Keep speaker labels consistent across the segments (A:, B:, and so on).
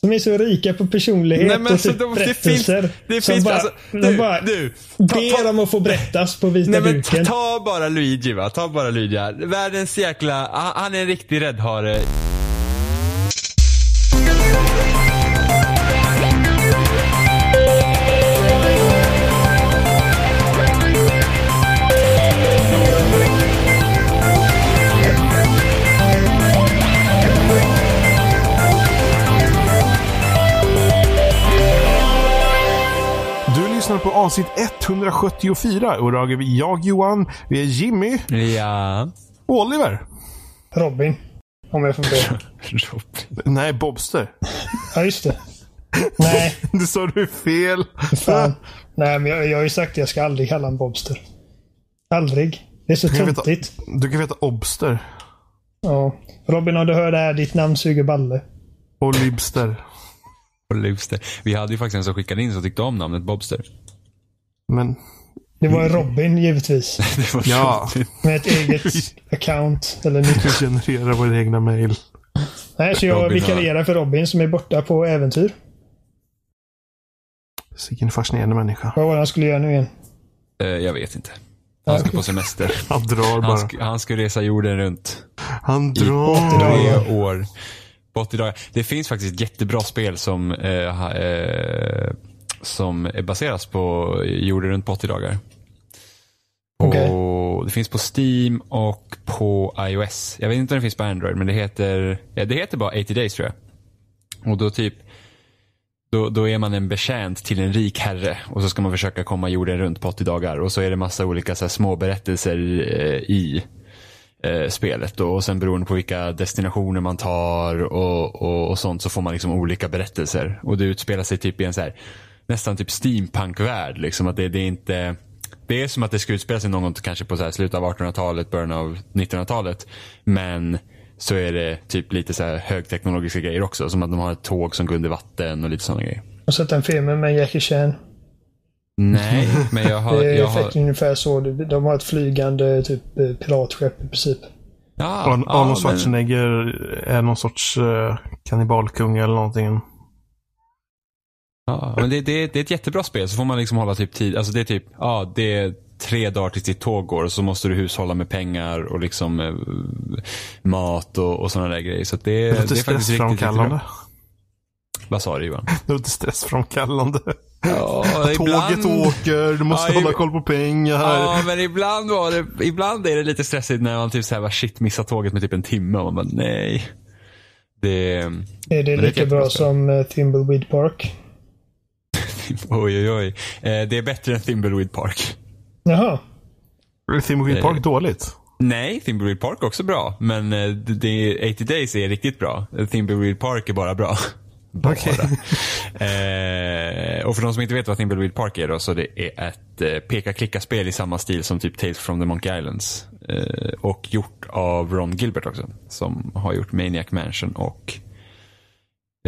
A: Som är så rika på personlighet
B: Nej, men
A: och typ
B: de- det
A: berättelser.
B: finns- det
A: som
B: finns-
A: bara,
B: alltså,
A: de
B: du,
A: bara
B: du,
A: ber
B: ta-
A: om att få berättas på vita
B: Nej men
A: duken.
B: ta bara Luigi va, ta bara Luigi. Världens jäkla, han han är en riktig räddhare.
C: På avsnitt 174 och idag är vi jag Johan, vi är Jimmy
B: Ja.
C: och Oliver.
A: Robin. Om jag får be.
C: Nej, Bobster.
A: Ja, just det. Nej,
C: Det sa du fel.
A: fan. Nej, men jag, jag har ju sagt att jag ska aldrig kalla honom Bobster. Aldrig. Det är så
C: Du kan veta,
A: töntigt.
C: du kan veta Obster.
A: Ja. Robin, om du hör det här, ditt namn suger balle.
C: Och Libster.
B: Och Lubster. Vi hade ju faktiskt en som skickade in som tyckte om namnet Bobster.
C: Men,
A: Det var Robin, givetvis.
B: Det var
C: ja.
A: Med ett eget account. Eller nytt.
C: Vi genererar våra egna mail.
A: Nej, så jag
B: Robin
A: vikarierar för Robin som är borta på äventyr.
C: Vilken fascinerande människa.
A: Vad var det han skulle göra nu igen?
B: Eh, Jag vet inte. Han ska på semester.
C: Han drar
B: Han
C: bara.
B: ska, han ska resa jorden runt.
C: Han
B: I
C: drar.
B: tre år. På 80 dagar. Det finns faktiskt ett jättebra spel som, eh, eh, som är baseras på jorden runt på 80 dagar. På,
A: Okej.
B: Det finns på Steam och på iOS. Jag vet inte om det finns på Android, men det heter, ja, det heter bara 80 Days tror jag. Och då typ då, då är man en betjänt till en rik herre och så ska man försöka komma jorden runt på 80 dagar och så är det massa olika så här, små berättelser eh, i eh, spelet då. och sen beroende på vilka destinationer man tar och, och, och sånt så får man liksom olika berättelser och det utspelar sig typ i en så här nästan typ steampunk-värld liksom att det, det är inte det är som att det ska utspela sig någon gång kanske på så här slutet av 1800-talet, början av 1900-talet. Men så är det typ lite så här högteknologiska grejer också. Som att de har ett tåg som går under vatten och lite sådana grejer.
A: Och sett en film med Jackie Chan.
B: Nej, men jag har...
A: Det är
B: Jag har
A: ungefär så. De har ett flygande typ piratskepp i princip.
B: ja, ja,
C: Arnold
B: men-
C: Schwarzenegger är någon sorts uh, kannibalkung eller någonting.
B: Ja, men det, det, det är ett jättebra spel. Så får man liksom hålla typ tid. Alltså det är typ, ja det är tre dagar tills ditt tåg går och så måste du hushålla med pengar och liksom eh, mat och, och sådana där grejer. Så att det,
C: Det
B: det är faktiskt riktigt, riktigt
C: stressframkallande.
B: bra. Vad sa du Johan?
C: Det låter stressframkallande.
B: Ja,
C: Tåget åker, du måste
B: Ja,
C: hålla koll på pengar.
B: Ja, men ibland var det, ibland är det lite stressigt när man typ såhär, bara, shit, missar tåget med typ en timme och man bara, nej. Det,
A: Är det
B: det är
A: lika
B: jättebra
A: bra som uh, Thimbleweed Park?
B: oj oj oj. Eh, det är bättre än Thimbleweed Park.
A: Jaha.
C: Thimbleweed Park
B: Eh.
C: dåligt.
B: Nej, Thimbleweed Park är också bra. Men eh, det, det, 80 Days är riktigt bra. Thimbleweed Park är bara bra. Bara.
C: Okej.
B: Eh, och för de som inte vet vad Thimbleweed Park är då, så det är ett eh, peka-klicka-spel i samma stil som typ Tales from the Monkey Islands. Eh, och gjort av Ron Gilbert också. Som har gjort Maniac Mansion och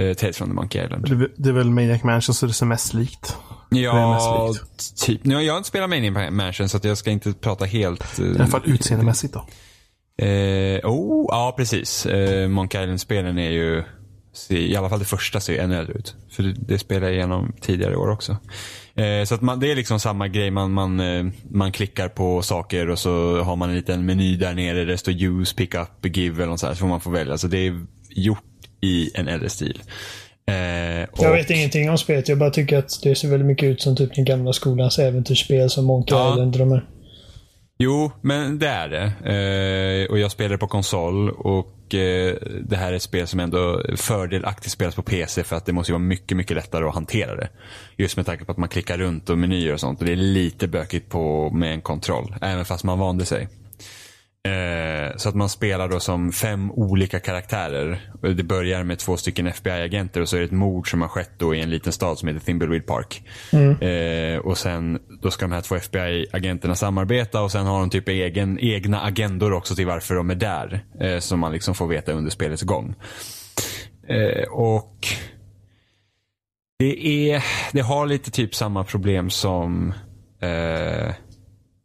B: eh, Tales from the Monkey Island.
C: Det, det är väl Maniac Mansion så det ser mest likt.
B: Ja,
C: mest
B: typ. Nu, jag har inte spelat Maniac Mansion så att jag ska inte prata helt... eh,
C: I alla fall utseendemässigt då.
B: Eh, oh, ja precis. Eh, Monkey Island-spelen är ju, i alla fall det första ser ju ännu äldre ut. För det, det spelade jag igenom tidigare år också. Eh, så att man, det är liksom samma grej, man, man, eh, man klickar på saker och så har man en liten meny där nere där det står use, pick up, give eller något så här. Så får man få välja. Så det är gjort i en äldre stil. Eh,
A: Jag
B: och-
A: vet ingenting om spelet. Jag bara tycker att det ser väldigt mycket ut som typ den gamla skolans äventyrsspel som Monkey
B: Ja.
A: Island här.
B: Jo, men det är det. Eh, och jag spelar på konsol och eh, det här är ett spel som ändå fördelaktigt spelas på PC för att det måste vara mycket, mycket lättare att hantera det. Just med tanke på att man klickar runt och menyer och sånt och det är lite bökigt på med en kontroll, även fast man vande sig. Eh, så att man spelar då som fem olika karaktärer. Det börjar med två stycken FBI-agenter och så är det ett mord som har skett då i en liten stad som heter Thimbleweed Park. Eh, och sen då ska de här två FBI-agenterna samarbeta och sen har de typ egen, egna agendor också till varför de är där. Eh, som man liksom får veta under spelets gång. Eh, och det är, det har lite typ samma problem som eh,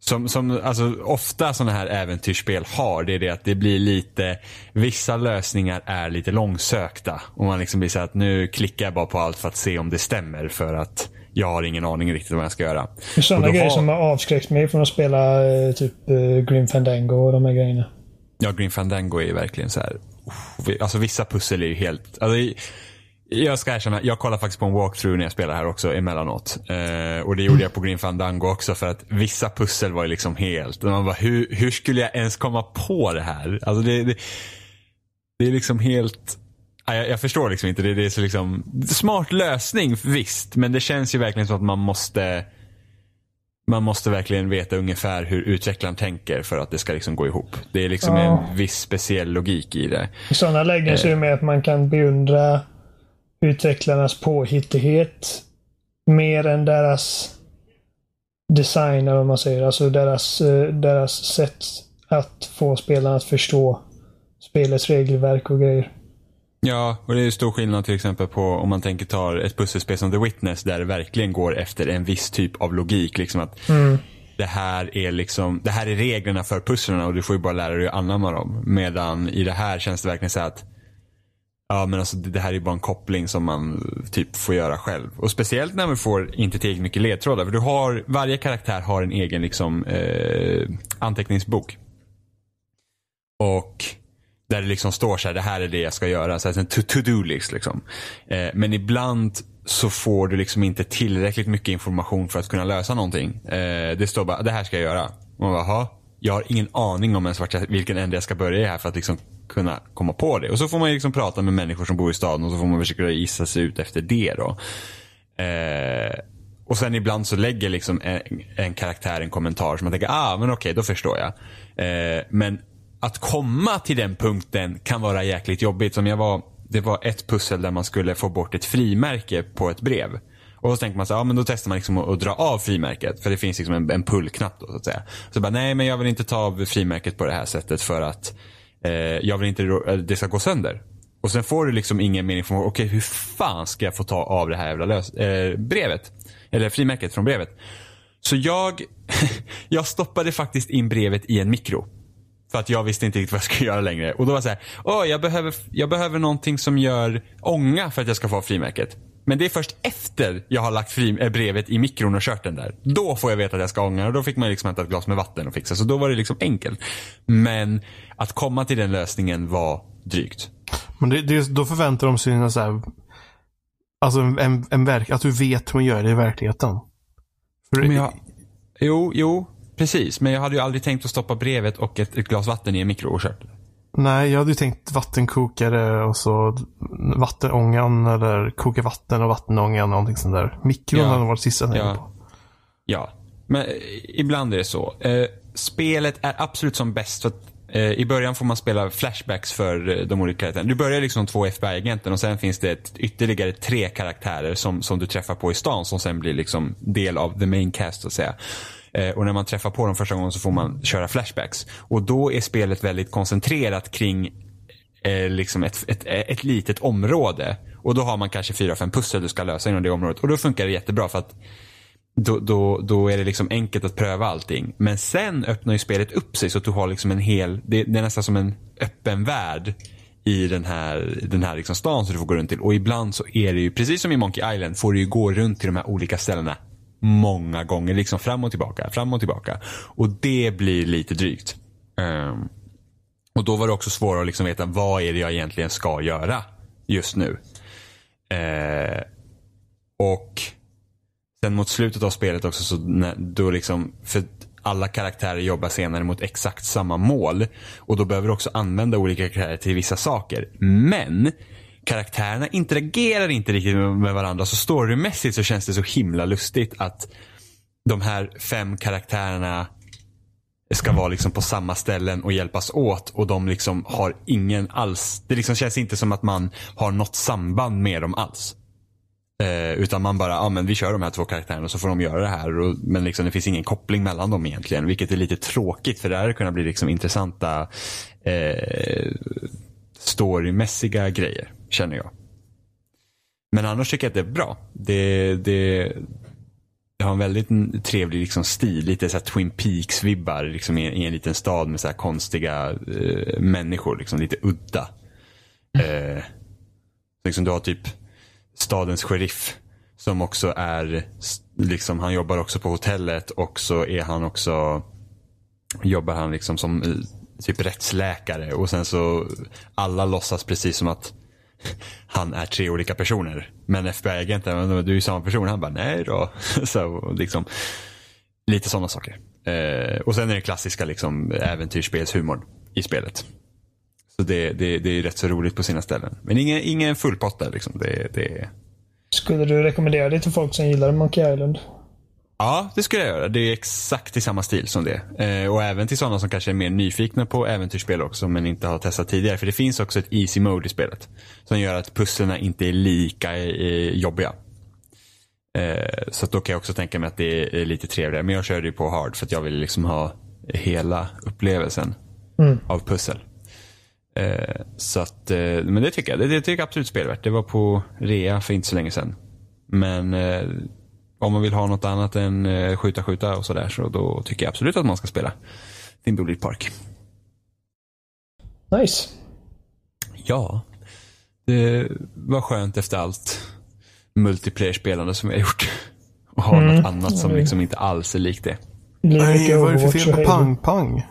B: som, som alltså, ofta sådana här äventyrsspel har, det är det att det blir lite, vissa lösningar är lite långsökta. Och man liksom blir så att nu klickar jag bara på allt för att se om det stämmer för att jag har ingen aning riktigt vad jag ska göra.
A: Sådana grejer har... som har avskräckt mig från att spela eh, typ eh, Grim Fandango och de här grejerna.
B: Ja, Grim Fandango är ju verkligen så här. Alltså vissa pussel är ju helt, alltså, jag ska erkänna, jag kollar faktiskt på en walkthrough när jag spelar här också emellanåt. Eh, och det gjorde jag på Green Fandango också för att vissa pussel var ju liksom helt, man bara, hur, hur skulle jag ens komma på det här? Alltså det, det, det är liksom helt, jag, jag, förstår liksom inte. Det, det är så liksom, smart lösning visst, men det känns ju verkligen som att man måste man måste verkligen veta ungefär hur utvecklaren tänker för att det ska liksom gå ihop. Det är liksom ja. en viss speciell logik i det.
A: I sådana lägen så är det med att man kan beundra utvecklarnas påhittighet mer än deras design, eller vad man säger. Alltså deras, eh, deras sätt att få spelarna att förstå spelets regelverk och grejer.
B: Ja, och det är stor skillnad till exempel på om man tänker ta ett pusselspel som The Witness där det verkligen går efter en viss typ av logik. Liksom att mm. det, här är liksom, det här är reglerna för pusslen och du får ju bara lära dig att anamma dem. Medan i det här känns det verkligen så att Ja men alltså det här är bara en koppling som man eh, typ får göra själv. Och speciellt när man får inte tillräckligt mycket ledtrådar. För du har, varje karaktär har en egen liksom eh, anteckningsbok. Och där det liksom står så här, det här är det jag ska göra. Så här, en to-do-list liksom. Eh, men ibland så får du liksom inte tillräckligt mycket information för att kunna lösa någonting. Eh, det står bara, det här ska jag göra. Och man bara, jag har ingen aning om ens vart jag, vilken ände jag ska börja i här för att liksom kunna komma på det. Och så får man liksom prata med människor som bor i staden och så får man försöka gissa sig ut efter det. Då. Eh, och sen ibland så lägger liksom en, en karaktär en kommentar som man tänker, ah men okej, då förstår jag. Eh, men att komma till den punkten kan vara jäkligt jobbigt. Som jag var, det var ett pussel där man skulle få bort ett frimärke på ett brev. Och så tänker man så ja men då testar man liksom att, att dra av frimärket. För det finns liksom en, en pullknapp då så att säga. Så bara, nej men jag vill inte ta av frimärket på det här sättet för att eh, jag vill inte att eh, det ska gå sönder. Och sen får du liksom ingen mening från, okej okay, hur fan ska jag få ta av det här jävla lös, eh, brevet? Eller frimärket från brevet. Så jag, jag stoppade faktiskt in brevet i en mikro. För att jag visste inte riktigt vad jag skulle göra längre. Och då var det så här, åh jag behöver, jag behöver någonting som gör ånga för att jag ska få av frimärket. Men det är först efter jag har lagt äh, brevet i mikron och kört den där. Då får jag veta att jag ska ånga och då fick man liksom hämta ett glas med vatten och fixa. Så då var det liksom enkelt. Men att komma till den lösningen var drygt.
C: Men det, det, då förväntar de sig så här, alltså en, en verk, att du vet hur man gör det i verkligheten.
B: För men jag, jo, jo, precis. Men jag hade ju aldrig tänkt att stoppa brevet och ett, ett glas vatten i en mikro och kört.
C: Nej, jag hade ju tänkt vattenkokare och så vattenångan eller koka vatten och vattenångan någonting sånt där. Mikron ja. hade varit sista jag
B: ja. på. Ja, men eh, ibland är det så. Eh, spelet är absolut som bäst för att eh, i början får man spela flashbacks för eh, de olika karaktärerna. Du börjar liksom två FBI-agenten och sen finns det ett, ytterligare tre karaktärer som, som du träffar på i stan som sen blir liksom del av the main cast så att säga. Eh, och när man träffar på dem första gången så får man köra flashbacks. Och då är spelet väldigt koncentrerat kring eh, liksom ett, ett, ett litet område. Och då har man kanske fyra, fem pussel du ska lösa inom det området. Och då funkar det jättebra för att då, då, då är det liksom enkelt att pröva allting. Men sen öppnar ju spelet upp sig så att du har liksom en hel, det, det är nästan som en öppen värld i den här, den här liksom stan som du får gå runt till. Och ibland så är det ju, precis som i Monkey Island, får du ju gå runt till de här olika ställena många gånger. Liksom fram och tillbaka, fram och tillbaka. Och det blir lite drygt. Um, och då var det också svårare att liksom veta vad är det jag egentligen ska göra just nu. Uh, och sen mot slutet av spelet också så då liksom, för alla karaktärer jobbar senare mot exakt samma mål. Och då behöver du också använda olika karaktärer till vissa saker. Men karaktärerna interagerar inte riktigt med varandra. Så storymässigt så känns det så himla lustigt att de här fem karaktärerna ska vara liksom på samma ställen och hjälpas åt och de liksom har ingen alls. Det liksom känns inte som att man har något samband med dem alls. Eh, utan man bara, ja men vi kör de här två karaktärerna så får de göra det här. Och, men liksom det finns ingen koppling mellan dem egentligen. Vilket är lite tråkigt för det här kunna bli liksom intressanta eh, storymässiga grejer känner jag. Men annars tycker jag att det är bra. Det, det, det har en väldigt trevlig liksom, stil. Lite så Twin Peaks-vibbar liksom, i, i, en liten stad med så konstiga eh, människor. Liksom, lite udda. Eh, liksom, du har typ stadens sheriff som också är, liksom, han jobbar också på hotellet och så är han också, jobbar han liksom som eh, typ rättsläkare och sen så alla låtsas precis som att han är tre olika personer. Men FBI-agenten, du är ju samma person. Han bara, nej då. så liksom, lite sådana saker. Eh, och sen är det klassiska liksom, äventyrsspelshumorn i spelet. Så det, det, det är rätt så roligt på sina ställen. Men ingen, ingen fullpott där liksom. Det, det...
A: Skulle du rekommendera det till folk som gillar Monkey Island?
B: Ja, det skulle jag göra. Det är exakt i samma stil som det. Eh, och även till sådana som kanske är mer nyfikna på äventyrsspel också men inte har testat tidigare. För det finns också ett easy mode i spelet. Som gör att pusslerna inte är lika eh, jobbiga. Eh, så då kan jag också tänka mig att det är lite trevligare. Men jag körde ju på hard för att jag ville liksom ha hela upplevelsen mm. av pussel. Eh, så att, eh, men det tycker jag. Det, det tycker jag absolut spelvärt. Det var på rea för inte så länge sedan. Men eh, om man vill ha något annat än eh, skjuta, skjuta och sådär så då tycker jag absolut att man ska spela Thimbleweed Park.
A: Nice.
B: Ja. Det var skönt efter allt multiplayer-spelande som jag gjort. Och ha mm. något annat som liksom inte alls är likt det.
C: Nej, vad är det för fel på pang-pang?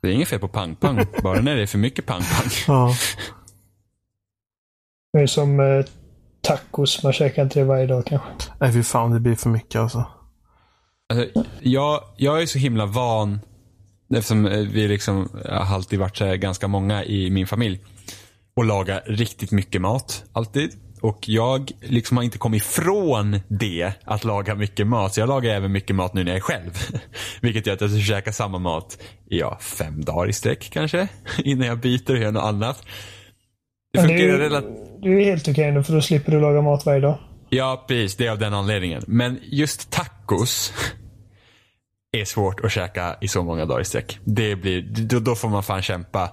B: Det är inget fel på pang-pang, bara när det är för mycket pang-pang.
C: Ja.
A: Det är som eh, tacos. Man käkar inte det varje dag kanske.
C: Nej, fy fan. Det blir för mycket alltså.
B: alltså jag, jag är så himla van, eftersom vi liksom har alltid varit så ganska många i min familj, och laga riktigt mycket mat. Alltid. Och jag liksom har inte kommit ifrån det, att laga mycket mat. Så jag lagar även mycket mat nu när jag är själv. Vilket gör att jag ska käka samma mat i ja, fem dagar i sträck kanske. Innan jag byter och gör något annat.
A: Det fungerar relativt... Det är helt okej nu för då slipper du laga mat varje dag.
B: Ja, precis. Det är av den anledningen. Men just tacos är svårt att käka i så många dagar i sträck. Det blir, då, då får man fan kämpa.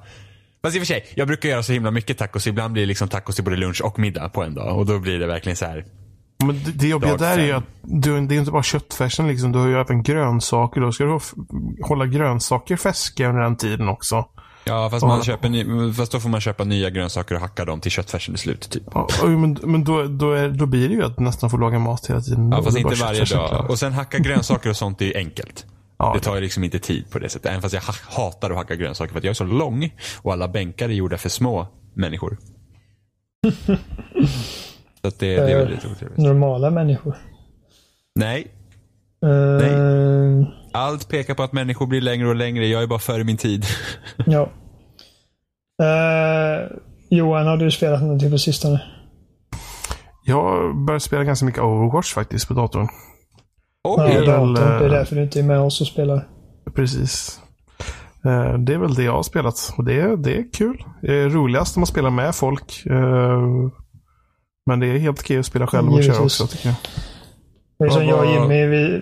B: Fast i och för sig, jag brukar göra så himla mycket tacos. Ibland blir det liksom tacos till både lunch och middag på en dag. Och då blir det verkligen så här.
C: Men det, det jobbiga där är ju att du, det är inte bara köttfärsen liksom. Du har ju även grönsaker. Då ska du hålla grönsaker färska under den tiden också.
B: Ja, fast, man köper ny, fast då får man köpa nya grönsaker och hacka dem till köttfärsen i slut. Typ.
C: Ja, men men då, då, är, då blir det ju att nästan få laga mat hela tiden.
B: Ja, fast inte varje dag. Och sen hacka grönsaker och sånt är enkelt. Ja, det tar ju liksom inte tid på det sättet. Även fast jag hatar att hacka grönsaker för att jag är så lång och alla bänkar är gjorda för små människor. så det, det är väldigt otrevligt.
A: Normala människor?
B: Nej. Nej. Allt pekar på att människor blir längre och längre. Jag är bara före min tid.
A: ja. Uh, Johan, har du spelat någonting på sistone?
C: Jag har börjat spela ganska mycket Overwatch faktiskt på datorn.
A: Oh, ja, datorn. Det är därför du inte är med oss och spelar.
C: Precis. Uh, det är väl det jag har spelat. Och det, det är kul. Det är roligast om man spelar med folk. Men det är helt okej att spela själv och Givetvis. köra också tycker jag.
A: Det är som jag och Jimmy. Vi,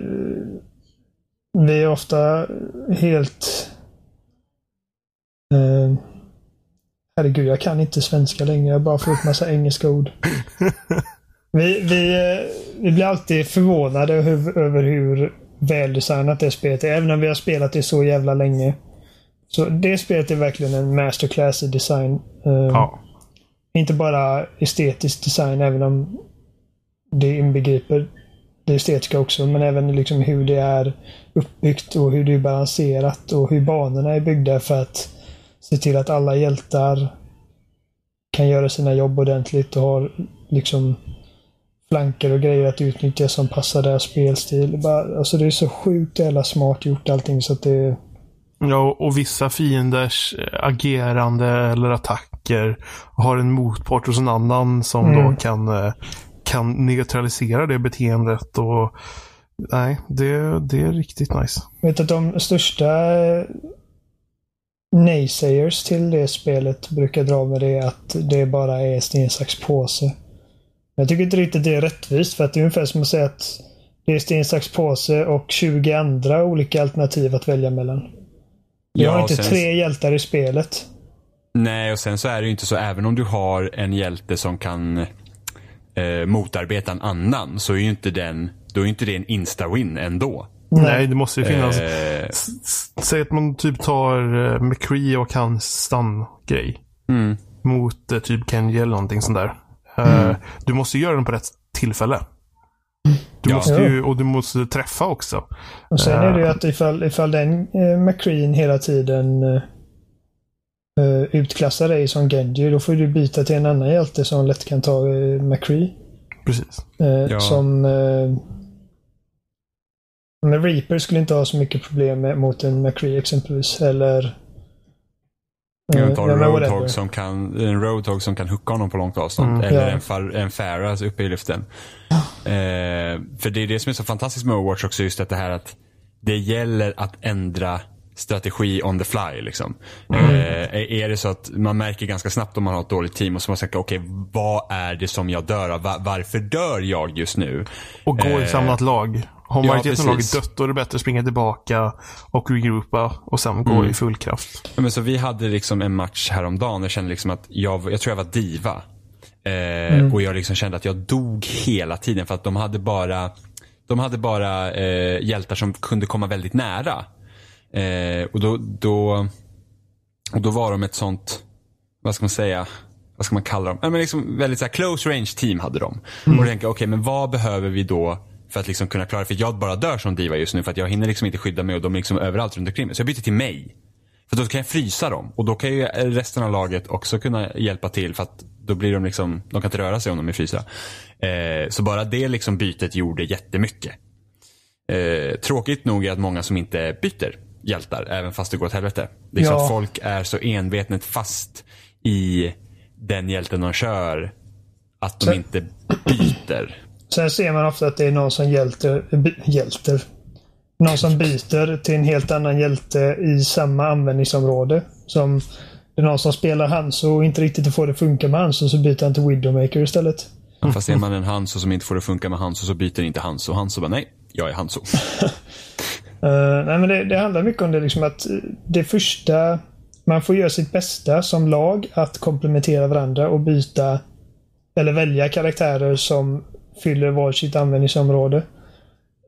A: vi är ofta helt... Eh, herregud, jag kan inte svenska längre. Jag bara får upp massa engelska ord. Vi, vi, eh, vi blir alltid förvånade över, över hur väldesignat det spelet är. Även om vi har spelat det så jävla länge. Så det spelet är verkligen en masterclass i design. Eh, ja. Inte bara estetisk design, även om det inbegriper det estetiska också, men även liksom hur det är uppbyggt och hur det är balanserat och hur banorna är byggda för att se till att alla hjältar kan göra sina jobb ordentligt och har liksom flanker och grejer att utnyttja som passar deras spelstil. Bara, alltså det är så sjukt jävla smart gjort allting så att det...
C: Ja, och vissa fienders agerande eller attacker har en motpart hos en annan som mm. då kan eh, kan neutralisera det beteendet. och Nej, det, det är riktigt nice.
A: Jag vet att de största naysayers till det spelet brukar dra med det att det bara är sten, sax, påse. Jag tycker inte riktigt det är rättvist för att det är ungefär som att säga att det är sten, sax, påse och 20 andra olika alternativ att välja mellan. Vi ja, har inte sen... tre hjältar i spelet.
B: Nej, och sen så är det ju inte så även om du har en hjälte som kan eh, motarbeta en annan så är ju inte den då är inte det en insta-win ändå.
C: Nej, det måste ju finnas.
B: Eh,
C: Säg att man typ tar uh, McCree och hans stun-grej.
B: mm.
C: Mot eh, typ Kenji eller någonting sånt där. Eh, Du måste göra den på rätt tillfälle. Du
B: Ja.
C: måste ju, och du måste träffa också.
A: Och sen är det ju att ifall, ifall den eh, McCreen hela tiden eh, eh, utklassar dig som Genji, då får du byta till en annan hjälte som lätt kan ta eh, McCree.
C: Precis.
A: Eh,
B: Ja.
A: Som... Eh, men Reaper skulle inte ha så mycket problem med, mot en McCree exempelvis. Eller...
B: Jag tar en roadhog som kan, en roadhog som kan hooka honom på långt avstånd.
C: Mm.
B: eller
A: Ja.
B: en, far, en Farah uppe i luften. Eh, för det är det som är så fantastiskt med Overwatch också, just att det här att det gäller att ändra strategi on the fly. Liksom.
A: Mm.
B: Eh, är det så att man märker ganska snabbt om man har ett dåligt team och så man säger okej, vad är det som jag dör av? Va- varför dör jag just nu?
C: Och gå i
B: Eh,
C: samlat lag. Har
B: ja,
C: majoriteten av laget dött, då är det bättre att springa tillbaka och regroupa och sen gå
B: Mm.
C: i full kraft.
B: Ja, Men så vi hade liksom en match häromdagen. Jag kände liksom att jag, jag tror jag var diva. Eh, Och jag liksom kände att jag dog hela tiden för att de hade bara, de hade bara eh, hjältar som kunde komma väldigt nära. Eh, och då, då, och då var de ett sånt, vad ska man säga, vad ska man kalla dem? Ja, men liksom väldigt så close range team hade de. Och då tänkte jag, okej men vad behöver vi då för att liksom kunna klara För jag bara dör som diva just nu för att jag hinner liksom inte skydda mig och de är liksom överallt runt omkring mig. Så jag byter till mig. För då kan jag frysa dem och då kan ju resten av laget också kunna hjälpa till för att då blir de liksom, de kan inte röra sig om de är frysta. Eh, så bara det liksom bytet gjorde jättemycket. Eh, tråkigt nog är att många som inte byter hjältar, även fast det går åt helvete. Det är så
A: Ja.
B: att folk är så envetet fast i den hjälten de kör att de
A: Så-
B: inte byter.
A: Sen ser man ofta att det är någon som hjälter, hjälter. Någon som byter till en helt annan hjälte i samma användningsområde. Som det är någon som spelar Hanso och inte riktigt får det funka med Hanso så byter han till Widowmaker istället.
B: Fast är man en Hanso som inte får det funka med Hanso så byter inte Hanso. Hanso bara nej, jag är Hanso.
A: Uh, nej, men det, det handlar mycket om det liksom att eh, det första... Man får göra sitt bästa som lag att komplementera varandra och byta eller välja karaktärer som fyller varsitt användningsområde.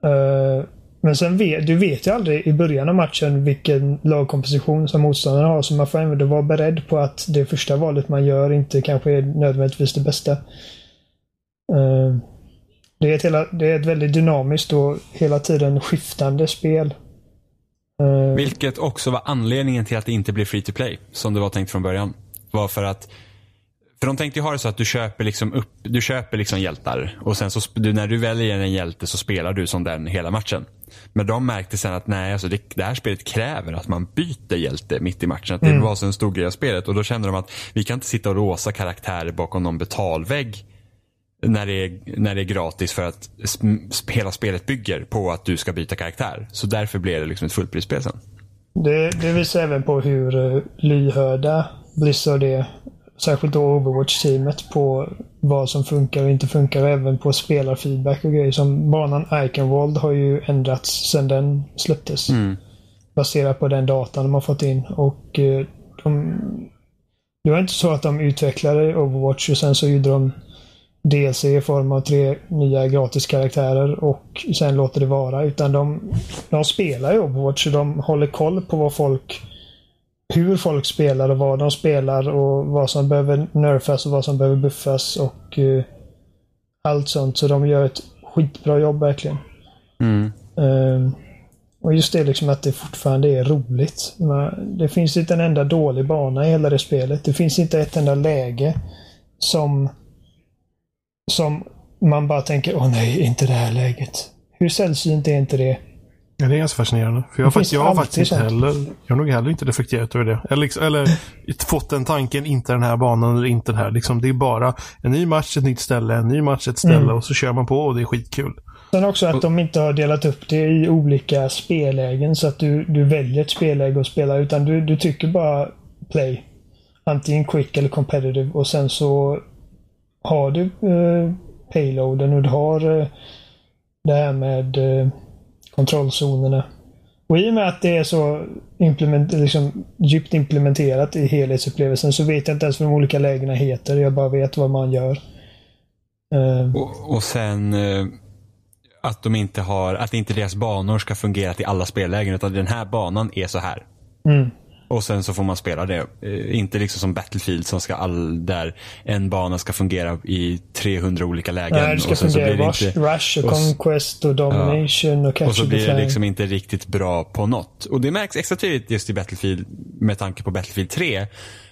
A: Uh, men sen vet du vet ju aldrig i början av matchen vilken lagkomposition som motståndaren har så man får ändå vara beredd på att det första valet man gör inte kanske är nödvändigtvis det bästa. Uh, det är, ett hela, det är ett väldigt dynamiskt och hela tiden skiftande spel. Eh,
B: Vilket också var anledningen till att det inte blev free to play, som det var tänkt från början. Var för att för de tänkte ju ha det så att du köper liksom upp, du köper liksom hjältar och sen så du, när du väljer en hjälte så spelar du som den hela matchen. Men de märkte sen att nej, alltså det, det här spelet kräver att man byter hjälte mitt i matchen. Att det var så en stor grej av spelet och då kände de att vi kan inte sitta och låsa karaktärer bakom någon betalvägg när det är, när det är gratis för att sp- hela spelet bygger på att du ska byta karaktär. Så därför blev det liksom ett fullprisspel sen.
A: Det, det visar även på hur uh, lyhörda Blizzard är. Särskilt då Overwatch-teamet på vad som funkar och inte funkar. Och även på spelarfeedback och grejer. Som banan Iconwald har ju ändrats sedan den släpptes. Baserat på den datan de har fått in. Och eh, de, Det var inte så att de utvecklade Overwatch och sen så gjorde de DLC i form av tre nya gratis karaktärer och sen låter det vara. Utan de, de spelar i Overwatch och de håller koll på vad folk hur folk spelar och vad de spelar och vad som behöver nerfas och vad som behöver buffas och eh, allt sånt. Så de gör ett skitbra jobb verkligen.
B: Mm.
A: Eh, och just det liksom att det fortfarande är roligt. Man, det finns inte en enda dålig bana i hela det spelet. Det finns inte ett enda läge som som man bara tänker, åh nej, inte det här läget. Hur sällsynt är inte det?
C: Ja, det är ganska fascinerande. För jag,
A: finns
C: jag har faktiskt inte heller, jag har nog heller inte reflekterat över det. Eller, liksom, eller fått den tanken, inte den här banan eller inte den här. Liksom, det är bara en ny match, ett nytt ställe, en ny match, ett ställe
A: Mm.
C: och så kör man på och det är skitkul.
A: Sen också att de inte har delat upp det i olika spellägen så att du, du väljer ett spelläge att spela utan du, du tycker bara play. Antingen quick eller competitive och sen så har du eh, payloaden och du har eh, det här med eh, kontrollzonerna. Och i och med att det är så implement, liksom, djupt implementerat i helhetsupplevelsen så vet jag inte ens vad de olika lägena heter. Jag bara vet vad man gör. Eh,
B: Och, och sen, eh, att de inte har, att inte deras banor ska fungera till alla spellägen utan den här banan är så här.
A: Mm.
B: Och sen så får man spela det. Eh, inte liksom som Battlefield som ska all, där en bana ska fungera i 300 olika lägen.
A: Nej, det ska
B: och sen så
A: fungera
B: blir det
A: Rush,
B: inte,
A: Rush och
B: och
A: Conquest och Domination och Capture
B: och så blir det liksom inte riktigt bra på något. Och det märks extra tydligt just i Battlefield med tanke på Battlefield 3.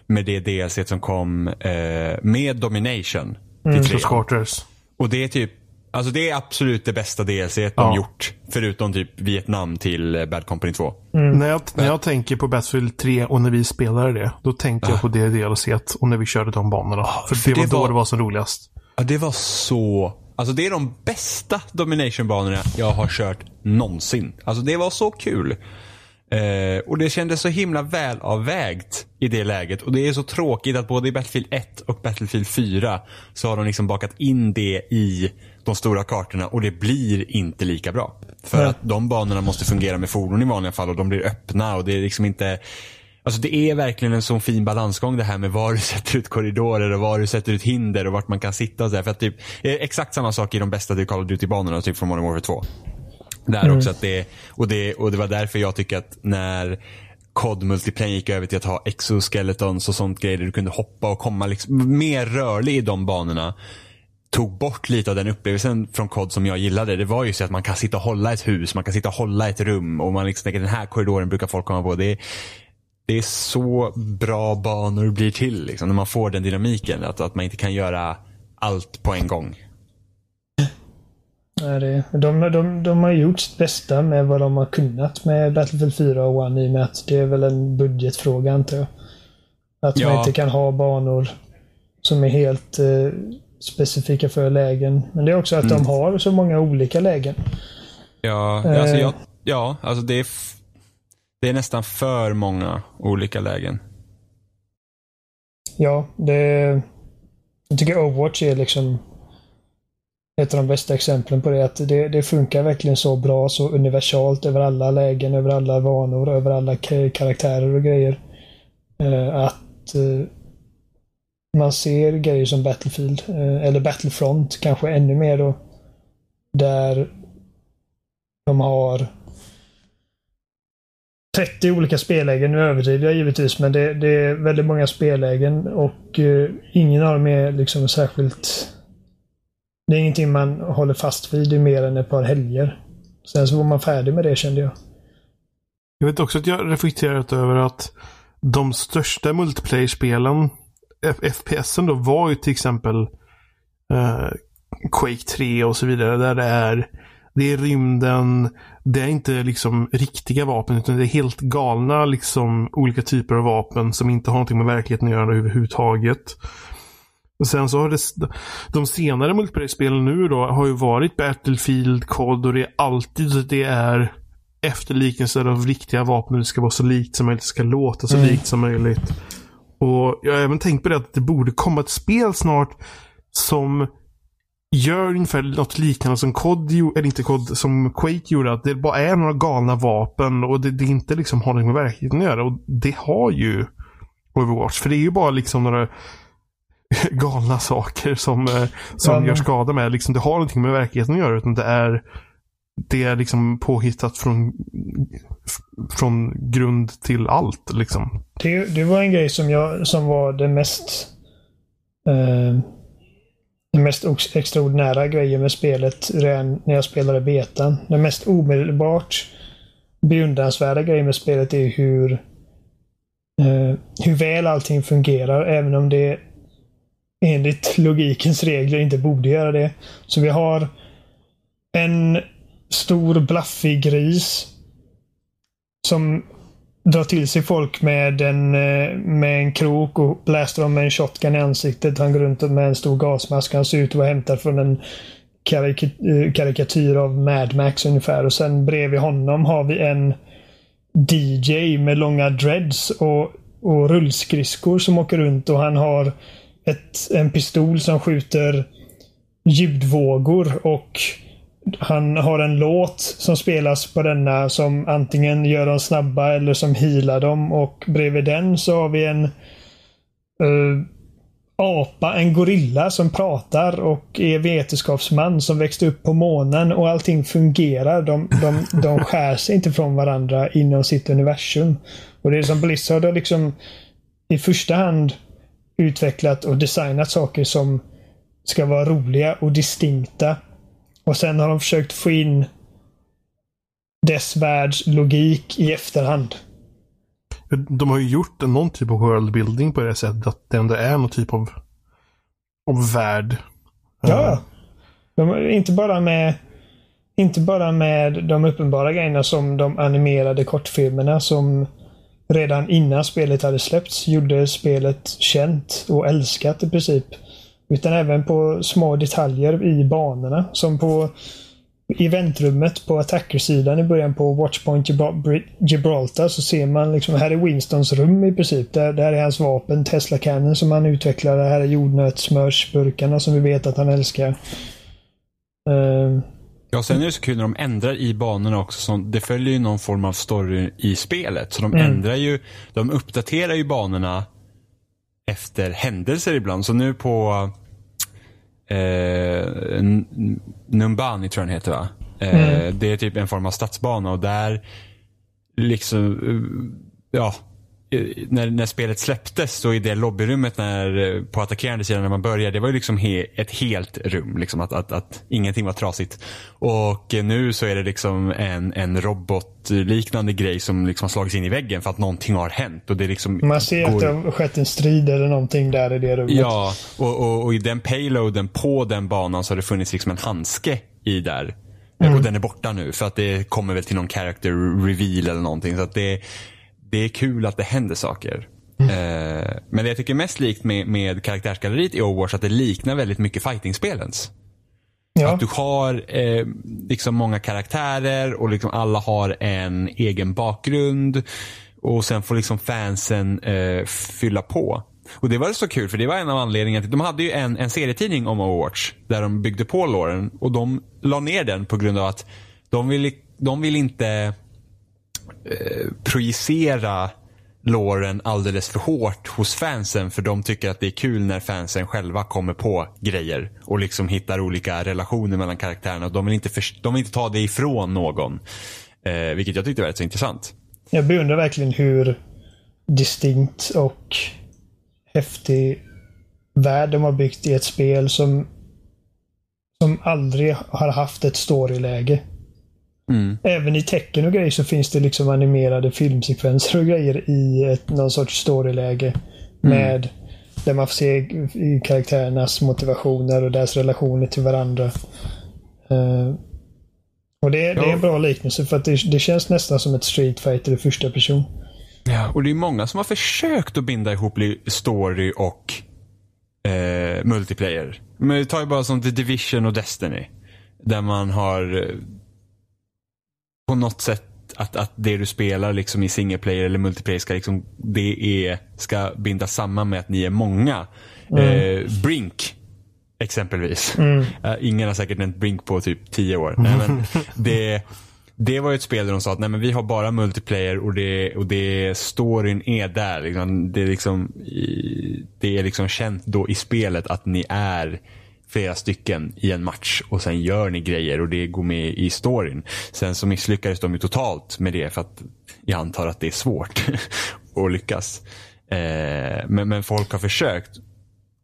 B: Med det DLC som kom eh, med Domination
A: Mm.
B: till 3.
C: Close Quarters.
B: Och det är typ Alltså det är absolut det bästa DLC de
C: Ja.
B: gjort. Förutom typ Vietnam till eh, Bad Company 2.
C: När, jag, när jag tänker på Battlefield 3 och när vi spelade det, då tänker jag på det DLC och när vi körde de banorna. för,
B: för
C: det var
B: det
C: då
B: var-
C: det var som roligast.
B: Ja, det var så... Alltså det är de bästa Domination-banorna jag har kört någonsin. Alltså det var så kul. Eh, och det kändes så himla väl avvägt i det läget. Och det är så tråkigt att både i Battlefield 1 och Battlefield 4 så har de liksom bakat in det i de stora kartorna och det blir inte lika bra. För
A: Nej.
B: att de banorna måste fungera med fordon i vanliga fall och de blir öppna och det är liksom inte Alltså det är verkligen en sån fin balansgång det här med var du sätter ut korridorer och var du sätter ut hinder och vart man kan sitta och så här. För att typ, det är exakt samma sak i de bästa Call of Duty-banorna, typ från Modern Warfare 2. Där också att det, och det, och det var därför jag tycker att när COD multiplayer gick över till att ha exoskeletons och sånt grejer där du kunde hoppa och komma liksom mer rörlig i de banorna tog bort lite av den upplevelsen från COD som jag gillade. Det var ju så att man kan sitta och hålla ett hus, man kan sitta och hålla ett rum och man liksom tänker den här korridoren brukar folk komma på. Det är, det är så bra banor blir till liksom, när man får den dynamiken. Att, att man inte kan göra allt på en gång.
A: Nej, det, de, de, de har gjort sitt bästa med vad de har kunnat med Battlefield 4 och One i och med att det är väl en budgetfråga antar jag. Att man
B: Ja.
A: inte kan ha banor som är helt eh, specifika för lägen. Men det är också att
B: Mm.
A: de har så många olika lägen.
B: Ja,
A: Eh.
B: alltså, jag, ja alltså det är, det är nästan för många olika lägen.
A: Ja, det... Jag tycker Overwatch är liksom ett av de bästa exemplen på det. Att det, det funkar verkligen så bra, så universalt över alla lägen, över alla vanor, över alla ka- karaktärer och grejer. Eh, att eh, man ser grejer som Battlefield, eh, eller Battlefront kanske ännu mer då. Där de har 30 olika spellägen. Nu överdriver jag givetvis, men det, det är väldigt många spellägen och eh, ingen av dem är liksom särskilt... Det är ingenting man håller fast vid i mer än ett par helger. Sen så var man färdig med det kände jag.
C: Jag vet också att jag reflekterat över att de största multiplayer-spelen, FPSen då, var ju till exempel eh, Quake 3 och så vidare. Där det är, det är rymden, det är inte liksom riktiga vapen utan det är helt galna liksom olika typer av vapen som inte har någonting med verkligheten att göra överhuvudtaget. Och sen så har det, de senare multiplayer-spelen nu då har ju varit Battlefield, COD och det är alltid det är efterlikelser av riktiga vapen. Det ska vara så likt som möjligt. Det ska låta så
A: Mm.
C: likt som möjligt. Och jag har även tänkt på det att det borde komma ett spel snart som gör ungefär något liknande som COD, eller inte COD, som Quake gjorde. Att det bara är några galna vapen och det, det inte liksom har något med verkligheten att göra. Och det har ju Overwatch. För det är ju bara liksom några galna saker som, eh, som
A: Ja,
C: gör skada med. Liksom, det har någonting med verkligheten att göra. Utan det är, det är liksom påhittat från, från grund till allt. Liksom.
A: Det, det var en grej som, jag, som var det mest eh, den mest extraordinära grejen med spelet redan när jag spelade betan. Den mest omedelbart beundransvärda grejen med spelet är hur eh, hur väl allting fungerar även om det enligt logikens regler inte borde göra det. Så vi har en stor blaffig gris som drar till sig folk med en, eh, med en krok och blästar dem med en shotgun i ansiktet. Han går runt med en stor gasmask. Han ser ut att vara hämtad från en karik- eh, karikatyr av Mad Max ungefär. Och sen bredvid honom har vi en DJ med långa dreads och, och rullskridskor som åker runt och han har ett, en pistol som skjuter ljudvågor och han har en låt som spelas på denna som antingen gör dem snabba eller som healar dem och bredvid den så har vi en uh, apa, en gorilla som pratar och är vetenskapsman som växte upp på månen och allting fungerar. De, de, de skär sig inte från varandra inom sitt universum. Och det är som Blizzard har liksom i första hand utvecklat och designat saker som ska vara roliga och distinkta. Och sen har de försökt få in dess världs logik i efterhand.
C: De har ju gjort någon typ av worldbuilding på det sättet att det ändå är någon typ av, av värld.
A: Ja. De, inte bara med inte bara med de uppenbara grejerna som de animerade kortfilmerna som redan innan spelet hade släppts gjorde spelet känt och älskat i princip. Utan även på små detaljer i banorna. Som på eventrummet på attackersidan i början på Watchpoint Gibraltar så ser man liksom, här är Winstons rum i princip. Där, där är hans vapen, Tesla Cannon som han utvecklar. Här är jordnötssmörsburkarna som vi vet att han älskar. Uh,
B: Ja, sen är det så kul när de ändrar i banorna också. Så det följer ju någon form av story i spelet. Så de mm. ändrar ju, de uppdaterar ju banorna efter händelser ibland. Så nu på eh, Numbani tror jag den heter va? Eh, mm. Det är typ en form av stadsbana och där liksom, eh, ja, när, när spelet släpptes så i det lobbyrummet när, på attackerande sidan när man började, det var ju liksom he, ett helt rum. Liksom, att, att, att ingenting var trasigt. Och nu så är det liksom en, en robotliknande grej som liksom har slagits in i väggen för att någonting har hänt. Och det liksom
A: man ser går... att det har skett en strid eller någonting där i det rummet.
B: Ja, och, och, och i den payloaden på den banan så har det funnits liksom en handske i där. Mm. Och den är borta nu för att det kommer väl till någon character reveal eller någonting. Så att det, det är kul att det händer saker. Mm. Eh, men det jag tycker mest likt med, med karaktärsgalleriet i Overwatch att det liknar väldigt mycket fightingspelens. Ja. Att du har eh, liksom många karaktärer och liksom alla har en egen bakgrund. Och sen får liksom fansen eh, fylla på. Och det var så kul för det var en av anledningarna till, de hade ju en, en serietidning om Overwatch. Där de byggde på låren och de la ner den på grund av att de vill, de vill inte Eh, projicera låren alldeles för hårt hos fansen för de tycker att det är kul när fansen själva kommer på grejer och liksom hittar olika relationer mellan karaktärerna. De vill inte, de vill inte ta det ifrån någon. Eh, vilket jag tyckte var rätt så intressant.
A: Jag beundrar verkligen hur distinkt och häftig värld de har byggt i ett spel som, som aldrig har haft ett storyläge. Mm. Även i tecken och grejer så finns det liksom animerade filmsekvenser och grejer i ett, någon sorts storyläge. Mm. Med där man får se karaktärernas motivationer och deras relationer till varandra. Uh, och det, ja. det är en bra liknelse för att det, det, känns nästan som ett Street Fighter i första person.
B: Ja, och det är många som har försökt att binda ihop story och eh, multiplayer. Men ta ju bara som The Division och Destiny. Där man har eh, på något sätt att, att det du spelar liksom i single player eller multiplayer ska, liksom, det är, ska bindas samman med att ni är många. Mm. Eh, Brink exempelvis. Mm. Uh, ingen har säkert nämnt Brink på typ tio år. Nej, men det, det var ett spel där de sa att nej, men vi har bara multiplayer och det, och det storyn är där. Liksom. Det, är liksom, det är liksom känt då i spelet att ni är flera stycken i en match och sen gör ni grejer och det går med i storyn. Sen så misslyckades de ju totalt med det för att jag antar att det är svårt att lyckas. Eh, men, men folk har försökt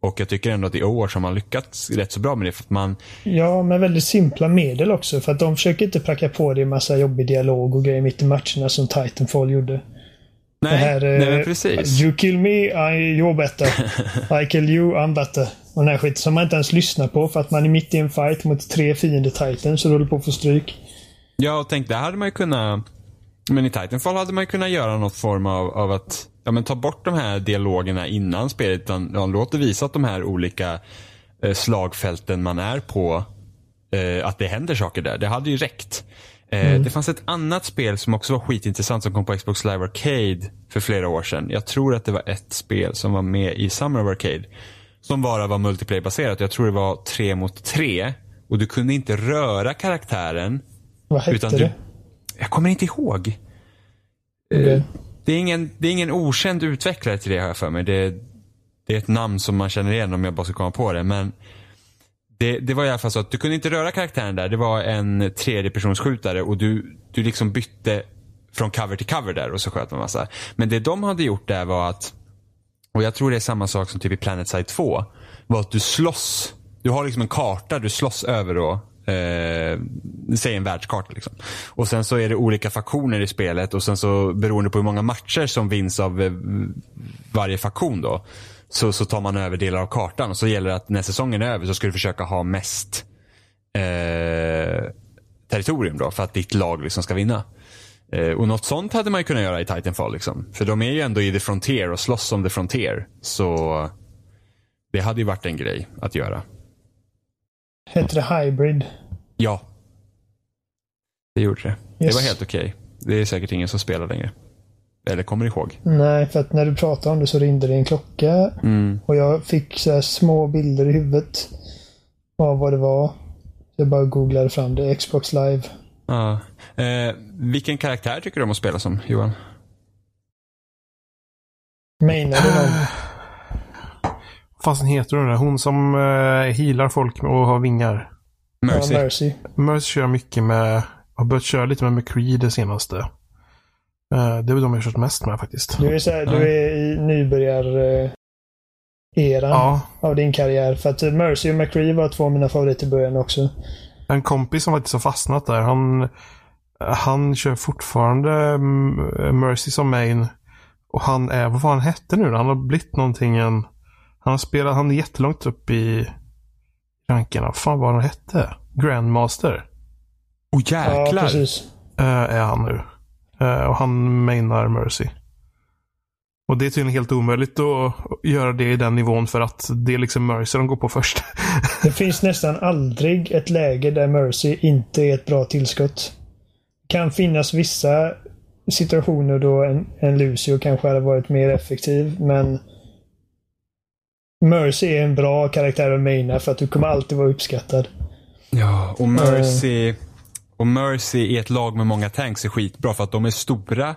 B: och jag tycker ändå att i år har man lyckats rätt så bra med det. För att man...
A: Ja, med väldigt simpla medel också. För att de försöker inte pracka på det en massa jobbig dialog och grejer mitt i matcherna som Titanfall gjorde.
B: Nej, här, nej men precis.
A: You kill me, I, you're better. I kill you, I'm better. Och den här skiten som man inte ens lyssnar på för att man är mitt i en fight mot tre fiender Titans och håller på att få stryk.
B: Ja, och tänk, där hade man ju kunnat... Men i Titanfall hade man ju kunnat göra något form av, av att ja, men ta bort de här dialogerna innan spelet. Utan ja, låt det visa att de här olika eh, slagfälten man är på, eh, att det händer saker där. Det hade ju räckt. Eh, mm. Det fanns ett annat spel som också var skitintressant som kom på Xbox Live Arcade för flera år sedan. Jag tror att det var ett spel som var med i Summer of Arcade. Som bara var multiplayer-baserat. Jag tror det var tre mot tre. Och du kunde inte röra karaktären.
A: Vad hette utan du, det?
B: Jag kommer inte ihåg. Okay. Eh, det, är ingen, det är ingen okänd utvecklare till det har jag för mig. Det, det är ett namn som man känner igen om jag bara ska komma på det. Men det, det var i alla fall så att du kunde inte röra karaktären där. Det var en tredjepersonsskjutare och du, du liksom bytte från cover till cover där och så sköt man massa. Men det de hade gjort där var att, och jag tror det är samma sak som typ i Planet Side 2, var att du slåss. Du har liksom en karta du slåss över då. Eh, säg en världskarta liksom. Och sen så är det olika faktioner i spelet och sen så beroende på hur många matcher som vinns av eh, varje faktion då. Så, så tar man över delar av kartan och så gäller det att när säsongen är över så ska du försöka ha mest eh, territorium då för att ditt lag liksom ska vinna. Eh, och något sånt hade man ju kunnat göra i Titanfall. Liksom. För de är ju ändå i The Frontier och slåss om The Frontier. Så det hade ju varit en grej att göra.
A: Heter det Hybrid?
B: Ja. Det gjorde det. Det
A: Yes.
B: var helt okej. Det är säkert ingen som spelar längre. Eller kommer ihåg.
A: Nej, för att när du pratade om det så ringde det en klocka.
B: Mm.
A: Och jag fick så små bilder i huvudet av vad det var. Jag bara googlade fram det. Xbox Live.
B: Ja. Eh, vilken karaktär tycker du om att spela som, Johan?
A: Mainar du någon?
C: Fasen heter hon det? Hon som uh, healar folk och har vingar.
B: Mercy.
A: Ja, Mercy.
C: Mercy kör mycket med, har börjat köra lite med McCree det senaste. Eh, det är väl de jag har kört mest med faktiskt.
A: Du är, så här, du är i nybörjar-eran
C: Ja,
A: av din karriär. För att Mercy och McCree var två av mina favoriter i början också.
C: En kompis som faktiskt har fastnat där. Han, han kör fortfarande mm, Mercy som main. Och han är, vad var han hette nu? Han har blivit någonting en, Han har spelat, han är jättelångt upp i rankerna. Vad fan var han hette? Grandmaster.
B: Oh
A: Ja,
B: jäklar.
A: precis.
C: eh, är han nu. Eh, och han mainar Mercy. Och det är tydligen helt omöjligt att göra det i den nivån för att det är liksom Mercy de går på först.
A: Det finns nästan aldrig ett läge där Mercy inte är ett bra tillskott. Det kan finnas vissa situationer då en, en Lucio kanske hade varit mer effektiv, men Mercy är en bra karaktär att maina för att du kommer alltid vara uppskattad.
B: Ja, och Mercy, och Mercy i ett lag med många tanks är skitbra för att de är stora.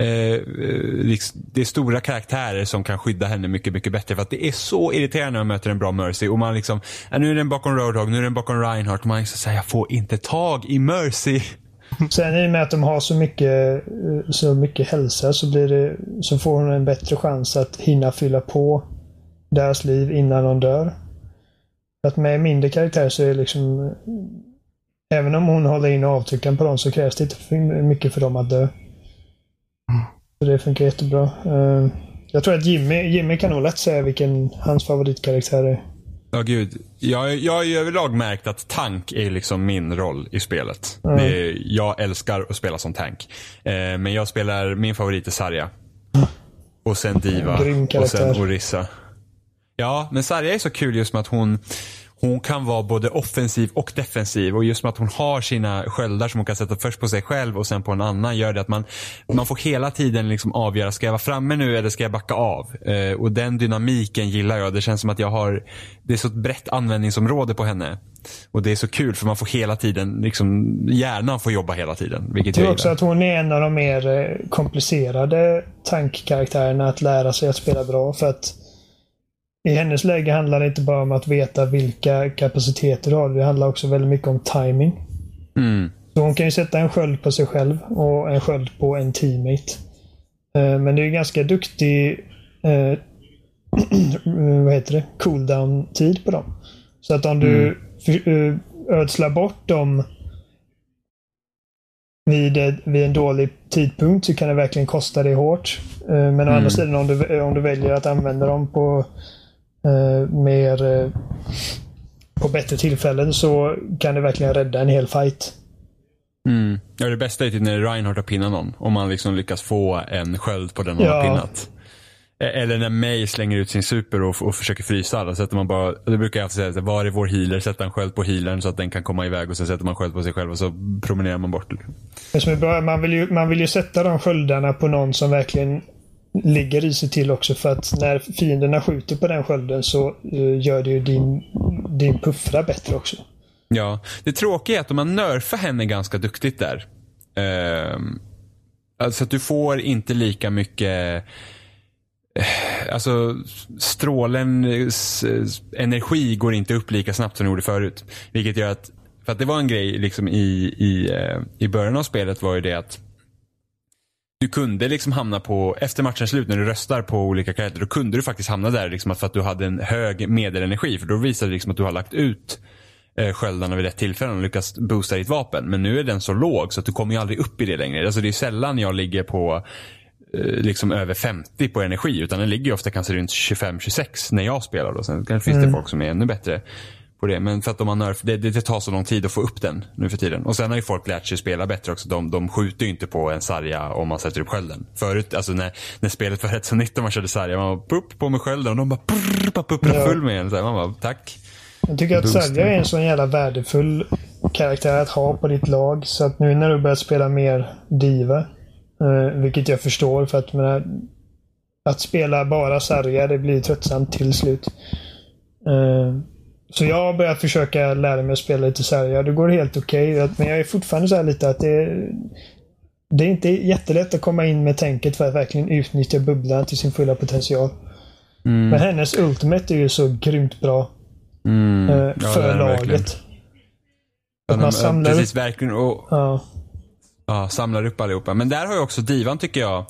B: Eh, eh liksom, det är stora karaktärer som kan skydda henne mycket, mycket bättre. För att det är så irriterande när man möter en bra Mercy. Och man liksom, nu är den bakom Roadhog, nu är den bakom Reinhardt. Och man liksom säger, jag får inte tag i Mercy.
A: Sen i och med att de har så mycket, eh, så mycket hälsa så, blir det, så får hon en bättre chans att hinna fylla på deras liv innan de dör. För att med mindre karaktär så är det liksom... Eh, även om hon håller in avtrycken på dem så krävs det inte mycket för dem att dö. Så det funkar jättebra. Eh, Jag tror att Jimmy, Jimmy kan nog lätt säga vilken hans favoritkaraktär är.
B: Ja, gud. Jag, jag har ju överlag märkt att tank är liksom min roll i spelet. Det är, jag älskar att spela som tank. Eh, men jag spelar, min favorit är Sarja. Och sen Diva. Och sen Orissa. Ja, men Sarja är så kul just med att hon, hon kan vara både offensiv och defensiv. Och just med att hon har sina sköldar som hon kan sätta först på sig själv och sen på en annan gör det att man, man får hela tiden liksom avgöra, ska jag vara framme nu eller ska jag backa av? Eh, och den dynamiken gillar jag. Det känns som att jag har, det är så ett brett användningsområde på henne. Och det är så kul för man får hela tiden, liksom, hjärnan får jobba hela tiden. Vilket
A: Jag tror också att hon är en av de mer eh, komplicerade tankkaraktärerna att lära sig att spela bra. För att i hennes läge handlar det inte bara om att veta vilka kapaciteter du har. Det handlar också väldigt mycket om timing.
B: Mm.
A: Så hon kan ju sätta en sköld på sig själv och en sköld på en teammate. Eh, Men det är ju ganska duktig eh, vad heter det? cooldown-tid på dem. Så att om du för- eh, ödslar bort dem vid, vid en dålig tidpunkt så kan det verkligen kosta dig hårt. Eh, Men å andra sidan om du, om du väljer att använda dem på eh, mer eh, på bättre tillfällen så kan det verkligen rädda en hel fight.
B: Mm. Ja, det bästa är typ när Reinhardt har pinnat någon. Om man liksom lyckas få en sköld på den man
A: Ja.
B: har pinnat. E- Eller när May slänger ut sin super och, och försöker frysa alla. Sätter man bara, det brukar jag alltid säga, så här, var är vår healer? Sätta en sköld på healern så att den kan komma iväg och sen sätter man sköld på sig själv och så promenerar man bort.
A: Det som är bra, man, vill ju, man vill ju sätta de sköldarna på någon som verkligen ligger i sig till också för att när fienderna skjuter på den skölden så eh, gör det ju din, din puffra bättre också.
B: Ja, det tråkiga är att de har nerfat henne ganska duktigt där. Uh, alltså att du får inte lika mycket eh, alltså strålens energi går inte upp lika snabbt som den gjorde förut. Vilket gör att, för att det var en grej liksom i, i, eh, i början av spelet var ju det att du kunde liksom hamna på, efter matchens slut när du röstar på olika karaktärer, då kunde du faktiskt hamna där liksom för att du hade en hög medelenergi. För då visade det liksom att du har lagt ut eh, sköldarna vid rätt tillfälle och lyckats boosta ditt vapen. Men nu är den så låg så att du kommer ju aldrig upp i det längre. Alltså det är sällan jag ligger på eh, liksom över 50 på energi utan den ligger ofta kanske runt 25-26 när jag spelar. Då. Sen kanske finns
A: Mm.
B: det folk som är ännu bättre på det. Men för att de har nerf, det, det, det tar så lång tid att få upp den nu för tiden. Och sen har ju folk lärt sig spela bättre också. De, de skjuter ju inte på en sarja om man sätter upp skölden. Förut, alltså när, när spelet var rätt så nytt och man körde sarja, man bara pupp på med skölden och de bara prrr, bara pupprade
A: Ja.
B: full med en. Så här, man bara tack.
A: Jag tycker att. Sälja är en sån jävla värdefull karaktär att ha på ditt lag. Så att nu när du börjar spela mer Diva, eh, vilket jag förstår för att menar, att spela bara Sarja, det blir tröttsamt till slut. Eh, så jag har börjat försöka lära mig att spela lite Sarja. Det går helt okej. men jag är fortfarande så här lite att det, det är inte jättelätt att komma in med tänket för att verkligen utnyttja bubblan till sin fulla potential.
B: Mm.
A: Men hennes Ultimate är ju så grymt bra
B: Mm.
A: eh,
B: Ja,
A: för
B: verkligen.
A: laget.
B: Ja,
A: Att man
B: de-
A: samlar
B: Precis, verkligen. Och,
A: Ja.
B: ja, samlar upp allihopa. Men där har ju också Divan tycker jag.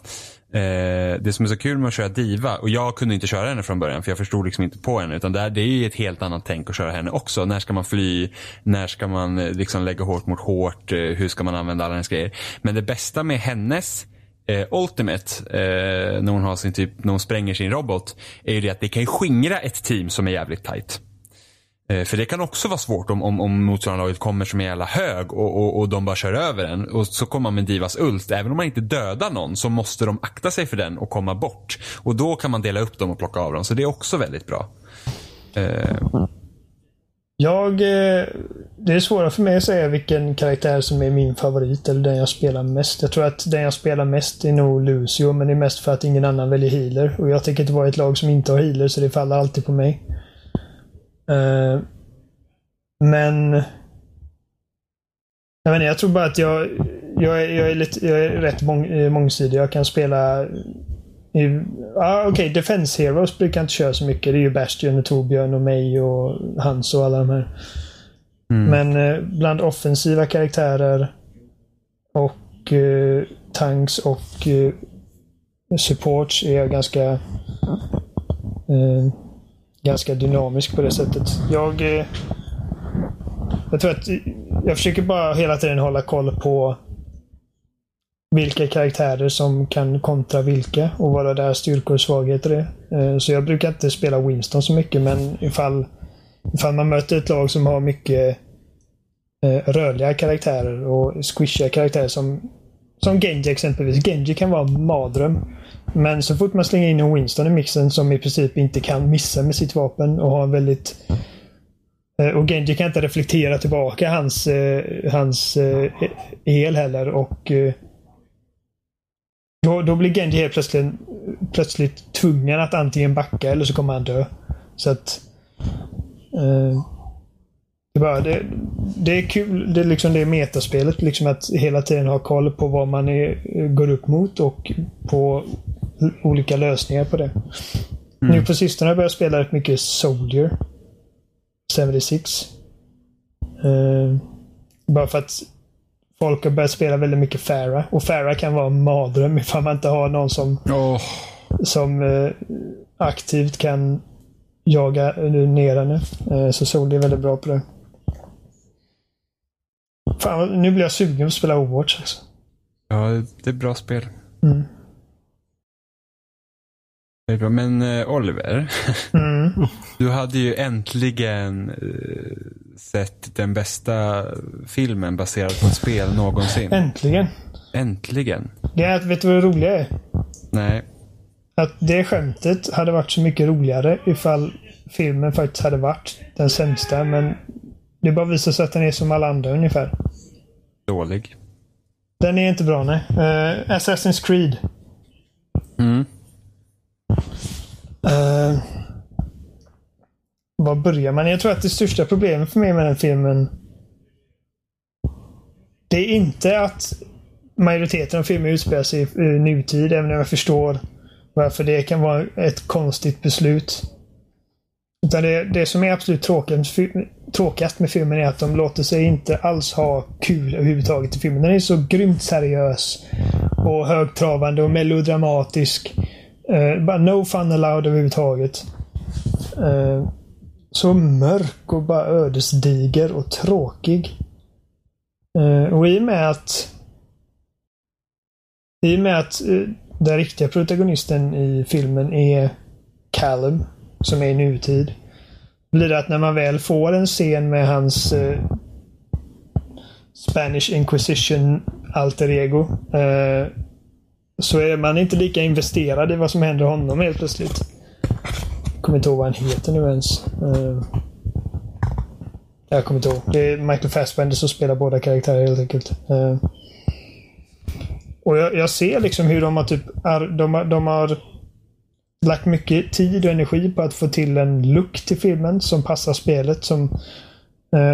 B: Eh, det som är så kul med att köra Diva, och jag kunde inte köra henne från början för jag förstod liksom inte på henne. Utan där, det är ju ett helt annat tänk att köra henne också. När ska man fly? När ska man eh, liksom lägga hårt mot hårt? Eh, hur ska man använda alla hennes grejer? Men det bästa med hennes eh, Ultimate, eh, när hon har sin typ, när hon spränger sin robot, är ju det att det kan skingra ett team som är jävligt tight. Eh, för det kan också vara svårt om, om, om motståndarlaget kommer som en jävla hög och, och, och de bara kör över en. Och så kommer man med Divas ult. Även om man inte dödar någon så måste de akta sig för den och komma bort. Och då kan man dela upp dem och plocka av dem. Så det är också väldigt bra. Eh,
A: Jag, eh, det är svårare för mig att säga vilken karaktär som är min favorit eller den jag spelar mest. Jag tror att den jag spelar mest är nog Lucio, men det är mest för att ingen annan väljer healer. Och jag tänker inte vara i ett lag som inte har healer, så det faller alltid på mig. Eh, men... Jag, inte, jag tror bara att jag, jag, är, jag, är, lite, jag är rätt mång, eh, mångsidig. Jag kan spela Ja, Okej, Defense Heroes brukar jag inte köra så mycket. Det är ju Bastion och Torbjörn och mig och Hans och alla de här. Men eh, bland offensiva karaktärer och eh, tanks och eh, supports är jag ganska eh, ganska dynamisk på det sättet. Jag eh, jag tror att jag försöker bara hela tiden hålla koll på vilka karaktärer som kan kontra vilka och vad deras styrkor och svagheter är. Eh, så jag brukar inte spela Winston så mycket, men ifall, ifall man möter ett lag som har mycket eh, rörliga karaktärer och squishiga karaktärer som, som Genji exempelvis. Genji kan vara en mardröm. Men så fort man slänger in en Winston i mixen som i princip inte kan missa med sitt vapen och har en väldigt eh, och Genji kan inte reflektera tillbaka hans, eh, hans eh, el heller och då, då blir Genji helt plötsligt, plötsligt tvungen att antingen backa eller så kommer han dö. Så att... Eh, det, är bara, det, det är kul, det är liksom det metaspelet. Liksom att hela tiden ha koll på vad man är, går upp mot och på olika lösningar på det. Nu på sistone har jag börjat spela rätt mycket Soldier. 76. Eh, bara för att folk har börjat spela väldigt mycket Farah. Och Farah kan vara en mardröm ifall man inte har någon som,
B: åh,
A: som eh, aktivt kan jaga ner henne. Eh, så Soldier är väldigt bra på det. Fan, nu blir jag sugen på att spela Overwatch. Alltså.
B: ja, det är bra spel.
A: Mm.
B: Det är bra. Men eh, Oliver,
A: Mm.
B: du hade ju äntligen eh, sett den bästa filmen baserad på ett spel någonsin.
A: Äntligen.
B: Äntligen.
A: Det är vet du vad det roliga är?
B: Nej.
A: Att det skämtet hade varit så mycket roligare ifall filmen faktiskt hade varit den sämsta. Men det bara visar sig att den är som alla andra ungefär.
B: Dålig.
A: Den är inte bra nej. Uh, Assassin's Creed.
B: Mm.
A: Uh, var börjar man? Jag tror att det största problemet för mig med den filmen det är inte att majoriteten av filmen utspelar sig i nutid, även om jag förstår Varför det kan vara ett konstigt beslut. Utan det, det som är absolut tråkigast med filmen är att de låter sig inte alls ha kul överhuvudtaget i filmen. Den är så grymt seriös. Och högtravande och melodramatisk. Eh, bara no fun allowed överhuvudtaget. Eh, så mörk och bara ödesdiger och tråkig. Eh, och i och med att i och med att eh, den riktiga protagonisten i filmen är Callum, som är i nutid, blir det att när man väl får en scen med hans eh, Spanish Inquisition alter ego eh, så är man inte lika investerad i vad som händer honom helt plötsligt. Jag kommer inte ihåg vad han heter nu ens. Uh, jag kommer inte ihåg. Det är Michael Fassbender som spelar båda karaktärer helt enkelt. Uh, och jag, jag, ser liksom hur de har typ de, de har lagt mycket tid och energi på att få till en look till filmen som passar spelet. Som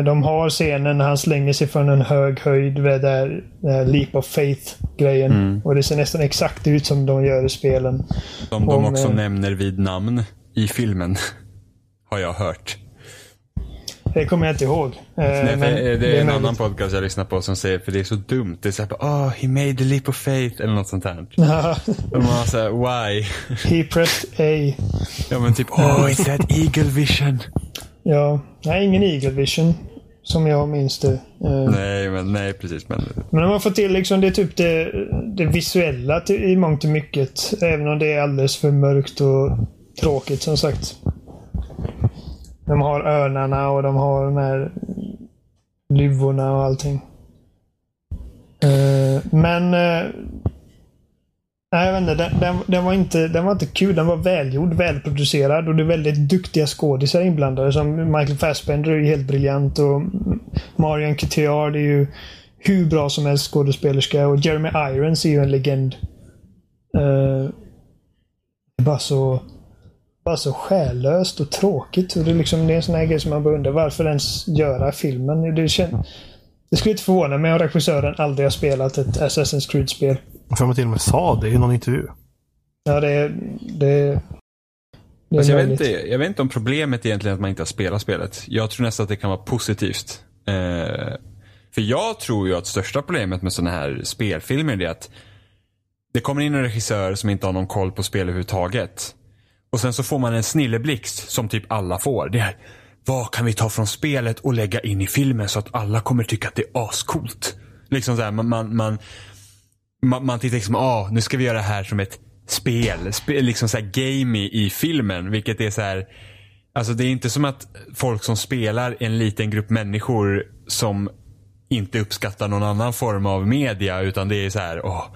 A: de har scenen när han slänger sig från en hög höjd med där Leap of Faith-grejen. Mm. Och det ser nästan exakt ut som de gör i spelen.
B: Som de också med... nämner vid namn i filmen. Har jag hört.
A: Det kommer jag inte ihåg. Eh,
B: Nej, det, är, det är en annan podcast jag lyssnar på som säger, för det är så dumt. Det är såhär, oh, he made the leap of faith eller något sånt här. Och man såhär, why?
A: He pressed A.
B: Ja men typ, oh, it's that eagle vision.
A: Ja, nej, ingen Eagle Vision. Som jag minns det.
B: Uh, nej, men, nej, precis. Men,
A: men de har fått till liksom det, typ det, det visuella till, i mångt och mycket. Även om det är alldeles för mörkt och tråkigt som sagt. De har örnarna och de har de här luvorna och allting. Uh, men uh, Nej, jag vet inte. Den, den, den, var inte, den var inte kul. Den var välgjord, välproducerad och det är väldigt duktiga skådisar inblandade. Som Michael Fassbender är ju helt briljant och Marion Cotillard är ju hur bra som helst skådespelerska och Jeremy Irons är ju en legend. Uh, bara så bara så själlöst och tråkigt. Och det, är liksom, det är en sån här grej som man bara undrar varför ens göra filmen. Det, känns, det skulle inte förvåna mig om regissören aldrig har spelat ett Assassin's Creed-spel.
C: För man till och med sa det i någon intervju.
A: Ja, det, det,
B: det alltså jag, vet inte, jag vet inte om problemet egentligen är att man inte har spelat spelet. Jag tror nästan att det kan vara positivt. Eh, för jag tror ju att största problemet med sådana här spelfilmer är att det kommer in en regissör som inte har någon koll på spel överhuvudtaget. Och sen så får man en snilleblixt som typ alla får. Det är, vad kan vi ta från spelet och lägga in i filmen så att alla kommer tycka att det är ascoolt. Liksom så här, man, man, man, man, man tittar liksom, ah, nu ska vi göra det här som ett spel. spel liksom så här gamey i filmen. Vilket är så här, alltså det är inte som att folk som spelar en liten grupp människor som inte uppskattar någon annan form av media utan det är så här, åh.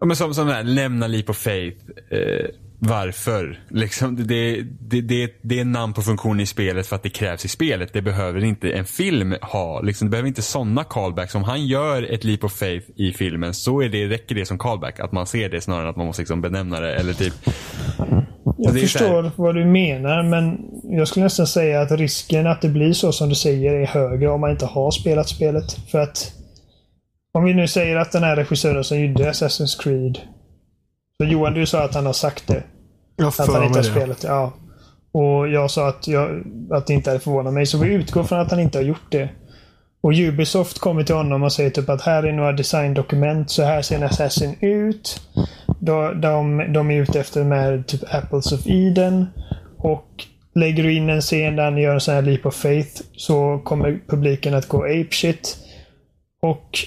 B: Oh, som, som här, lämna Leap of Faith. Eh, varför. Liksom, det, det, det, det är namn på funktion i spelet för att det krävs i spelet. Det behöver inte en film ha. Liksom, det behöver inte sådana callbacks. Om han gör ett leap of faith i filmen så är det, räcker det som callback. Att man ser det snarare än att man måste liksom benämna det. Eller typ,
A: jag förstår vad du menar men jag skulle nästan säga att risken att det blir så som du säger är högre om man inte har spelat spelet. För att om vi nu säger att den här regissören som gjorde Assassin's Creed så Johan, du sa att han har sagt det.
C: Jag
A: att han inte har spelat det. Ja. Och jag sa att, jag, att det inte hade förvånat mig. Så vi utgår från att han inte har gjort det. Och Ubisoft kommer till honom och säger typ att här är några designdokument. Så här ser en Assassin ut. De, de, de är ute efter med typ Apples of Eden. Och lägger du in en scen där han gör en sån här leap of faith så kommer publiken att gå ape shit. Och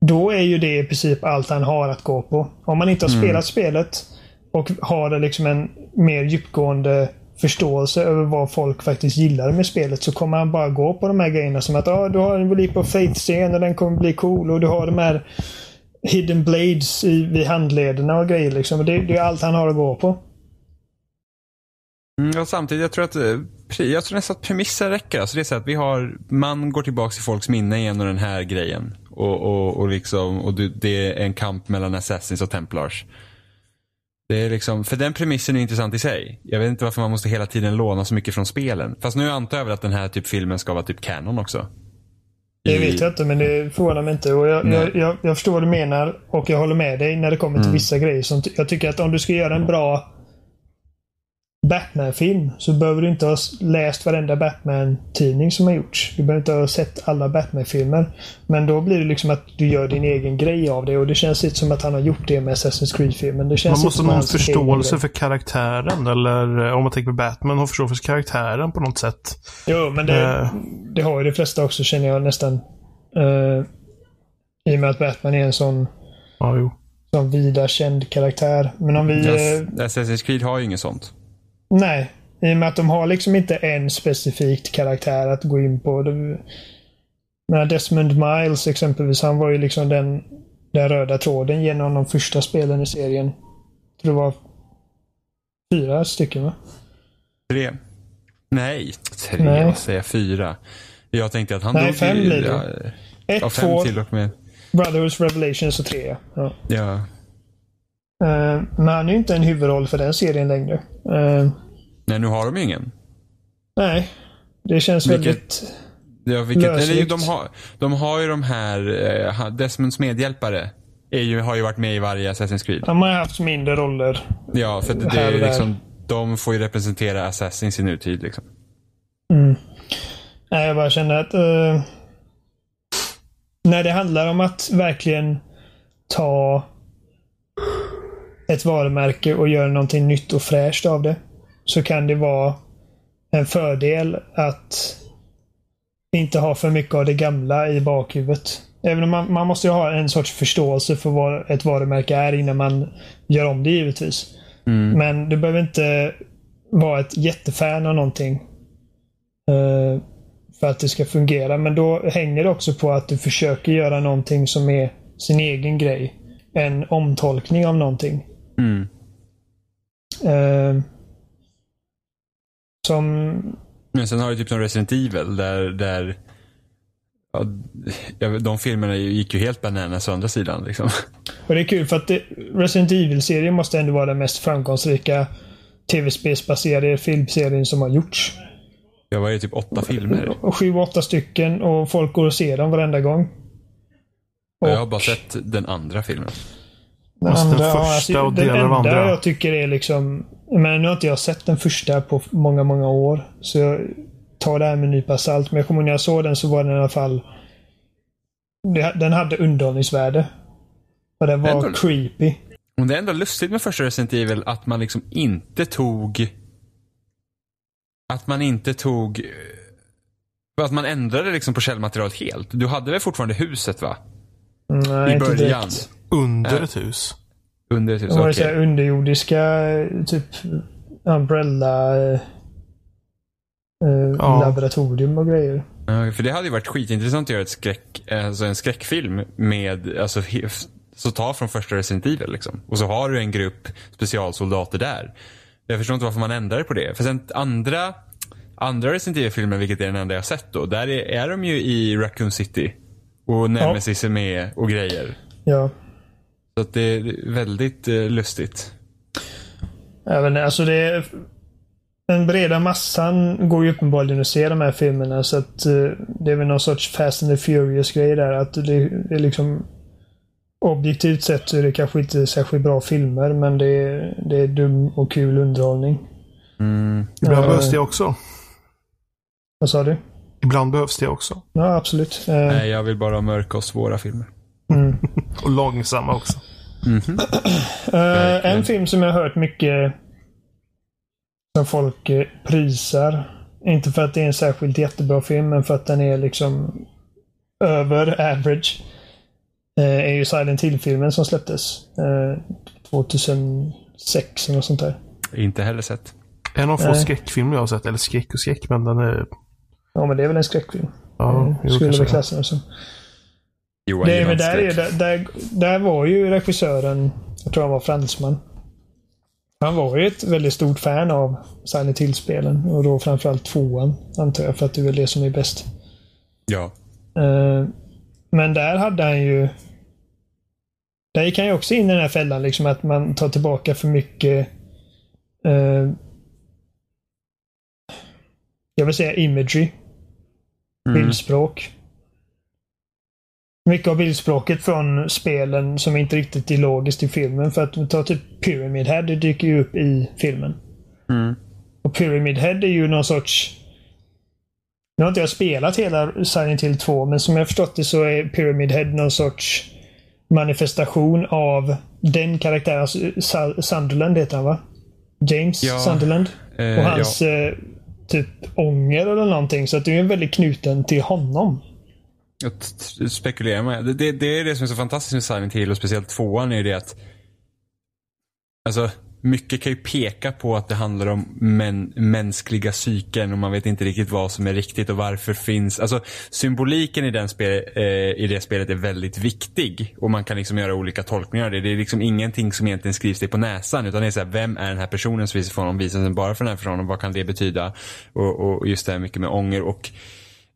A: då är ju det i princip allt han har att gå på. Om man inte har mm. spelat spelet och har liksom en mer djupgående förståelse över vad folk faktiskt gillar med spelet så kommer han bara gå på de här grejerna som att ah, du har en Leap of Faith-scen och den kommer bli cool och du har de här Hidden Blades i, vid handlederna och grejer. Liksom. Det, det är allt han har att gå på.
B: Mm, och samtidigt, jag tror att eh, jag tror nästan att premissen räcker. Alltså det är så att vi har, man går tillbaka till folks minne genom den här grejen. Och, och, och, liksom, och det är en kamp mellan Assassins och Templars. Det är liksom, för den premissen är intressant i sig. Jag vet inte varför man måste hela tiden låna så mycket från spelen. Fast nu antar jag väl att den här typ filmen ska vara typ canon också.
A: Det vet jag inte, men det förvånar mig inte. Och jag, jag, jag, jag förstår vad du menar och jag håller med dig när det kommer till
B: Mm.
A: vissa grejer. Som, jag tycker att om du ska göra en bra Batman-film så behöver du inte ha läst varenda Batman-tidning som har gjorts. Du behöver inte ha sett alla Batman-filmer. Men då blir det liksom att du gör din egen grej av det och det känns inte som att han har gjort det med Assassin's Creed-filmen.
C: Man måste ha någon förståelse för karaktären eller eh, om man tänker på Batman, ha förståelse för karaktären på något sätt.
A: Jo, men det,
C: Eh.
A: det har ju de flesta också känner jag nästan. Uh, I och med att Batman är en sån
C: Ja, jo.
A: som vida känd karaktär. Men om vi...
B: Yes.
A: eh,
B: Assassin's Creed har ju inget sånt.
A: Nej. I och med att de har liksom inte en specifikt karaktär att gå in på. Det, men Desmond Miles exempelvis, han var ju liksom den, den röda tråden genom de första spelen i serien. Jag tror det var fyra stycken va?
B: Tre. Nej, tre.
A: Nej.
B: Vad säger jag? Fyra. Jag tänkte att han
A: Nej,
B: dog
A: fem blir det.
B: Ja,
A: Ett,
B: ja, fem
A: två,
B: till och med.
A: Brothers Revelations och tre ja.
B: Ja.
A: Eh, men han är ju inte en huvudroll för den serien längre. Eh,
B: Nej, nu har de ju ingen.
A: nej. Det känns
B: Vilket-
A: väldigt...
B: Ja, vilket, eller, de, har, de har ju de här, eh, Desmonds medhjälpare är ju, har ju varit med i varje Assassin's Creed.
A: De har haft mindre roller.
B: Ja, för det
A: Här
B: är liksom, de får ju representera Assassins i nutid liksom.
A: Mm. Nej, jag bara känner att när det handlar om att verkligen ta ett varumärke och göra någonting nytt och fräscht av det. Så kan det vara en fördel att inte ha för mycket av det gamla i bakhuvudet. Även om man, man måste ju ha en sorts förståelse för vad ett varumärke är innan man gör om det givetvis. Men du behöver inte vara ett jättefan av någonting. eh, för att det ska fungera. Men då hänger det också på att du försöker göra någonting som är sin egen grej. En omtolkning av någonting.
B: Mm.
A: Eh, som...
B: Men sen har du typ som Resident Evil där, där ja, ja, de filmerna gick ju helt bananas å andra sidan liksom.
A: Och det är kul för att det, Resident Evil-serien måste ändå vara den mest framgångsrika tv-spelsbaserade filmserien som har gjorts.
B: Jag var ju typ åtta filmer.
A: Och Sju, åtta stycken och folk går och ser dem varenda gång.
B: Och jag har bara sett den andra filmen.
A: Den,
C: Alltså, den första och delar av
A: enda
C: andra.
A: jag tycker är liksom... Men nu har inte jag sett den första på många, många år. Så jag tar det här med en nypa salt. Men jag kommer ihåg när jag såg den så var den i alla fall... det- Den hade underhållningsvärde. Och den var
B: Ändå-
A: creepy.
B: Och det är ändå lustigt med första Resident Evil att man liksom inte tog att man inte tog eh, att man ändrade liksom på källmaterialet helt. Du hade väl fortfarande huset va?
A: Nej,
B: I
A: inte
B: början.
A: direkt.
C: Under
B: Äh.
C: ett hus.
B: Under ett hus? Okej.
A: så här underjordiska, typ Umbrella eh, eh,
C: Ja.
A: laboratorium och grejer.
B: Ja, för det hade ju varit skitintressant att göra ett skräck, alltså en skräckfilm med, alltså, så ta från första Resident Evil liksom. Och så har du en grupp specialsoldater där. Jag förstår inte varför man ändrar på det. För sen andra, andra Resident Evil-filmer, vilket är den enda jag har sett då, där är, är de ju i Raccoon City. Och Nemesis är med och grejer.
A: Ja.
B: Så att det är väldigt eh, lustigt.
A: Även, alltså det är, den breda massan går ju uppenbarligen att se de här filmerna så att eh, det är väl någon sorts Fast and the Furious grej där. Att det, det är liksom Objektivt sett så är det kanske inte särskilt bra filmer men det är, det är dum och kul underhållning.
B: Mm.
C: Ibland
A: Ja.
C: behövs det också.
A: Vad sa du?
C: Ibland behövs det också.
A: Ja, absolut. Eh,
B: Nej, jag vill bara ha mörka och svåra filmer.
A: mm.
C: Och långsamma också.
A: Eh,
B: Verkligen.
A: en film som jag har hört mycket som folk eh, prisar. Inte för att det är en särskilt jättebra film, men för att den är liksom över average. eh, är ju Silent Hill-filmen som släpptes. eh, 2006 eller något sånt där.
B: Inte heller sett.
C: En av få skräckfilmer jag har sett. Eller skräck och skräck, men den är...
A: Ja, men det är väl en skräckfilm.
C: Ja, jo,
A: Skulle väl
C: det.
A: klassa den som.
B: Johan
A: väl
B: gillar
A: där, är, där, där, där var ju regissören, jag tror han var fransman. Han var ju ett väldigt stort fan av Silent Hill-spelen och då framförallt tvåan, antar jag, för att det är väl det som är bäst.
B: Ja.
A: Eh, Men där hade han ju... Där gick han ju också in i den här fällan, liksom att man tar tillbaka för mycket eh, jag vill säga imagery.
B: Mm.
A: Bildspråk. Mycket av bildspråket från spelen som inte riktigt är logiskt i filmen. För att ta typ Pyramid Head, det dyker ju upp i filmen.
B: Mm.
A: Och Pyramid Head är ju någon sorts... Nu har inte jag spelat hela Silent Hill 2, men som jag förstått det så är Pyramid Head någon sorts manifestation av den karaktären. Sunderland heter han va? James
B: Ja,
A: Sunderland.
B: eh,
A: Och hans eh, typ ånger eller någonting. Så att det är väldigt knuten till honom.
B: Jag spekulerar med. Det, det, det är det som är så fantastiskt med Silent Hill och speciellt tvåan är ju det att Alltså, mycket kan ju peka på att det handlar om män, mänskliga psyken och man vet inte riktigt vad som är riktigt och varför finns. Alltså symboliken i, den spel, eh, i det spelet är väldigt viktig och man kan liksom göra olika tolkningar av det. Det är liksom ingenting som egentligen skrivs dig på näsan utan det är så här, vem är den här personen som visar för honom? Visar den bara för den här personen? Vad kan det betyda? Och, och just det här mycket med ånger och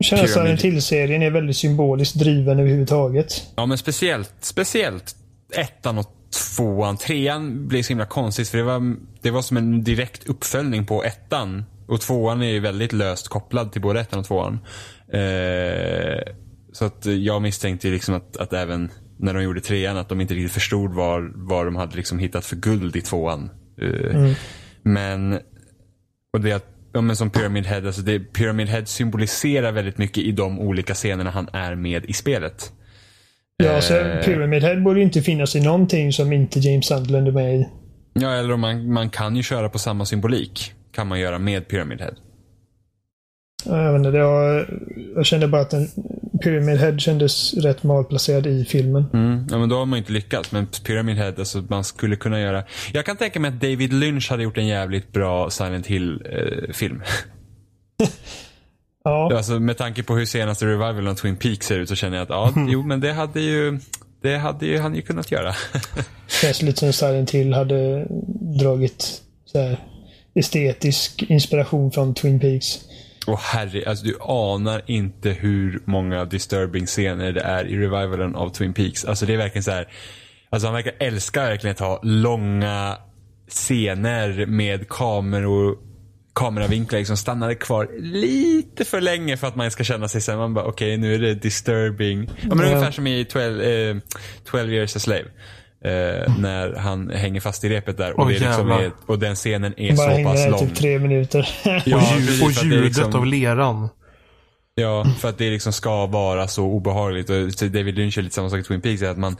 A: Känner att Silent Hill-serien är väldigt symboliskt driven överhuvudtaget.
B: Ja men speciellt, speciellt ettan och tvåan. Trean blev så himla konstigt för det var, det var som en direkt uppföljning på ettan. Och tvåan är ju väldigt löst kopplad till både ettan och tvåan. Eh, så att jag misstänkte liksom att, att även när de gjorde trean att de inte riktigt förstod vad, vad de hade liksom hittat för guld i tvåan. Eh, Men, och det att Ja, men som Pyramid Head, alltså det, Pyramid Head symboliserar väldigt mycket i de olika scenerna han är med i spelet.
A: Ja, så
B: Eh.
A: Pyramid Head borde ju inte finnas i någonting som inte James Sunderland är med i.
B: Ja, eller om man, man kan ju köra på samma symbolik. Kan man göra med Pyramid Head.
A: Ja, Jag, vet inte, var, jag kände bara att en Pyramid Head kändes rätt malplacerad i filmen.
B: Mm. Ja, men då har man inte lyckats. Men Pyramid Head, alltså man skulle kunna göra... Jag kan tänka mig att David Lynch hade gjort en jävligt bra Silent Hill-film.
A: Ja,
B: alltså med tanke på hur senaste revivalen av Twin Peaks ser ut så känner jag att ja, jo men det hade ju... Det hade ju han ju kunnat göra.
A: känns lite som Silent Hill hade dragit så här, estetisk inspiration från Twin Peaks.
B: Och herre, alltså du anar inte hur många disturbing scener det är i revivalen av Twin Peaks. Alltså det är verkligen så här. Alltså han verkar älska verkligen att ha långa scener med kameror, kameravinklar liksom stannade kvar lite för länge för att man ska känna sig sen man bara okej nu är det disturbing. Ja, men
A: Ja.
B: ungefär som i 12, eh, 12 years a slave. Eh, när han hänger fast i repet där och,
C: Åh,
B: det är liksom är, och den scenen är
A: Bara
B: så pass lång.
A: typ tre minuter.
B: Ja,
C: och, ljud, och ljudet
B: liksom-
C: av leran.
B: Ja, för att det liksom ska vara så obehagligt. Och David Lynch är lite samma sak i Twin Peaks. Att man,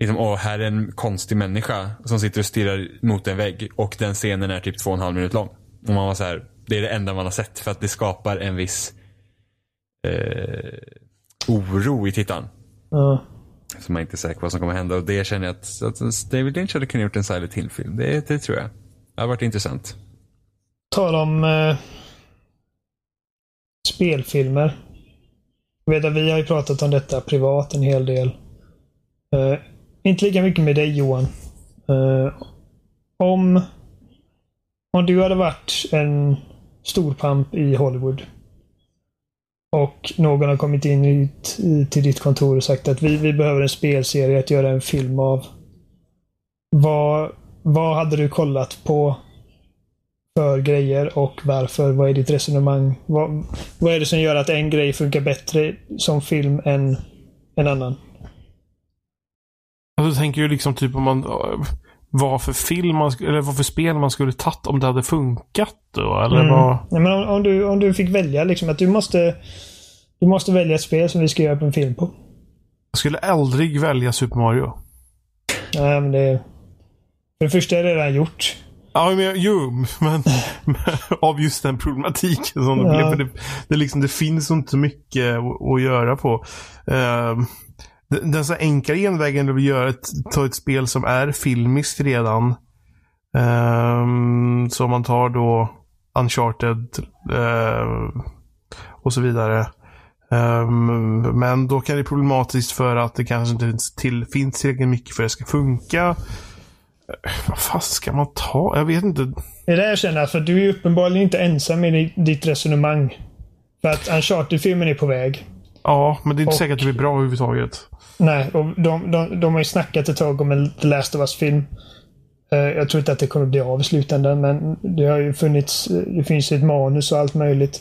B: liksom, åh, här är en konstig människa som sitter och stirrar mot en vägg. Och den scenen är typ två och en halv minut lång. Och man var så här, det är det enda man har sett. För att det skapar en viss eh, oro i tittaren.
A: ja.
B: Så man inte är säker på vad som kommer hända. Och det känner jag att, att David Lynch hade kunnat gjort en Silent Hill-film. Det, det tror jag. Det har varit intressant.
A: Tal om eh, spelfilmer. Jag vet vi har ju pratat om detta privat en hel del. Eh, inte lika mycket med dig Johan. Eh, om, om du hade varit en storpamp i Hollywood och någon har kommit in i, i, till ditt kontor och sagt att vi, vi behöver en spelserie att göra en film av. Vad, vad hade du kollat på för grejer och varför? Vad är ditt resonemang? Vad, vad är det som gör att en grej funkar bättre som film än en annan?
C: Alltså, jag tänker ju liksom typ om man... Vad för film man, eller vad för spel man skulle tagit om det hade funkat då? Eller
A: Mm.
C: vad...
A: Nej, men om, om, du, om du fick välja liksom att du måste du måste välja ett spel som vi ska göra en film på.
C: Jag skulle aldrig välja Super Mario.
A: Nej, men det, för det första är det redan gjort.
C: Ja, men jo, men av just den problematiken som det
A: Ja.
C: blev. För Det, det, liksom, det finns inte så mycket att, att göra på. Uh, den, den så enkla genvägen är att göra ett, ta ett spel som är filmiskt redan. Um, så man tar då Uncharted eh, och så vidare. Ehm, men då kan det bli problematiskt för att det kanske inte till, finns tillräckligt mycket för att det ska funka. Eh, Vad fan ska man ta? Jag vet inte.
A: Det är det jag känner, för du är uppenbarligen inte ensam i di- ditt resonemang. För att Uncharted-filmen är på väg.
C: Ja, men det är inte
A: Och-
C: säkert att det blir bra överhuvudtaget.
A: Nej, och de, de, de har ju snackat ett tag om en The Last of Us-film. Eh, Jag tror inte att det kommer bli av i slutändan, men det har ju funnits, det finns ett manus och allt möjligt.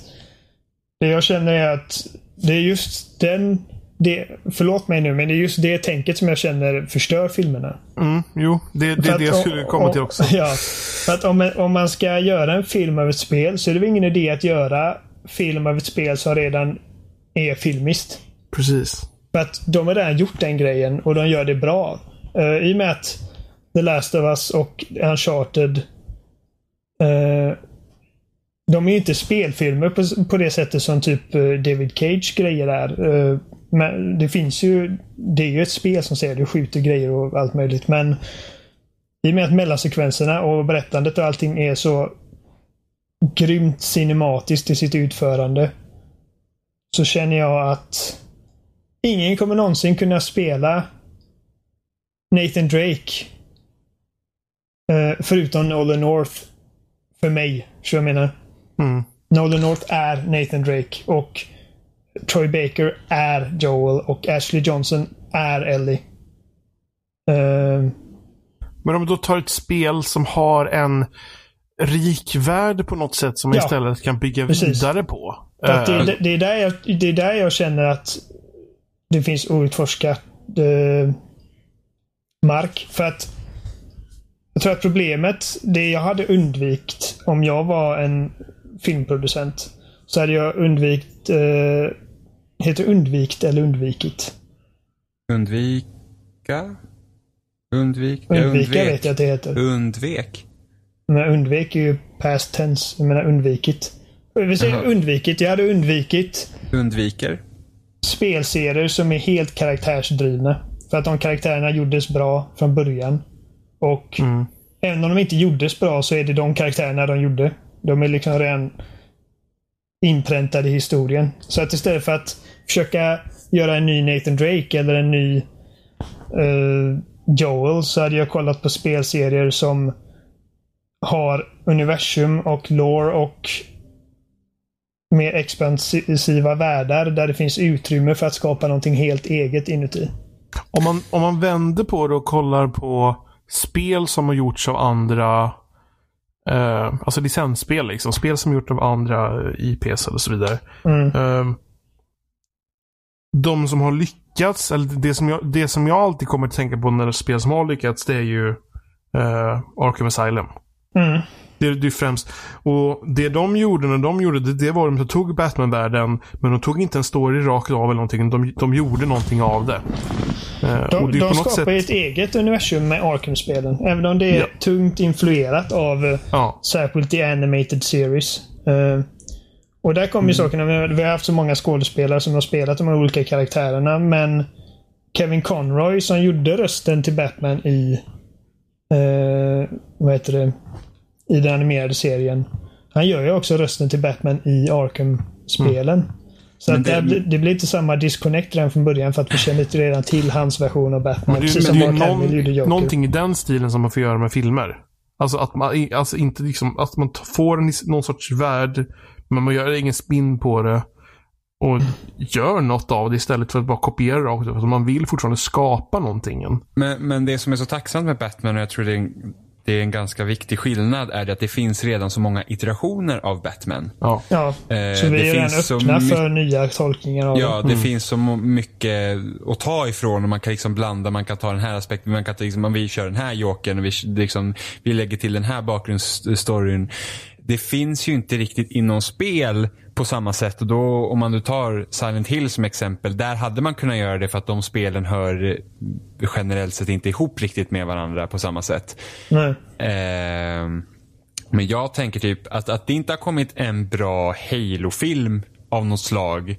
A: Det jag känner är att det är just den det, förlåt mig nu, men det är just det tänket som jag känner förstör filmerna.
C: Mm, jo, det, det det jag
A: om-
C: skulle komma till också.
A: Ja, för att om, om man ska göra en film av ett spel så är det väl ingen idé att göra film av ett spel som redan är filmiskt.
C: Precis.
A: För att de har redan gjort den grejen och de gör det bra. Uh, I och med att The Last of Us och Uncharted uh, de är ju inte spelfilmer på, på det sättet som typ eh, David Cage grejer är. Uh, men det finns ju Det är ju ett spel som säger du skjuter grejer och allt möjligt men i och med att mellansekvenserna och berättandet och allting är så grymt cinematiskt i sitt utförande så känner jag att ingen kommer någonsin kunna spela Nathan Drake eh, förutom Nolan North för mig. Så jag menar.
C: Mm.
A: Nolan North är Nathan Drake och Troy Baker är Joel och Ashley Johnson är Ellie. Eh,
C: Men om du tar ett spel som har en rik värld på något sätt som man
A: Ja.
C: istället kan bygga
A: Precis.
C: vidare på.
A: För att
C: Eh,
A: det, det, är där jag, det är där jag känner att det finns outforskat eh, mark. För att jag tror att problemet, det jag hade undvikit om jag var en filmproducent, så hade jag undvikit, eh, heter undvikt eller undvikit?
B: Undvika? Undvik?
A: Undvika
B: undvek.
A: vet jag att det heter.
B: Undvek?
A: Men undvek är ju past tense. Jag menar undvikit. Vi säger undvikit. Jag hade undvikit
B: Undviker?
A: Spelserier som är helt karaktärsdrivna. För att de karaktärerna gjordes bra från början. Och
C: Mm.
A: även om de inte gjordes bra så är det de karaktärerna de gjorde. De är liksom redan inpräntade i historien. Så att istället för att försöka göra en ny Nathan Drake eller en ny eh, Joel så hade jag kollat på spelserier som har universum och lore och mer expansiva världar där det finns utrymme för att skapa någonting helt eget inuti.
C: Om man, om man vänder på det och kollar på spel som har gjorts av andra eh, Alltså licensspel liksom. Spel som gjorts av andra IPs och så vidare.
A: Mm.
C: Eh, de som har lyckats, eller det som, jag, det som jag alltid kommer att tänka på när det är spel som har lyckats, det är ju eh, Arkham Asylum.
A: Mm.
C: Det är det är främst. Och det de gjorde när de gjorde det, det var att de tog Batman-världen, men de tog inte en story rakt av eller någonting. De, de gjorde någonting av det. Eh, och
A: De,
C: det är
A: de skapar
C: sätt,
A: ett eget universum med Arkham-spelen. Även om det är
C: Ja.
A: tungt influerat av eh,
C: Ja,
A: särskilt i Animated Series. Eh, och där kommer ju sakerna. Vi har- haft så många skådespelare som har spelat de här olika karaktärerna. Men Kevin Conroy som gjorde rösten till Batman i eh, vad heter det? I den animerade serien. Han gör ju också rösten till Batman i Arkham-spelen. Så
B: Men
A: att det,
B: det-
A: blir- det blir inte samma disconnect redan från början för att vi känner inte redan till hans version av Batman.
C: men det,
A: precis
C: men
A: som
C: det är
A: Mark Hamill gjorde
C: någon, någonting i den stilen som man får göra med filmer. Alltså att man, alltså inte liksom, att man får en, någon sorts värld, men man gör ingen spin på det. Och gör något av det istället för att bara kopiera rakt av. Alltså man vill fortfarande skapa någonting.
B: Men, men det som är så tacksamt med Batman och jag tror det är, en, det är en ganska viktig skillnad är det att det finns redan så många iterationer av Batman.
C: Ja.
A: Ja,
B: Eh,
A: så vi
B: det
A: är redan
B: finns så
A: öppna för nya tolkningar av
B: Ja,
A: det.
B: det finns så mycket att ta ifrån och man kan liksom blanda. Man kan ta den här aspekten, man kan ta liksom, om vi kör den här jokern och vi, liksom, vi lägger till den här bakgrundsstoryn. Det finns ju inte riktigt inom spel på samma sätt. Och då, om man nu tar Silent Hill som exempel. Där hade man kunnat göra det för att de spelen hör eh, generellt sett inte ihop riktigt med varandra på samma sätt.
A: Nej.
B: Ehm, men jag tänker typ att, att det inte har kommit en bra Halo-film av något slag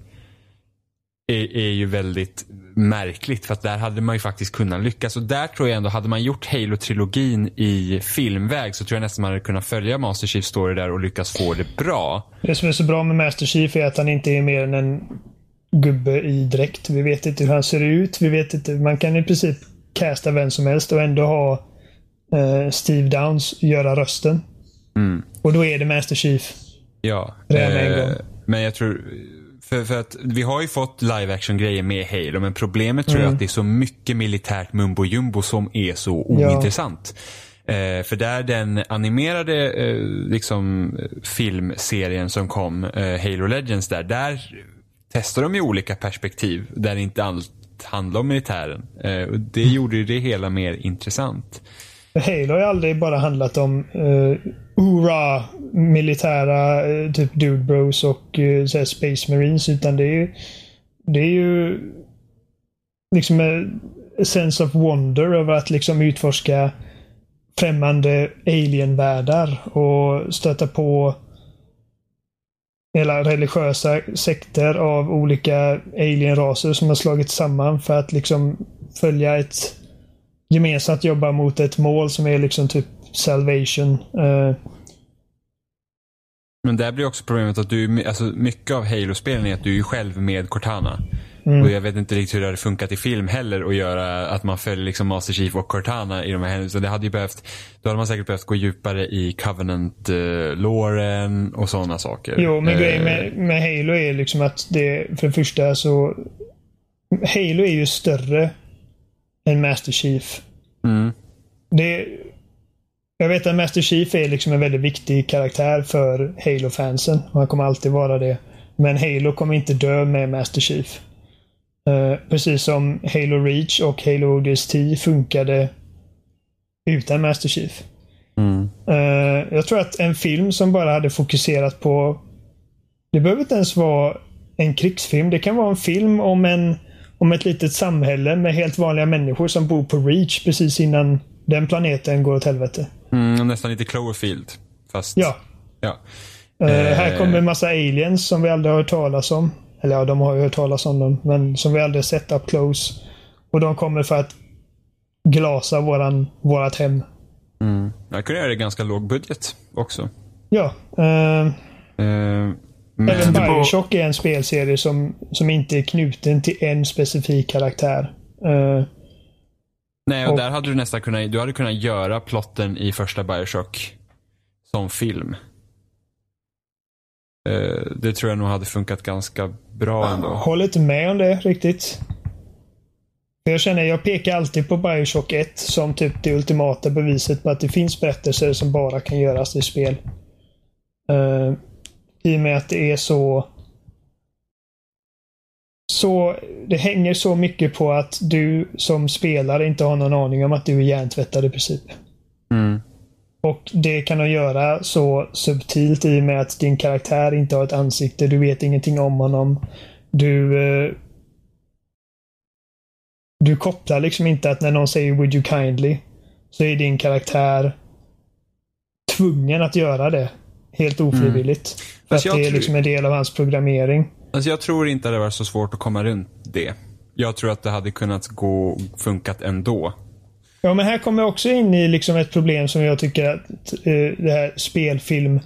B: är, är ju väldigt märkligt för att där hade man ju faktiskt kunnat lyckas. Och där tror jag ändå, hade man gjort Halo-trilogin i filmväg så tror jag nästan man hade kunnat följa Master Chief story där och lyckas få det bra.
A: Det som är så bra med Master Chief är att han inte är mer än en gubbe i dräkt. Vi vet inte hur han ser ut. Vi vet inte. Man kan i princip casta vem som helst och ändå ha eh, Steve Downs göra rösten.
B: Mm.
A: Och då är det Master Chief.
B: Ja.
A: Redan med en
B: eh,
A: gång.
B: Men jag tror, för, för att vi har ju fått live action grejer med Halo men problemet tror jag
A: Mm.
B: att det är så mycket militärt mumbo jumbo som är så
A: Ja.
B: ointressant. Eh, för där den animerade eh, liksom, filmserien som kom, eh, Halo Legends där, där testar dem i olika perspektiv där inte allt handlar om militären. Eh, och det gjorde ju det hela mer intressant.
A: Halo har ju aldrig bara handlat om eh, uh, Ura, militära uh, typ Dude Bros och uh, så Space Marines. Utan det är ju, det är ju liksom a sense of wonder över att liksom utforska främmande alienvärldar och stöta på hela religiösa sekter av olika alienraser som har slagits samman för att liksom följa ett gemensamt jobba mot ett mål som är liksom typ salvation. Uh,
B: Men där blir också problemet att du, alltså mycket av Halo-spelen är att du är själv med Cortana. Mm. Och jag vet inte riktigt hur det hade funkat i film heller att göra att man följer liksom Master Chief och Cortana i de här händelserna. Det hade ju behövt, då hade man säkert behövt gå djupare i Covenant-låren och sådana saker.
A: Jo, men grejen med, eh. med Halo är liksom att det, för det första så Halo är ju större än Master Chief.
B: Mm.
A: Det, jag vet att Master Chief är liksom en väldigt viktig karaktär för Halo-fansen. Han kommer alltid vara det. Men Halo kommer inte dö med Master Chief. Uh, precis som Halo Reach och Halo ODST funkade utan Master Chief.
B: Mm.
A: Uh, jag tror att en film som bara hade fokuserat på... Det behöver inte ens vara en krigsfilm. Det kan vara en film om, en, om ett litet samhälle med helt vanliga människor som bor på Reach precis innan den planeten går åt helvete.
B: Mm, nästan lite Cloverfield. Fast...
A: Ja.
B: ja.
A: Uh, här kommer en massa aliens som vi aldrig har hört talas om. Eller ja, de har ju hört talas om dem. Men som vi aldrig sett up close. Och de kommer för att glasa våran, vårat hem.
B: Mm. Jag kunde göra det ganska låg budget också.
A: Ja. Uh,
B: uh,
A: även Bioshock är en spelserie som, som inte är knuten till en specifik karaktär. Uh,
B: Nej, och, och, där hade du nästan kunnat, du hade kunnat göra plotten i första Bioshock som film. Eh, det tror jag nog hade funkat ganska bra ändå.
A: Håller inte med om det riktigt. Jag känner, jag pekar alltid på Bioshock 1 som typ det ultimata beviset på att det finns berättelser som bara kan göras i spel. Uh, I och med att det är så... Så det hänger så mycket på att du som spelare inte har någon aning om att du är hjärntvättad i princip.
B: Mm.
A: Och det kan de göra så subtilt i och med att din karaktär inte har ett ansikte. Du vet ingenting om honom. Du... Eh, du kopplar liksom inte att när någon säger “Would you kindly” så är din karaktär tvungen att göra det. Helt ofrivilligt. Mm. För att det är liksom en del av hans programmering.
B: Alltså jag tror inte det var så svårt att komma runt det. Jag tror att det hade kunnat gå funkat ändå.
A: Ja, men här kommer jag också in i liksom ett problem som jag tycker att uh, det här spelfilm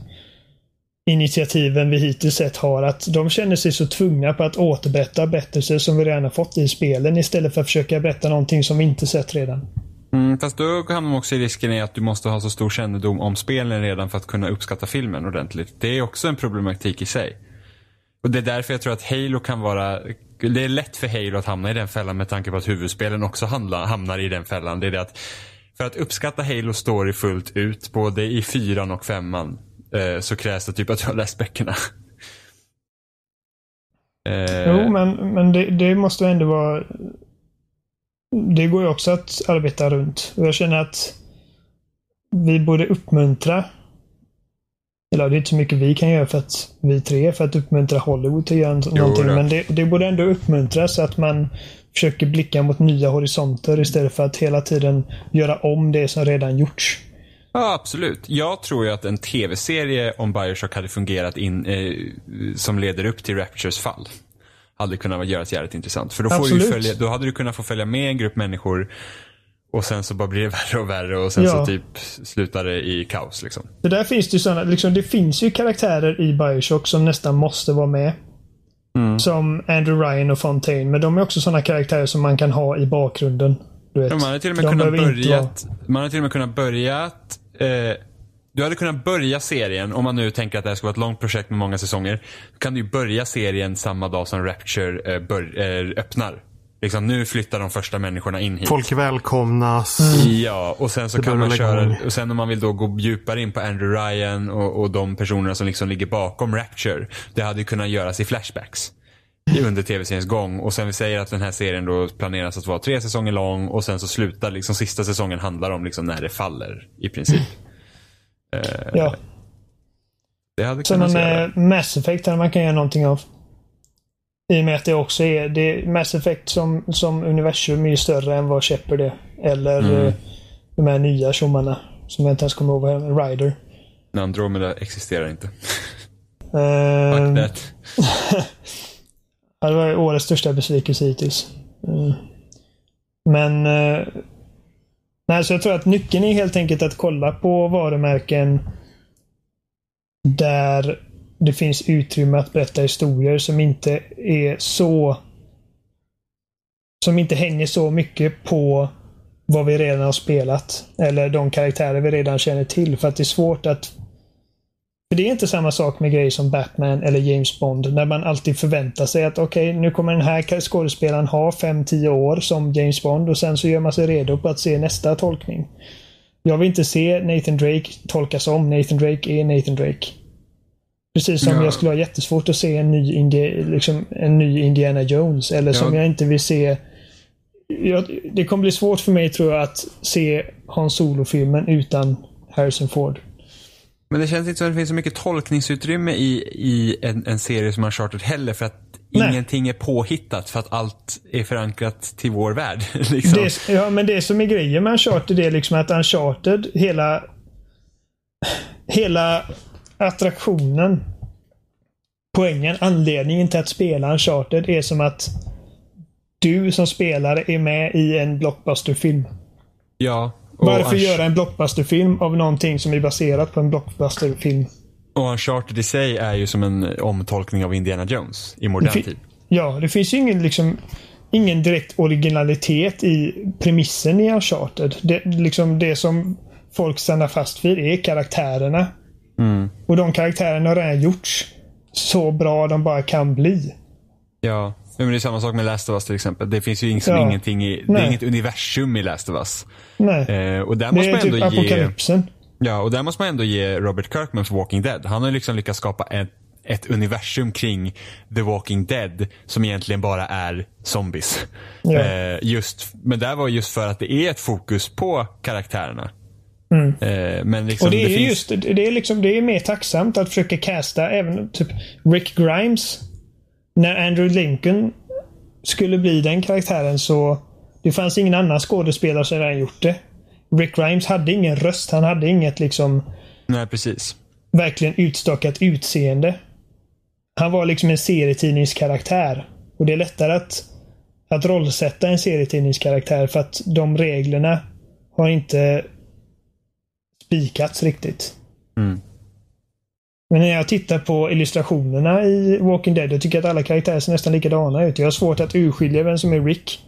A: initiativen vi hittills sett har. Att de känner sig så tvungna på att återberätta berättelser som vi redan har fått i spelen istället för att försöka berätta någonting som vi inte sett redan.
B: Mm, fast då hamnar man också i risken i att du måste ha så stor kännedom om spelen redan för att kunna uppskatta filmen ordentligt. Det är också en problematik i sig. Och Det är därför jag tror att Halo kan vara det är lätt för Halo att hamna i den fällan med tanke på att huvudspelen också handla, hamnar i den fällan. Det är det att för att uppskatta Halo Story fullt ut, både i fyran och femman, eh, så krävs det typ att du har läst böckerna.
A: eh, jo, men, men det, det måste ändå vara... Det går ju också att arbeta runt. Och jag känner att vi borde uppmuntra eller det är inte så mycket vi kan göra för att vi tre för att uppmuntra Hollywood till att göra jo, någonting. Då. Men det, det borde ändå uppmuntras att man försöker blicka mot nya horisonter istället för att hela tiden göra om det som redan gjorts.
B: Ja, absolut. Jag tror ju att en tv-serie om Bioshock hade fungerat in, eh, som leder upp till Raptures fall hade kunnat göras jävligt intressant. För då, får du följa, då hade du kunnat få följa med en grupp människor och sen så bara blir det värre och värre och sen ja. så typ slutar det i kaos. Liksom.
A: Det där finns det ju sådana, liksom, det finns ju karaktärer i Bioshock som nästan måste vara med.
B: Mm.
A: Som Andrew Ryan och Fontaine. Men de är också sådana karaktärer som man kan ha i bakgrunden. Du vet.
B: Ja, man hade till och med kunnat börjat, man hade till och med kunnat börjat eh, du hade kunnat börja serien, om man nu tänker att det här ska vara ett långt projekt med många säsonger. Då kan du ju börja serien samma dag som Rapture eh, bör, eh, öppnar. Liksom, nu flyttar de första människorna in hit.
C: Folk välkomnas.
B: Mm. Ja, och sen så kan man köra, och sen om man vill då gå djupare in på Andrew Ryan och, och de personerna som liksom ligger bakom Rapture. Det hade kunnat göras i flashbacks. under tv-seriens gång. Och sen vi säger att den här serien då planeras att vara tre säsonger lång och sen så slutar liksom sista säsongen handlar om liksom när det faller i princip. Eh,
A: Ja.
B: Det hade kunnat
A: med
B: se.
A: Mass Effect hade man kan göra någonting av. I och med att det också är, det, Mass Effect som, som universum är ju större än vad Shepard är. Eller
B: Mm.
A: eh, de här nya tjommarna. Som jag inte ens kommer ihåg vad. Rider.
B: Andromeda existerar inte.
A: Eh,
B: Fuck that.
A: Det var årets största besvikelse hittills. Mm. Men... Nej, så jag tror att nyckeln är helt enkelt att kolla på varumärken där det finns utrymme att berätta historier som inte är så... Som inte hänger så mycket på vad vi redan har spelat. Eller de karaktärer vi redan känner till. För att det är svårt att för det är inte samma sak med grejer som Batman eller James Bond. När man alltid förväntar sig att okej, nu kommer den här skådespelaren ha 5-10 år som James Bond och sen så gör man sig redo på att se nästa tolkning. Jag vill inte se Nathan Drake tolkas om. Nathan Drake är Nathan Drake. Precis som
B: Ja.
A: jag skulle ha jättesvårt att se en ny, Indi liksom, en ny Indiana Jones. Eller som
B: Ja.
A: jag inte vill se jag, det kommer bli svårt för mig tror jag att se Hans Solo-filmen utan Harrison Ford.
B: Men det känns inte som att det finns så mycket tolkningsutrymme i, i en, en serie som Uncharted heller för att
A: Nej.
B: ingenting är påhittat för att allt är förankrat till vår värld. liksom.
A: Det, ja, men det som är grejen med Uncharted är liksom att Uncharted, hela... Hela attraktionen, poängen, anledningen till att spela Uncharted är som att du som spelare är med i en blockbusterfilm.
B: Ja.
A: Varför göra en blockbusterfilm av någonting som är baserat på en blockbusterfilm?
B: Och Uncharted i sig är ju som en omtolkning av Indiana Jones i modern tid.
A: Ja, det finns ju ingen, liksom, ingen direkt originalitet i premissen i Uncharted. Det, liksom det som folk stannar fast vid är karaktärerna.
B: Mm.
A: Och de karaktärerna har redan gjorts så bra de bara kan bli.
B: Ja. Men det är samma sak med Last of Us till exempel. Det finns ju liksom
A: Ja.
B: ingenting i, det är inget universum i Last of Us.
A: Nej.
B: Eh, och där
A: det
B: måste
A: är
B: man
A: typ
B: ändå ge...
A: apokalypsen.
B: Ja, och där måste man ändå ge Robert Kirkman för Walking Dead. Han har liksom lyckats skapa ett, ett universum kring The Walking Dead som egentligen bara är zombies.
A: Ja.
B: Eh, just, men där var just för att det är ett fokus på karaktärerna. Eh, men liksom,
A: Mm. Och det är
B: finns,
A: just det är liksom, det är mer tacksamt att försöka casta även typ Rick Grimes. När Andrew Lincoln skulle bli den karaktären så det fanns ingen annan skådespelare som redan gjort det. Rick Grimes hade ingen röst. Han hade inget liksom
B: Nej, precis.
A: verkligen utstakat utseende. Han var liksom en serietidningskaraktär. Och det är lättare att, att rollsätta en serietidningskaraktär för att de reglerna har inte spikats riktigt.
B: Mm.
A: Men när jag tittar på illustrationerna i Walking Dead, jag tycker att alla karaktärer ser nästan likadana ut. Jag har svårt att urskilja vem som är Rick.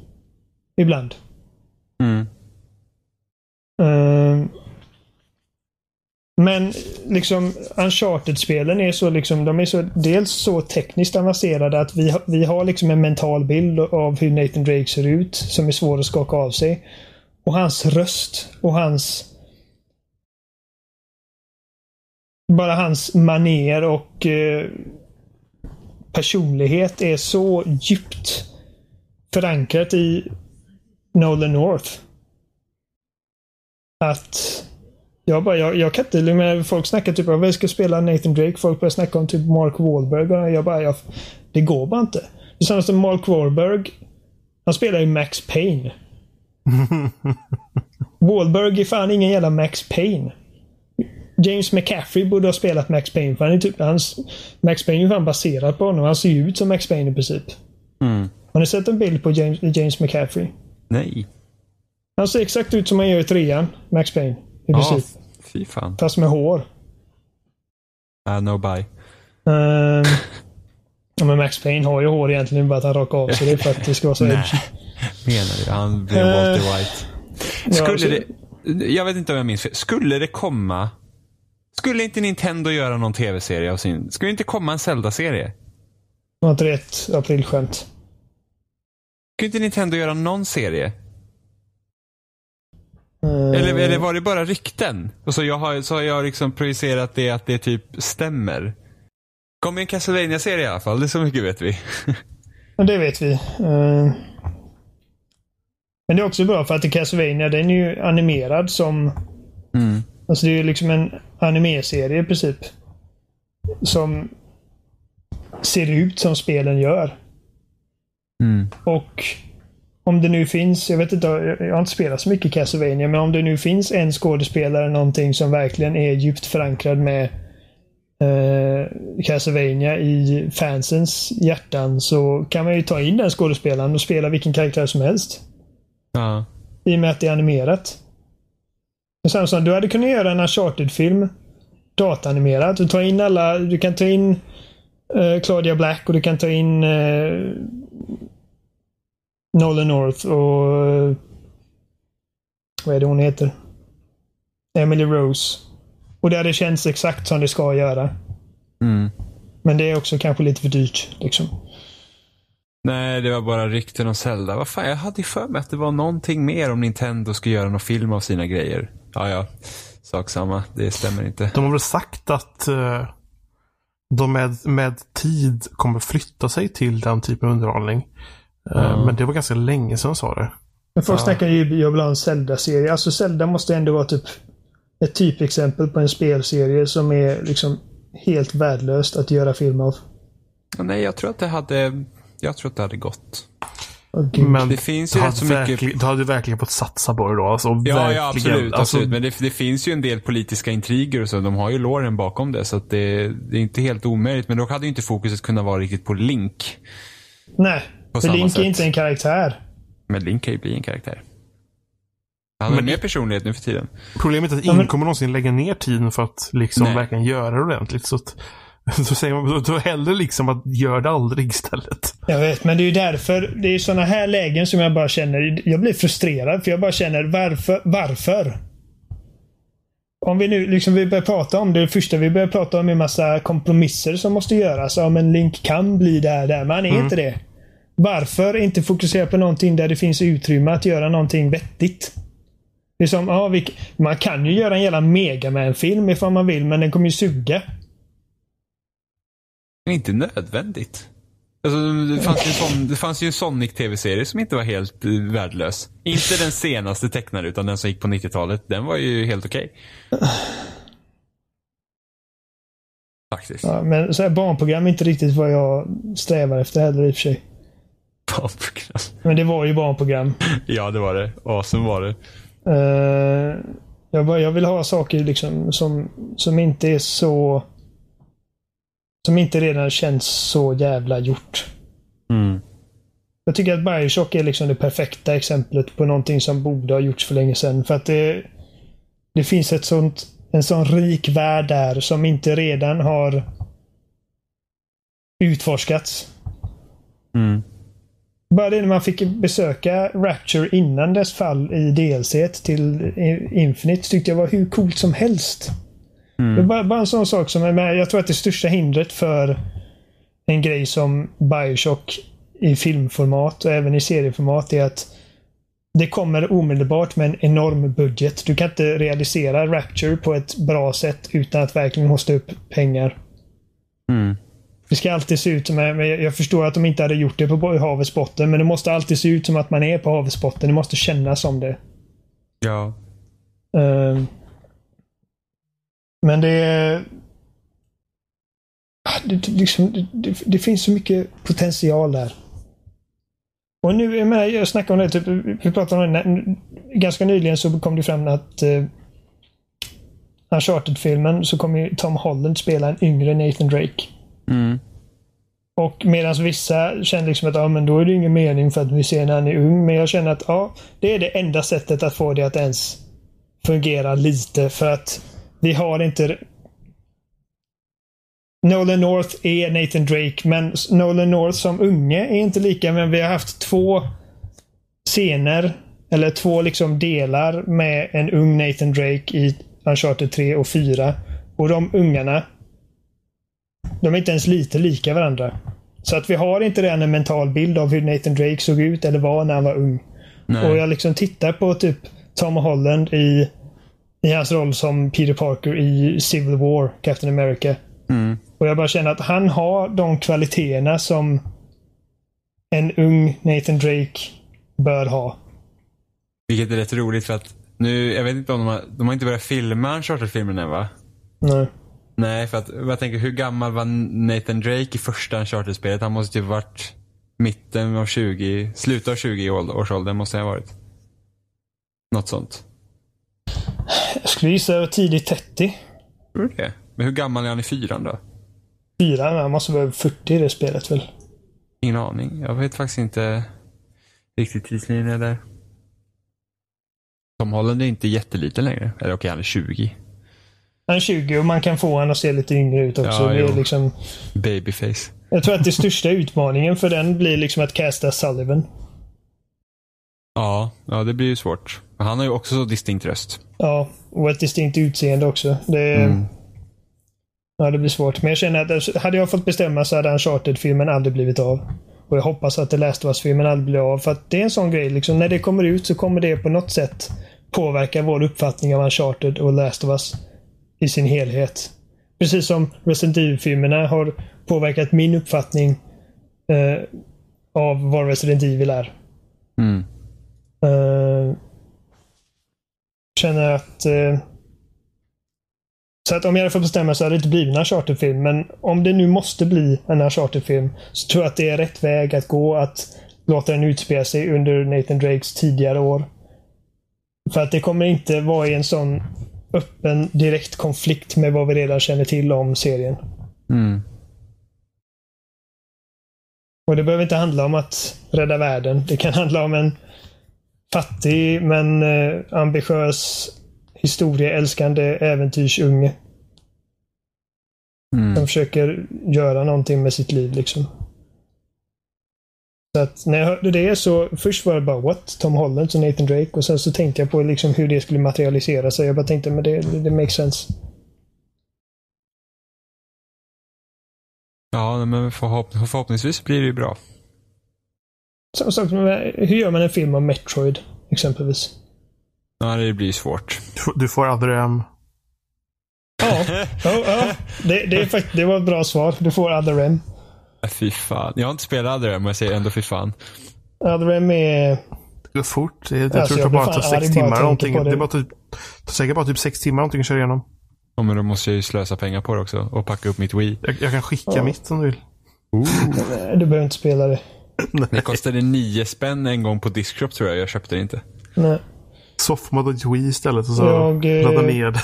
A: Ibland.
B: Mm.
A: Ehm, men liksom Uncharted-spelen är så liksom, de är så dels så tekniskt avancerade att vi, vi har liksom en mental bild av hur Nathan Drake ser ut som är svår att skaka av sig. Och hans röst och hans bara hans maner och eh, personlighet är så djupt förankrat i Nolan North. Att jag bara, jag, jag kan inte, men folk snackar typ om vi ska spela Nathan Drake. Folk börjar snacka om typ Mark Wahlberg. Och jag bara, jag, det går bara inte. Det är samma som Mark Wahlberg. Han spelar ju Max Payne. Wahlberg är fan ingen jävla Max Payne. James McCaffrey borde ha spelat Max Payne. För han är typ, hans, Max Payne är fan baserad på honom. Han ser ju ut som Max Payne i princip.
B: Mm.
A: Har ni sett en bild på James, James McCaffrey?
B: Nej.
A: Han ser exakt ut som han gör i trean, Max Payne. I
B: Ja,
A: princip.
B: fy fan.
A: Fast med hår.
B: Uh, no buy.
A: Ehm, ja, men Max Payne har ju hår egentligen, bara att han rakar av sig det för att det ska vara så
B: Nej. Menar du? Han blev
A: Eh,
B: Walter White.
A: Ja,
B: Skulle
A: så-
B: det, jag vet inte om jag minns fel. Skulle det komma... Skulle inte Nintendo göra någon tv-serie av sin... Skulle inte komma en Zelda-serie?
A: Var inte det ett aprilskämt?
B: Skulle inte Nintendo göra någon serie?
A: Ehm,
B: Eller, eller var det bara rykten? Och så, jag har, så har jag liksom projicerat det att det typ stämmer. Kommer en Castlevania serie i alla fall, det är så mycket vet vi.
A: Och det vet vi. Eh, Men det är också bra för att i Castlevania, den är ju animerad som...
B: Mm.
A: Alltså det är ju liksom en animeserie i princip. Som ser ut som spelen gör.
B: Mm.
A: Och om det nu finns, jag vet inte, jag har inte spelat så mycket Castlevania, men om det nu finns en skådespelare någonting som verkligen är djupt förankrad med eh, Castlevania i fansens hjärtan så kan man ju ta in den skådespelaren och spela vilken karaktär som helst.
B: Ja.
A: I och med att det är animerat. Men Samson, du hade kunnat göra en Uncharted-film dataanimerad. Du, tar in alla, du kan ta in eh, Claudia Black och du kan ta in eh, Nolan North och eh, vad är det hon heter? Emily Rose. Och det hade känts exakt som det ska göra.
B: Mm.
A: Men det är också kanske lite för dyrt. Liksom.
B: Nej, det var bara rykten om Zelda. Vad fan, jag hade ju för mig att det var någonting mer om Nintendo ska göra någon film av sina grejer. Ja, ja. Sak samma. Det stämmer inte.
C: De har väl sagt att eh, de med, med tid kommer flytta sig till den typen av underhållning. Eh,
B: Ja.
C: Men det var ganska länge sedan de sa det.
A: Men folk
C: Ja.
A: snackar ju, en Zelda-serie. Alltså Zelda måste ändå vara typ ett typexempel på en spelserie som är liksom helt värdelöst att göra film av.
B: Nej, jag tror att det hade, jag tror att det hade gått.
C: Men
B: Det finns ju rätt så mycket-
C: verkligen- Du hade verkligen fått satsa på det då. Alltså,
B: Ja, ja absolut.
C: Alltså,
B: absolut. Men det, det finns ju en del politiska intriger och så. De har ju låren bakom det. Så att det, det är inte helt omöjligt. Men då hade ju inte fokuset kunnat vara riktigt på Link.
A: Nej,
B: på
A: för Link är
B: sätt.
A: inte en karaktär.
B: Men Link kan ju bli en karaktär. Han har
C: Men-
B: mer personlighet nu för tiden.
C: Problemet är att
A: Ja,
C: ingen
A: men-
C: kommer någonsin lägga ner tiden för att liksom
B: Nej.
C: verkligen göra det ordentligt. Så att, då säger man då, då hellre liksom att gör det aldrig istället.
A: Jag vet, men det är ju därför. Det är såna här lägen som jag bara känner. Jag blir frustrerad för jag bara känner varför? Varför? Om vi nu liksom vi börjar prata om det, det första vi börjar prata om är massa kompromisser som måste göras. Ja, men Link kan bli det här där, men han är inte det. Varför inte fokusera på någonting där det finns utrymme att göra någonting vettigt? Det är som, ja, vi, man kan ju göra en jävla Megaman-film ifall man vill, men den kommer ju suga.
B: Men inte nödvändigt. Alltså, det, fanns ju sån, det fanns ju en Sonic-tv-serie som inte var helt eh, värdelös. Inte den senaste tecknade, utan den som gick på 90-talet. Den var ju helt okej. Faktiskt.
A: Ja, men så här barnprogram är inte riktigt vad jag strävar efter heller i och för sig.
B: Barnprogram.
A: Men det var ju barnprogram.
B: Ja, det var det. Awesome var det.
A: Eh, jag, bara, jag vill ha saker liksom som, som inte är så... Som inte redan känns så jävla gjort.
B: Mm.
A: Jag tycker att Bioshock är liksom det perfekta exemplet på någonting som borde ha gjorts för länge sedan. För att det, det finns ett sånt, en sån rik värld där som inte redan har utforskats.
B: Mm.
A: Bara det när man fick besöka Rapture innan dess fall i DLC till Infinite tyckte jag var hur coolt som helst. Det är bara, bara en sån sak som är med. Jag tror att det största hindret för en grej som Bioshock i filmformat och även i serieformat är att det kommer omedelbart med en enorm budget. Du kan inte realisera Rapture på ett bra sätt utan att verkligen hosta upp pengar.
B: Mm.
A: Det ska alltid se ut som, jag förstår att de inte hade gjort det på havets botten, men det måste alltid se ut som att man är på havets botten. Det måste kännas som det.
B: Ja.
A: Ehm. Men det är... Ah, det, liksom, det, det, finns så mycket potential där. Och nu, jag, menar, jag snackade om det, typ, vi pratade om det, ganska nyligen så kom det fram att uh, Uncharted-filmen så kommer Tom Holland spela en yngre Nathan Drake.
B: Mm.
A: Och medan vissa känner liksom att ja, men då är det ingen mening för att vi ser när han är ung. Men jag känner att ja, det är det enda sättet att få det att ens fungera lite. För att vi har inte... Nolan North är Nathan Drake, men Nolan North som unge är inte lika. Men vi har haft två scener, eller två liksom delar med en ung Nathan Drake i Uncharted 3 och 4. Och de ungarna de är inte ens lite lika varandra. Så att vi har inte redan en mental bild av hur Nathan Drake såg ut eller var när han var ung.
B: Nej.
A: Och jag liksom tittar på typ Tom Holland i, i hans roll som Peter Parker i Civil War, Captain America.
B: Mm.
A: Och jag bara känner att han har de kvaliteterna som en ung Nathan Drake bör ha.
B: Vilket är rätt roligt för att nu, jag vet inte om de har, de har inte börjat filma Uncharted-filmen än va?
A: Nej.
B: Nej, för att jag tänker hur gammal var Nathan Drake i första Uncharted-spelet? Han måste typ varit mitten av 20, slutet av 20 års ålder måste han ha varit. Något sånt.
A: Jag skulle gissa tidigt 30.
B: Tror du det? Men hur gammal är han i fyran då?
A: Fyra, han måste vara över 40 i det spelet väl?
B: Ingen aning. Jag vet faktiskt inte riktigt tidslinjen där. Tom Holland är inte jätteliten längre. Eller okej, han är 20.
A: Han är 20 och man kan få honom att se lite yngre ut också.
B: Ja,
A: det är
B: jo.
A: liksom,
B: Babyface.
A: jag tror att det största utmaningen för den blir liksom att casta Sullivan.
B: Ja, ja, det blir ju svårt. Han har ju också så distinkt röst.
A: Ja, och ett distinkt utseende också. Det,
B: Mm.
A: ja, det blir svårt. Men jag känner att alltså, hade jag fått bestämma så hade Uncharted-filmen aldrig blivit av. Och jag hoppas att The Last of Us-filmen aldrig blir av. För att det är en sån grej. Liksom, när det kommer ut så kommer det på något sätt påverka vår uppfattning av Uncharted och Last of Us i sin helhet. Precis som Resident Evil-filmerna har påverkat min uppfattning eh, av vad Resident Evil är.
B: Mm.
A: Eh, känner att... eh, så att om jag hade fått bestämma så hade det inte blivit en Uncharted-film. Men om det nu måste bli en Uncharted-film så tror jag att det är rätt väg att gå att låta den utspela sig under Nathan Drakes tidigare år. För att det kommer inte vara i en sån öppen, direkt konflikt med vad vi redan känner till om serien.
B: Mm.
A: Och det behöver inte handla om att rädda världen. Det kan handla om en fattig men eh, ambitiös historieälskande äventyrsunge
B: Mm.
A: som försöker göra någonting med sitt liv. liksom. Så att när jag hörde det så först var det bara what? Tom Holland och Nathan Drake och sen så tänkte jag på liksom hur det skulle materialisera sig. Jag bara tänkte men det, det makes sense.
B: Ja, men förhopp förhoppningsvis blir det ju bra.
A: Samma sak med, hur gör man en film om Metroid exempelvis?
B: Ja, det blir svårt.
C: Du får- Du får Other M.
A: Ja, ja, ja. Det, det, är fakt- det var ett bra svar. Du får Other M.
B: Äh, Fy fan. Jag har inte spelat det men jag säger ändå fy fan.
A: Other M är...
C: Det går fort. Jag
A: Alltså,
C: tror
A: jag
C: tar bara tar
A: arg
C: sex
A: bara
C: timmar.
A: jag
C: Någonting. Det.
A: det.
C: är bara typ, tar säkert bara typ sex timmar någonting att köra igenom.
B: Ja, men då måste jag ju slösa pengar på det också och packa upp mitt Wii.
C: Jag, jag kan skicka
A: Ja.
C: mitt om du vill.
A: Nej, Du behöver inte spela det.
B: Det kostade nio spänn en gång på Discshop tror jag. Jag köpte det inte.
A: Nej.
C: Softmod och Wii istället och så
A: Jag, eh,
C: ladda ner det.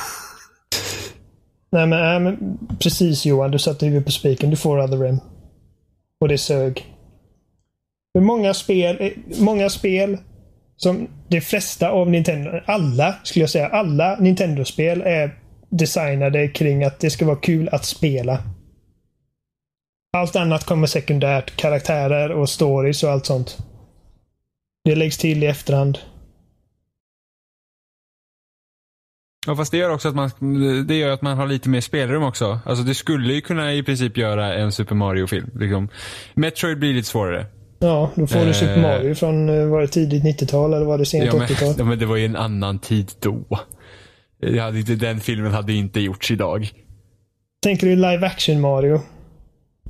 A: Nej, men, nej, men precis Johan. Du satte huvudet på spiken. Du får Other M. Och det sög. För många spel, eh, många spel som de flesta av Nintendo, alla skulle jag säga, alla Nintendo-spel är designade kring att det ska vara kul att spela. Allt annat kommer sekundärt. Karaktärer och stories och allt sånt. Det läggs till i efterhand.
B: Ja, fast det gör också att man, det gör att man har lite mer spelrum också. Alltså det skulle ju kunna i princip göra en Super Mario-film. Liksom. Metroid blir lite svårare.
A: Ja, då får du
B: Eh.
A: Super Mario från, eh, var det tidigt 90-tal eller var det sent
B: Ja men,
A: 80-tal?
B: ja, men det var ju en annan tid då. Hade den filmen hade inte gjorts idag.
A: Tänker du live action Mario?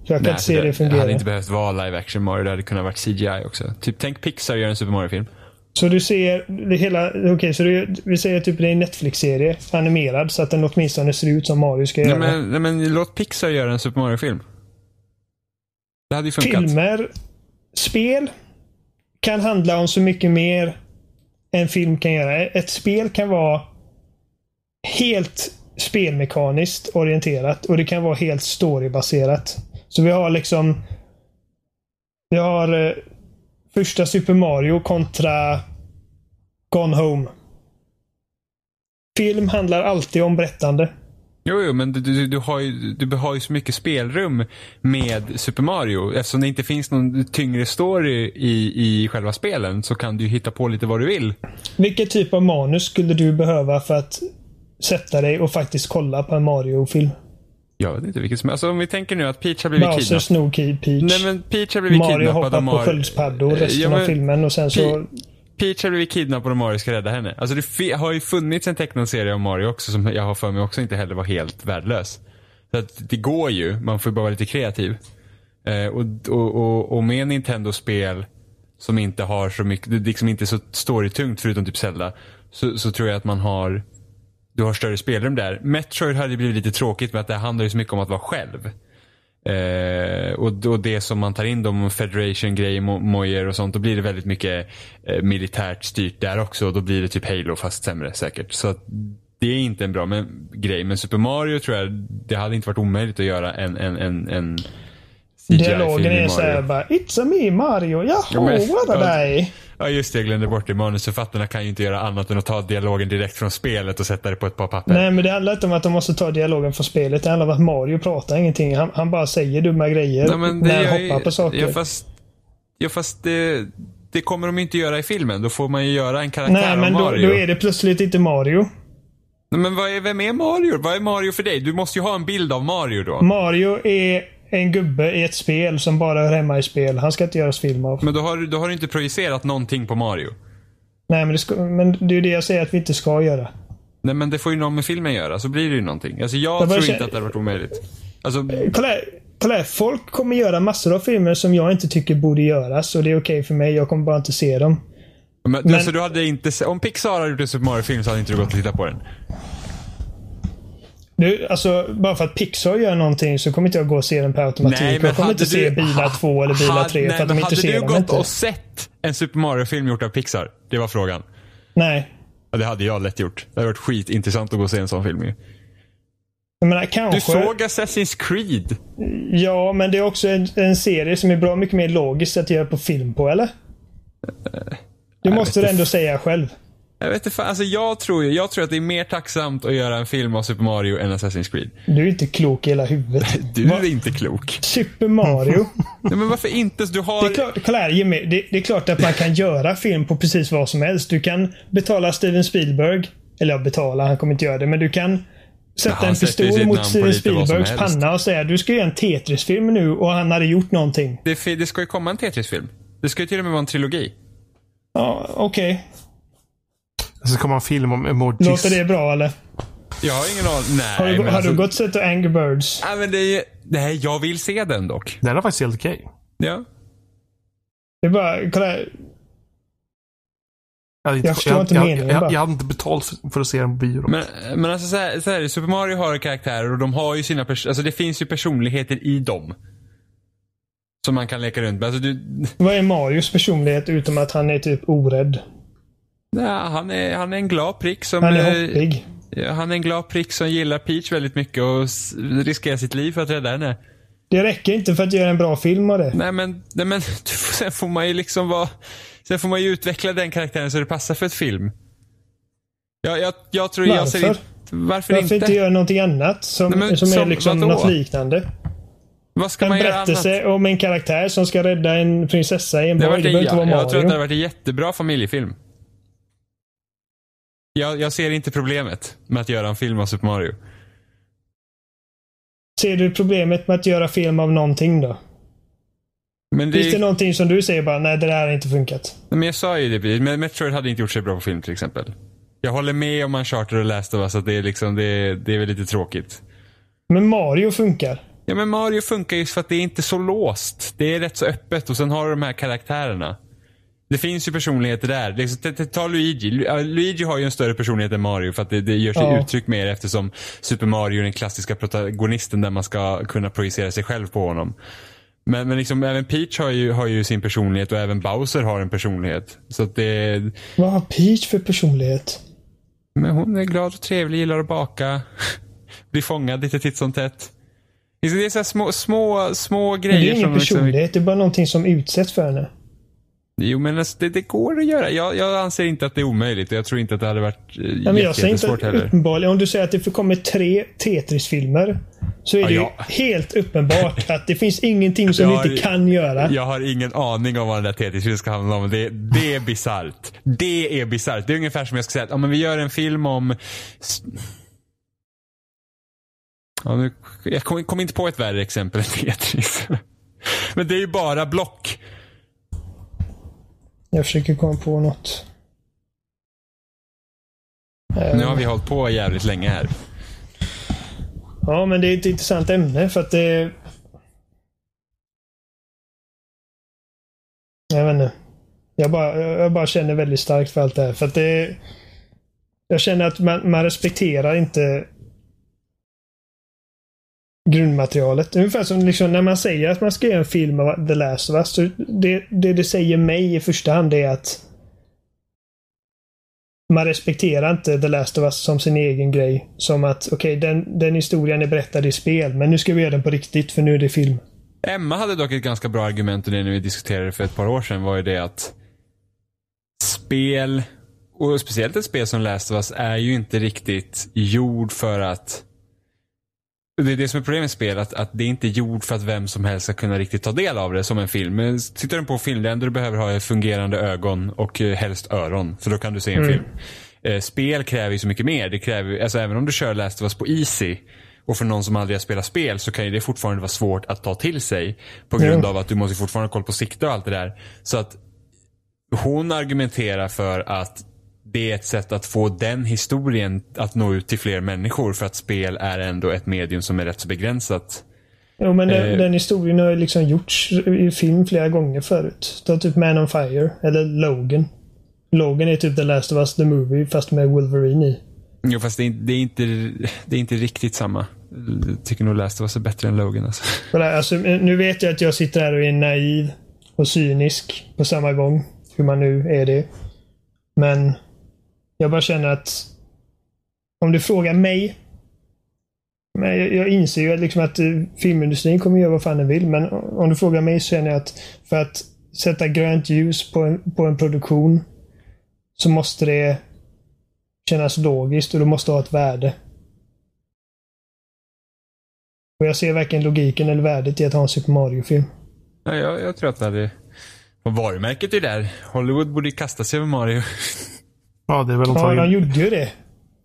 A: Jag kan
B: Nej,
A: inte se det
B: Det
A: fungera.
B: hade inte behövt vara live action Mario. Det hade kunnat varit CGI också. Typ tänk Pixar gör en Super Mario-film.
A: Så du ser det hela, okej så du, vi säger typ det är en Netflix-serie, animerad, så att den åtminstone ser ut som Mario ska
B: Nej
A: göra.
B: men, nej men låt Pixar göra en Super Mario-film. Det hade ju funkat.
A: Filmer, spel kan handla om så mycket mer än film kan göra. Ett spel kan vara helt spelmekaniskt orienterat och det kan vara helt storybaserat. Så vi har liksom Vi har eh, första Super Mario kontra Gone Home. Film handlar alltid om berättande.
B: Jo, jo, men du, du, du, har ju, du har ju så mycket spelrum med Super Mario. Eftersom det inte finns någon tyngre story i, i själva spelen så kan du hitta på lite vad du vill.
A: Vilket typ av manus skulle du behöva för att sätta dig och faktiskt kolla på en Mario-film?
B: Jag vet inte vilket som Alltså om vi tänker nu att Peach har blivit
A: Bowser
B: kidnappad.
A: Key Peach.
B: Nej men Peach har blivit
A: Mario
B: kidnappad
A: hoppar
B: av
A: på
B: Mario.
A: sköldpaddor resten
B: Ja, men
A: av filmen och sen så...
B: Pe- Peach har blivit kidnappad och Mario ska rädda henne. Alltså det har ju funnits en tecknad om Mario också som jag har för mig också inte heller var helt värdelös. Så att det går ju, man får ju bara vara lite kreativ. Eh, och, och, och, och med Nintendo-spel som inte har så mycket, det liksom inte är så storytungt förutom typ Zelda. Så, så tror jag att man har, du har större spelrum där. Metroid hade blivit lite tråkigt med att det handlar ju så mycket om att vara själv. Eh, och, och det som man tar in de Federation-grejer, mojer och sånt, då blir det väldigt mycket eh, militärt styrt där också. Och då blir det typ Halo fast sämre säkert. Så att, det är inte en bra men, grej. Men Super Mario tror jag, det hade inte varit omöjligt att göra en, en, en, en
A: Dialogen är såhär bara It's a me Mario, jaha, ja, men, what a day.
B: Ja just det, jag glömde bort det. Manusförfattarna kan ju inte göra annat än att ta dialogen direkt från spelet och sätta det på ett par papper.
A: Nej, men det handlar inte om att de måste ta dialogen från spelet. Det handlar om att Mario pratar ingenting. Han, han bara säger dumma grejer Nej, men när han hoppar på saker.
B: Ja, fast, ja, fast det, det kommer de inte göra i filmen. Då får man ju göra en karaktär
A: Nej, men
B: av Mario.
A: Då, då är det plötsligt inte Mario.
B: Men vad är, vem är Mario? Vad är Mario för dig? Du måste ju ha en bild av Mario då.
A: Mario är en gubbe i ett spel som bara hör hemma i spel. Han ska inte göras film av.
B: Men då har, då har du inte projicerat någonting på Mario.
A: Nej, men det, ska, men det är ju det jag säger att vi inte ska göra.
B: Nej, men det får ju någon med filmen göra. Så blir det ju någonting. Alltså jag, jag tror inte att det hade varit omöjligt. Alltså...
A: Kolla här, kolla här. Folk kommer göra massor av filmer som jag inte tycker borde göras. Och det är okej okay för mig. Jag kommer bara inte se dem.
B: Men, men... Alltså, du hade inte, om Pixar hade gjort en Super Mario-film så hade inte du gått och tittat på den?
A: Nu, alltså, bara för att Pixar gör någonting så kommer inte jag gå och se den per automatik. Nej, jag kommer inte du, se Bilar 2 eller Bilar 3 för att de intresserar
B: mig inte. Hade du gått och sett en Super Mario-film gjort av Pixar? Det var frågan.
A: Nej.
B: Ja, det hade jag lätt gjort. Det hade varit skitintressant att gå och se en sån film
A: menar, kanske...
B: Du såg Assassin's Creed?
A: Ja, men det är också en, en serie som är bra mycket mer logiskt att göra på film på, eller? Du måste du ändå säga själv.
B: Jag vet inte, alltså jag tror, jag tror att det är mer tacksamt att göra en film av Super Mario än Assassin's Creed.
A: Du är inte klok i hela huvudet.
B: Du är inte klok.
A: Super Mario.
B: Nej, men varför inte? Du har...
A: Det är, klart, kolla här, Jimmy. Det, det, är klart att man kan göra film på precis vad som helst. Du kan betala Steven Spielberg. Eller betala, han kommer inte göra det. Men du kan sätta en pistol mot Steven Spielbergs panna och säga du ska göra en Tetris-film nu och han hade gjort någonting.
B: Det, det ska ju komma en Tetris-film. Det ska ju till och med vara en trilogi.
A: Ja, okej. Okay.
C: Så kommer en film om emojis.
A: Låter det bra eller?
B: Jag har ingen aning. Nej,
A: har du, har alltså, du gått och sett Angry Birds?
B: Nej, men det är, nej, jag vill se den dock.
C: Den är faktiskt helt okej. Okay.
B: Ja.
A: Det är bara, kolla.
C: Jag, inte, jag förstår jag, inte jag, meningen jag, jag, jag hade inte betalt för, för, att se den på bio.
B: Men, men alltså så här, så här, Super Mario har karaktärer och de har ju sina Alltså det finns ju personligheter i dem. Som man kan leka runt med. Alltså, du...
A: Vad är Marios personlighet utom att han är typ orädd?
B: Nej, han, är, han är en glad prick som...
A: Han är hoppig.
B: Ja, han är en glad prick som gillar Peach väldigt mycket och riskerar sitt liv för att rädda henne.
A: Det räcker inte för att göra en bra film av det.
B: Nej men, nej, men sen får man ju liksom vara... Sen får man ju utveckla den karaktären så det passar för ett film. Jag, jag, jag tror
A: varför?
B: jag ser inte... Varför,
A: varför inte? göra någonting annat som, nej, men, som, som är liksom något liknande?
B: Vad ska
A: en
B: man
A: göra berättelse om en karaktär som ska rädda en prinsessa i en borg. Det behöver inte vara
B: Mario. Jag tror att det hade varit en jättebra familjefilm. Jag, jag ser inte problemet med att göra en film av Super Mario.
A: Ser du problemet med att göra film av någonting då? Men det... Finns det någonting som du säger bara, nej det där har inte funkat?
B: Men jag sa ju det Metroid hade inte gjort sig bra på film till exempel. Jag håller med om Uncharted och Last of Us att det är liksom, det, det är väl lite tråkigt.
A: Men Mario funkar.
B: Ja men Mario funkar just för att det är inte så låst. Det är rätt så öppet och sen har du de här karaktärerna. Det finns ju personligheter där. Liksom, ta Luigi. Luigi har ju en större personlighet än Mario för att det, det gör sig ja. uttryck mer eftersom Super Mario är den klassiska protagonisten där man ska kunna projicera sig själv på honom. Men, men liksom, även Peach har ju, har ju sin personlighet och även Bowser har en personlighet. Så att det...
A: Vad har Peach för personlighet?
B: Men hon är glad och trevlig, gillar att baka. Blir fångad lite titt som tätt. Det är så små, små, små grejer. Men
A: det är ingen liksom- personlighet, liksom... det är bara någonting som utsätts för henne.
B: Jo men alltså, det, det, går att göra. Jag, jag, anser inte att det är omöjligt jag tror inte att det hade varit eh, ja, men Jag säger inte heller.
A: uppenbarligen. Om du säger att det kommer tre Tetris-filmer. Så är det ja. helt uppenbart att det finns ingenting som har, vi inte kan göra.
B: Jag har ingen aning om vad den där Tetris-filmen ska handla om. Det, det är bisarrt. Det är bisarrt. Det är ungefär som jag ska säga att ja, men vi gör en film om Ja, nu, jag kom, kom inte på ett värre exempel än Tetris. Men det är ju bara block.
A: Jag försöker komma på något.
B: Nu har vi hållit på jävligt länge här.
A: Ja, men det är ett intressant ämne för att det... Jag vet inte. Jag bara, jag bara känner väldigt starkt för allt det här. För att det... Jag känner att man, man respekterar inte grundmaterialet. Ungefär som liksom när man säger att man ska göra en film av The Last of Us. Så det, det det säger mig i första hand är att man respekterar inte The Last of Us som sin egen grej. Som att, okej, okay, den, den historien är berättad i spel, men nu ska vi göra den på riktigt, för nu är det film.
B: Emma hade dock ett ganska bra argument och det när vi diskuterade för ett par år sedan var ju det att spel, och speciellt ett spel som Last of Us, är ju inte riktigt gjord för att det är det som är problemet med spel, att, att det är inte gjord för att vem som helst ska kunna riktigt ta del av det som en film. Men tittar du på film, det enda du behöver ha fungerande ögon och eh, helst öron. För då kan du se en mm. film. Eh, spel kräver ju så mycket mer. Det kräver, alltså även om du kör Last of Us på Easy och för någon som aldrig har spelat spel så kan det fortfarande vara svårt att ta till sig. På grund mm. av att du måste fortfarande ha koll på sikte och allt det där. Så att hon argumenterar för att det är ett sätt att få den historien att nå ut till fler människor för att spel är ändå ett medium som är rätt så begränsat.
A: Jo men den, eh, den historien har ju liksom gjorts i film flera gånger förut. Ta typ Man on Fire eller Logan. Logan är typ The Last of Us the Movie fast med Wolverine i.
B: Jo fast det är, det är, inte, det är inte riktigt samma. Jag tycker nog Last of Us är bättre än Logan alltså.
A: alltså. Nu vet jag att jag sitter här och är naiv och cynisk på samma gång. Hur man nu är det. Men jag bara känner att om du frågar mig. Men jag, jag inser ju att, liksom att eh, filmindustrin kommer göra vad fan den vill. Men om du frågar mig så känner jag att för att sätta grönt ljus på en, på en produktion så måste det kännas logiskt och det måste ha ett värde. Och jag ser varken logiken eller värdet i att ha en Super Mario-film.
B: Ja, jag, jag tror att det hade... Och varumärket är ju där. Hollywood borde kasta sig över Mario.
C: Ja, det är väl
A: Ja, de gjorde ju det.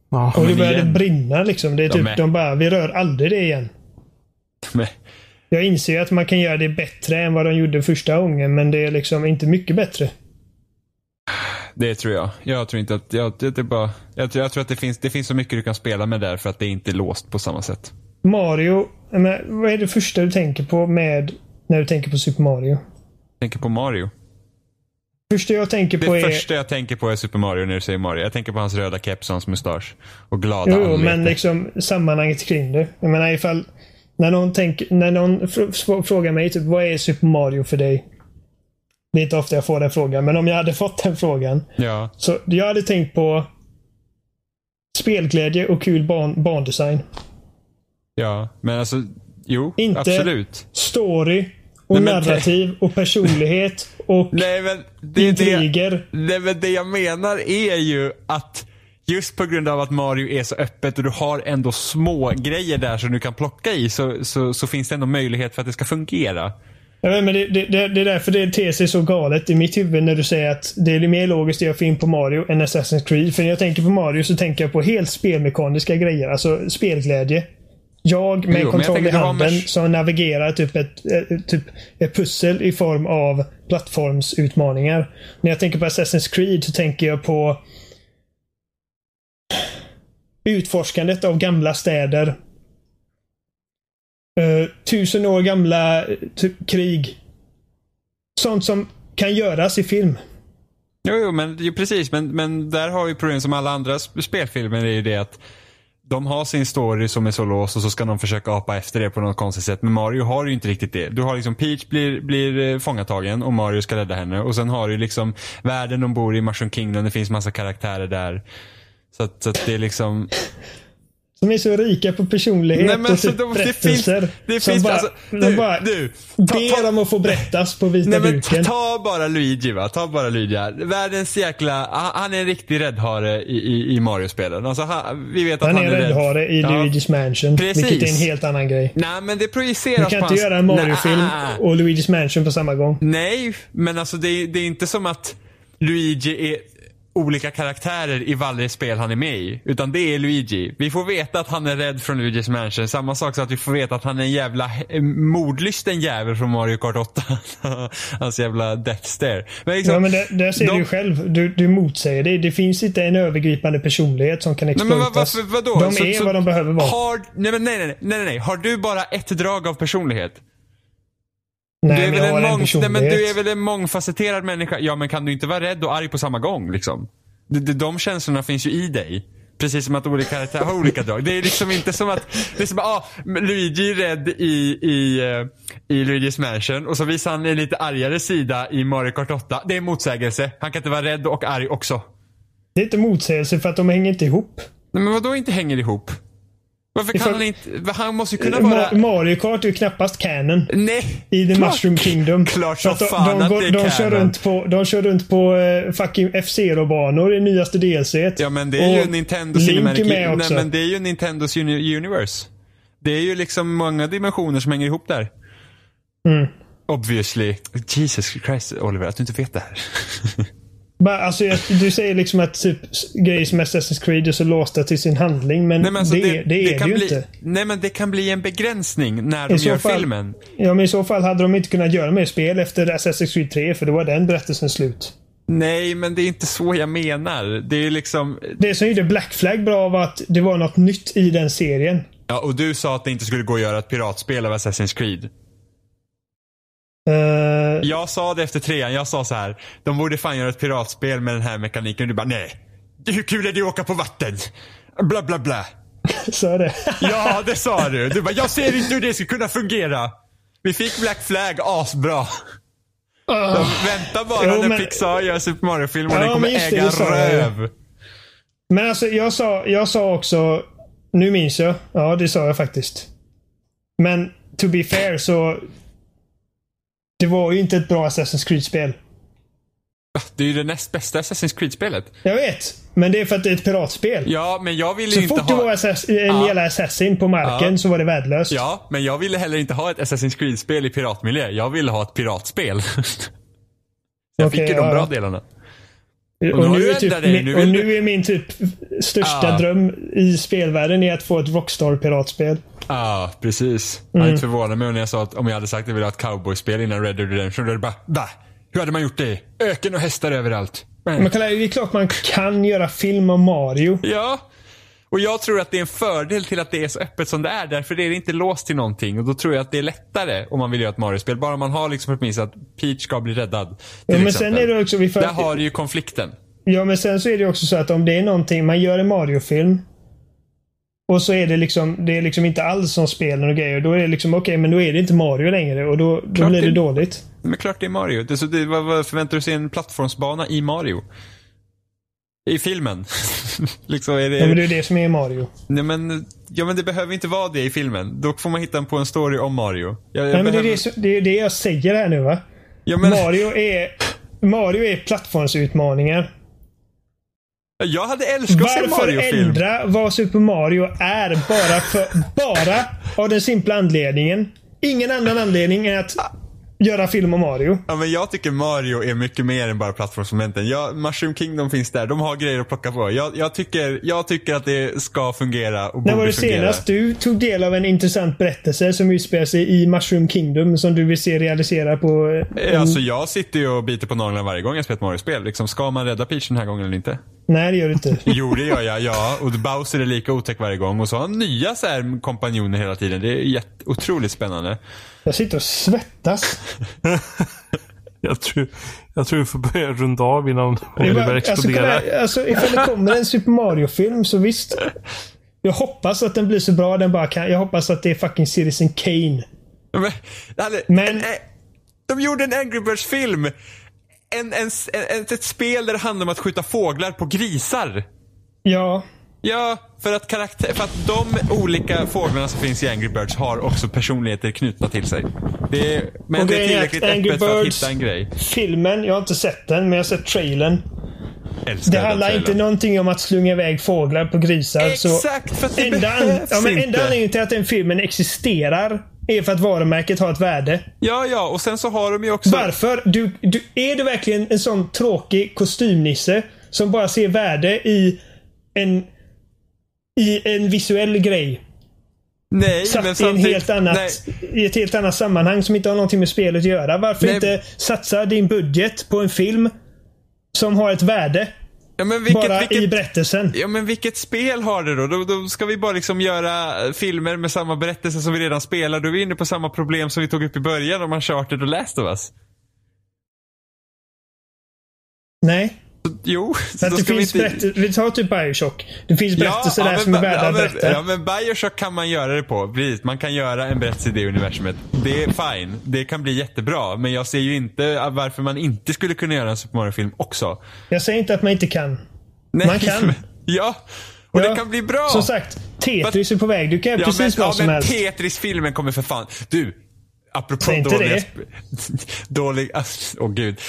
A: Ja, och det började igen. brinna liksom. Det är de typ, är... de bara, vi rör aldrig det igen.
B: De
A: Jag inser ju att man kan göra det bättre än vad de gjorde första gången, men det är liksom inte mycket bättre.
B: Det tror jag. Jag tror inte att, jag, det, är bara, jag, jag, tror att det finns, det finns så mycket du kan spela med där för att det är inte är låst på samma sätt.
A: Mario, men, vad är det första du tänker på med när du tänker på Super Mario? Jag
B: tänker på Mario
A: första jag tänker på
B: det
A: är...
B: första jag tänker på är Super Mario när du säger Mario. Jag tänker på hans röda keps och hans mustasch. Och glada
A: Jo, anlete. men liksom sammanhanget kring det. Jag menar ifall... När någon, tänker, när någon frågar mig typ vad är Super Mario för dig? Det är inte ofta jag får den frågan, men om jag hade fått den frågan.
B: Ja.
A: Så jag hade tänkt på spelglädje och kul ban bandesign.
B: Ja, men alltså jo,
A: inte
B: absolut.
A: story och nej, narrativ och personlighet och
B: nej, men det, intriger. Det, nej, men det jag menar är ju att just på grund av att Mario är så öppet och du har ändå små grejer där som du kan plocka i så, så, så finns det ändå möjlighet för att det ska fungera.
A: Ja, men det, det, det, är därför det ter sig så galet i mitt huvud när du säger att det är mer logiskt att göra film på Mario än Assassin's Creed. För när jag tänker på Mario så tänker jag på helt spelmekaniska grejer. Alltså spelglädje. Jag med jo, kontroll i handen med... som navigerar typ ett, ett, typ ett pussel i form av plattformsutmaningar. När jag tänker på Assassin's Creed så tänker jag på utforskandet av gamla städer. Uh, tusen år gamla typ, krig. Sånt som kan göras i film.
B: Jo, jo men jo, precis. Men, men där har vi problem som alla andra spelfilmer. är ju det att de har sin story som är så låst och så ska de försöka apa efter det på något konstigt sätt. Men Mario har ju inte riktigt det. Du har liksom Peach blir, blir eh, fångatagen och Mario ska rädda henne. Och sen har du liksom världen de bor i, Mushroom Kingdom, det finns massa karaktärer där. Så att, så att det är liksom...
A: Som är så rika på personlighet Nej, men och typ de, berättelser. Det finns, det som finns, bara, alltså, du, de bara du, ta, ber ta, om att få berättas på vita nej, men duken.
B: Ta bara Luigi va, ta bara Luigi här. Världens jäkla, han är en riktig räddhare i, i, i Mario-spelen. Alltså, han, vi vet att
A: han, han är, är räddhare i ja. Luigi's Mansion. Precis. Vilket är en helt annan grej.
B: Nej men det projiceras
A: Du kan inte göra en Mario-film och Luigi's Mansion på samma gång.
B: Nej, men alltså det, det är inte som att Luigi är olika karaktärer i varje spel han är med i. Utan det är Luigi. Vi får veta att han är rädd från Luigi's Mansion. Samma sak som att vi får veta att han är en jävla mordlysten jävel från Mario Kart 8. Hans jävla Death Stare.
A: Men liksom, ja men det, där ser de... du ju själv. Du, du motsäger det. Det finns inte en övergripande personlighet som kan exploatas. Nej, men vad, vadå? De så, är så, vad de behöver vara.
B: Har, nej, nej, nej, nej, nej, nej. Har du bara ett drag av personlighet?
A: Nej,
B: du, är väl en mång, nej, men du är väl en mångfacetterad människa? Ja, men kan du inte vara rädd och arg på samma gång? Liksom? De, de, de känslorna finns ju i dig. Precis som att olika karaktärer har olika drag. Det är liksom inte som att, det är som att, ah, Luigi är rädd i, i, eh, i Luigi's Mansion och så visar han en lite argare sida i Mario Kart 8. Det är motsägelse. Han kan inte vara rädd och arg också.
A: Det är inte motsägelse för att de hänger inte ihop.
B: Nej, men vad då inte hänger ihop? Varför kan
A: Ifall-
B: han inte, han måste ju kunna vara...
A: Mario Kart är ju knappast canon.
B: Nej!
A: I The
B: klart-
A: Mushroom Kingdom.
B: Klart som
A: att de,
B: fan
A: de,
B: att det är
A: de, kör runt på, de kör runt på uh, fucking F-Zero-banor i nyaste DLC.
B: Ja men det är ju
A: Och
B: Nintendo
A: Link
B: Cinematic...
A: med också.
B: Nej men det är ju Nintendos uni universe. Det är ju liksom många dimensioner som hänger ihop där.
A: Mm.
B: Obviously. Jesus Christ Oliver, att du inte vet det här.
A: Alltså, du säger liksom att typ, grejer som Assassin's Creed är så låsta till sin handling, men,
B: Nej, men alltså
A: det, det, är det ju
B: bli,
A: inte.
B: Nej men det kan bli en begränsning när de
A: I
B: gör
A: fall-
B: filmen.
A: Ja, men i så fall hade de inte kunnat göra mer spel efter Assassin's Creed 3, för då var den berättelsen slut.
B: Nej men det är inte så jag menar. Det är liksom...
A: Det som gjorde Black Flag bra var att det var något nytt i den serien.
B: Ja och du sa att det inte skulle gå att göra ett piratspel av Assassin's Creed.
A: Eh,
B: Jag sa det efter trean, jag sa så här. De borde fan göra ett piratspel med den här mekaniken. Du bara nej. Hur kul är det att åka på vatten? Bla bla bla.
A: så det.
B: Ja, det sa du. Du bara, jag ser inte hur det ska kunna fungera. Vi fick Black Flag asbra. De väntar bara
A: Jo,
B: när
A: men-
B: Pixar gör Super Mario-film och
A: Ja,
B: den kommer
A: det,
B: äga
A: sa jag
B: röv.
A: Men alltså, jag sa, jag sa också... Nu minns jag. Ja, det sa jag faktiskt. Men to be fair så... Det var ju inte ett bra Assassin's Creed-spel.
B: Det är ju det näst bästa Assassin's Creed-spelet.
A: Jag vet. Men det är för att det är ett piratspel.
B: Ja, men jag ville
A: så
B: ju inte
A: fort det var
B: ha...
A: assass- en
B: Ja.
A: jävla assassin på marken
B: Ja.
A: så var det värdelöst.
B: Ja, men jag ville heller inte ha ett Assassin's Creed-spel i piratmiljö. Jag ville ha ett piratspel. jag
A: Okej,
B: fick ju de
A: ja,
B: bra
A: ja.
B: delarna.
A: Och,
B: nu har
A: nu är typ,
B: dig.
A: min,
B: Nu
A: och nu är min typ största dröm i spelvärlden är att få ett Rockstar-piratspel.
B: Ja, precis. Jag hade inte förvånat mig när jag sa att om jag hade sagt att jag ville ha ett cowboyspel innan Red Dead Redemption. Då hade det bara, va? Hur hade man gjort det? Öken och hästar överallt.
A: Men kolla, det är klart man kan göra film om Mario.
B: Ja. Och jag tror att det är en fördel till att det är så öppet som det är. Därför är det inte låst till någonting. Och då tror jag att det är lättare om man vill göra ett Mario-spel. Bara man har liksom åtminstone att Peach ska bli räddad.
A: Ja, men
B: exempel.
A: sen är det också... Vi får,
B: Där har du ju konflikten.
A: Ja, men sen så är det också så att om det är någonting, man gör en Mario-film och så är det liksom, det är liksom inte alls som spelen och grejer. Då är det liksom, okej, men då är det inte Mario längre och då, då
B: Klart
A: blir det
B: det-
A: dåligt.
B: Men klart det är Mario. Det, så det, vad, vad förväntar du sig en plattformsbana i Mario? I filmen? liksom är det...
A: Ja, men det är det som är Mario.
B: Nej men, ja men det behöver inte vara det i filmen. Då får man hitta på en story om Mario. Jag, jag
A: Nej, men det, är
B: behöver-
A: det, det är det jag säger här nu va.
B: ja, men,
A: Mario är Mario är plattformsutmaningar.
B: Jag hade älskat att se en
A: Varför
B: Mario-film.
A: ändra vad Super Mario är bara för, bara av den simpla anledningen. Ingen annan anledning än att göra film om Mario.
B: Ja, men jag tycker Mario är mycket mer än bara plattformsmomenten. Jag, Mushroom Kingdom finns där. De har grejer att plocka på. Jag, jag, tycker, jag tycker att det ska fungera och
A: När
B: borde
A: var det
B: fungera.
A: senast du tog del av en intressant berättelse som utspelar sig i Mushroom Kingdom som du vill se realisera på... eh,
B: Eh, Alltså jag sitter ju och biter på naglarna varje gång jag spelar ett Mario-spel. Liksom, ska man rädda Peach den här gången eller inte?
A: Nej, det gör du inte.
B: Jo, det gör jag. Ja. Och Bowser är lika otäck varje gång. Och så har han nya så här kompanjoner hela tiden. Det är jätte, otroligt spännande.
A: Jag sitter och svettas.
C: Jag tror, jag tror vi får börja runda av innan
A: Det
C: Oliver
A: bara- alltså, kolla, alltså, ifall det kommer en Super Mario-film så visst. Jag hoppas att den blir så bra den bara kan. Jag hoppas att det är fucking Citizen Kane.
B: Men, hade-
A: Men-
B: en, eh, de gjorde en Angry Birds-film. En, en, en, ett spel där det handlar om att skjuta fåglar på grisar.
A: Ja.
B: Ja, för att, karaktär, för att de olika fåglarna som finns i Angry Birds har också personligheter knutna till sig. Det är, men
A: Och
B: det är
A: grejen är
B: tillräckligt
A: Angry
B: öppet för att
A: Birds-
B: hitta en grej.
A: Filmen, jag har inte sett den, men jag har sett trailern.
B: Älskar
A: Det handlar inte någonting om att slunga iväg fåglar på grisar.
B: Exakt, för att det
A: enda,
B: behövs
A: ja, men
B: inte.
A: enda anledningen till att den filmen existerar är för att varumärket har ett värde.
B: Ja, ja, och sen så har de ju också...
A: Varför? Du, du, är du verkligen en sån tråkig kostymnisse som bara ser värde i en, i en visuell grej?
B: Nej,
A: Satt
B: men
A: i, en
B: samtidigt...
A: helt annat,
B: Nej,
A: i ett helt annat sammanhang som inte har någonting med spelet att göra. Varför
B: Nej.
A: inte satsa din budget på en film som har ett värde?
B: Ja, men vilket,
A: Bara
B: vilket,
A: i berättelsen.
B: Ja men vilket spel har det då? då? Då ska vi bara liksom göra filmer med samma berättelse som vi redan spelar. Då är vi inne på samma problem som vi tog upp i början om Uncharted och Last of Us.
A: Nej.
B: Jo, så
A: det
B: ska vi
A: finns
B: inte...
A: vi tar typ Bioshock. Det finns berättelser där
B: men
A: som är värda
B: ja,
A: att
B: men,
A: berätta.
B: ja men Bioshock kan man göra det på. Precis, man kan göra en berättelse i det universumet. Det är fine. Det kan bli jättebra. Men jag ser ju inte varför man inte skulle kunna göra en Super Mario-film också.
A: Jag säger inte att man inte kan.
B: Nej,
A: Man kan.
B: men- Ja, och
A: Ja,
B: det kan bli bra.
A: Som sagt, Tetris är på väg. Du kan göra
B: Ja
A: precis
B: men,
A: vad
B: ja,
A: som
B: men
A: helst.
B: Tetris-filmen kommer för fan. Du, apropå dåliga...
A: det.
B: Dålig... Åh gud.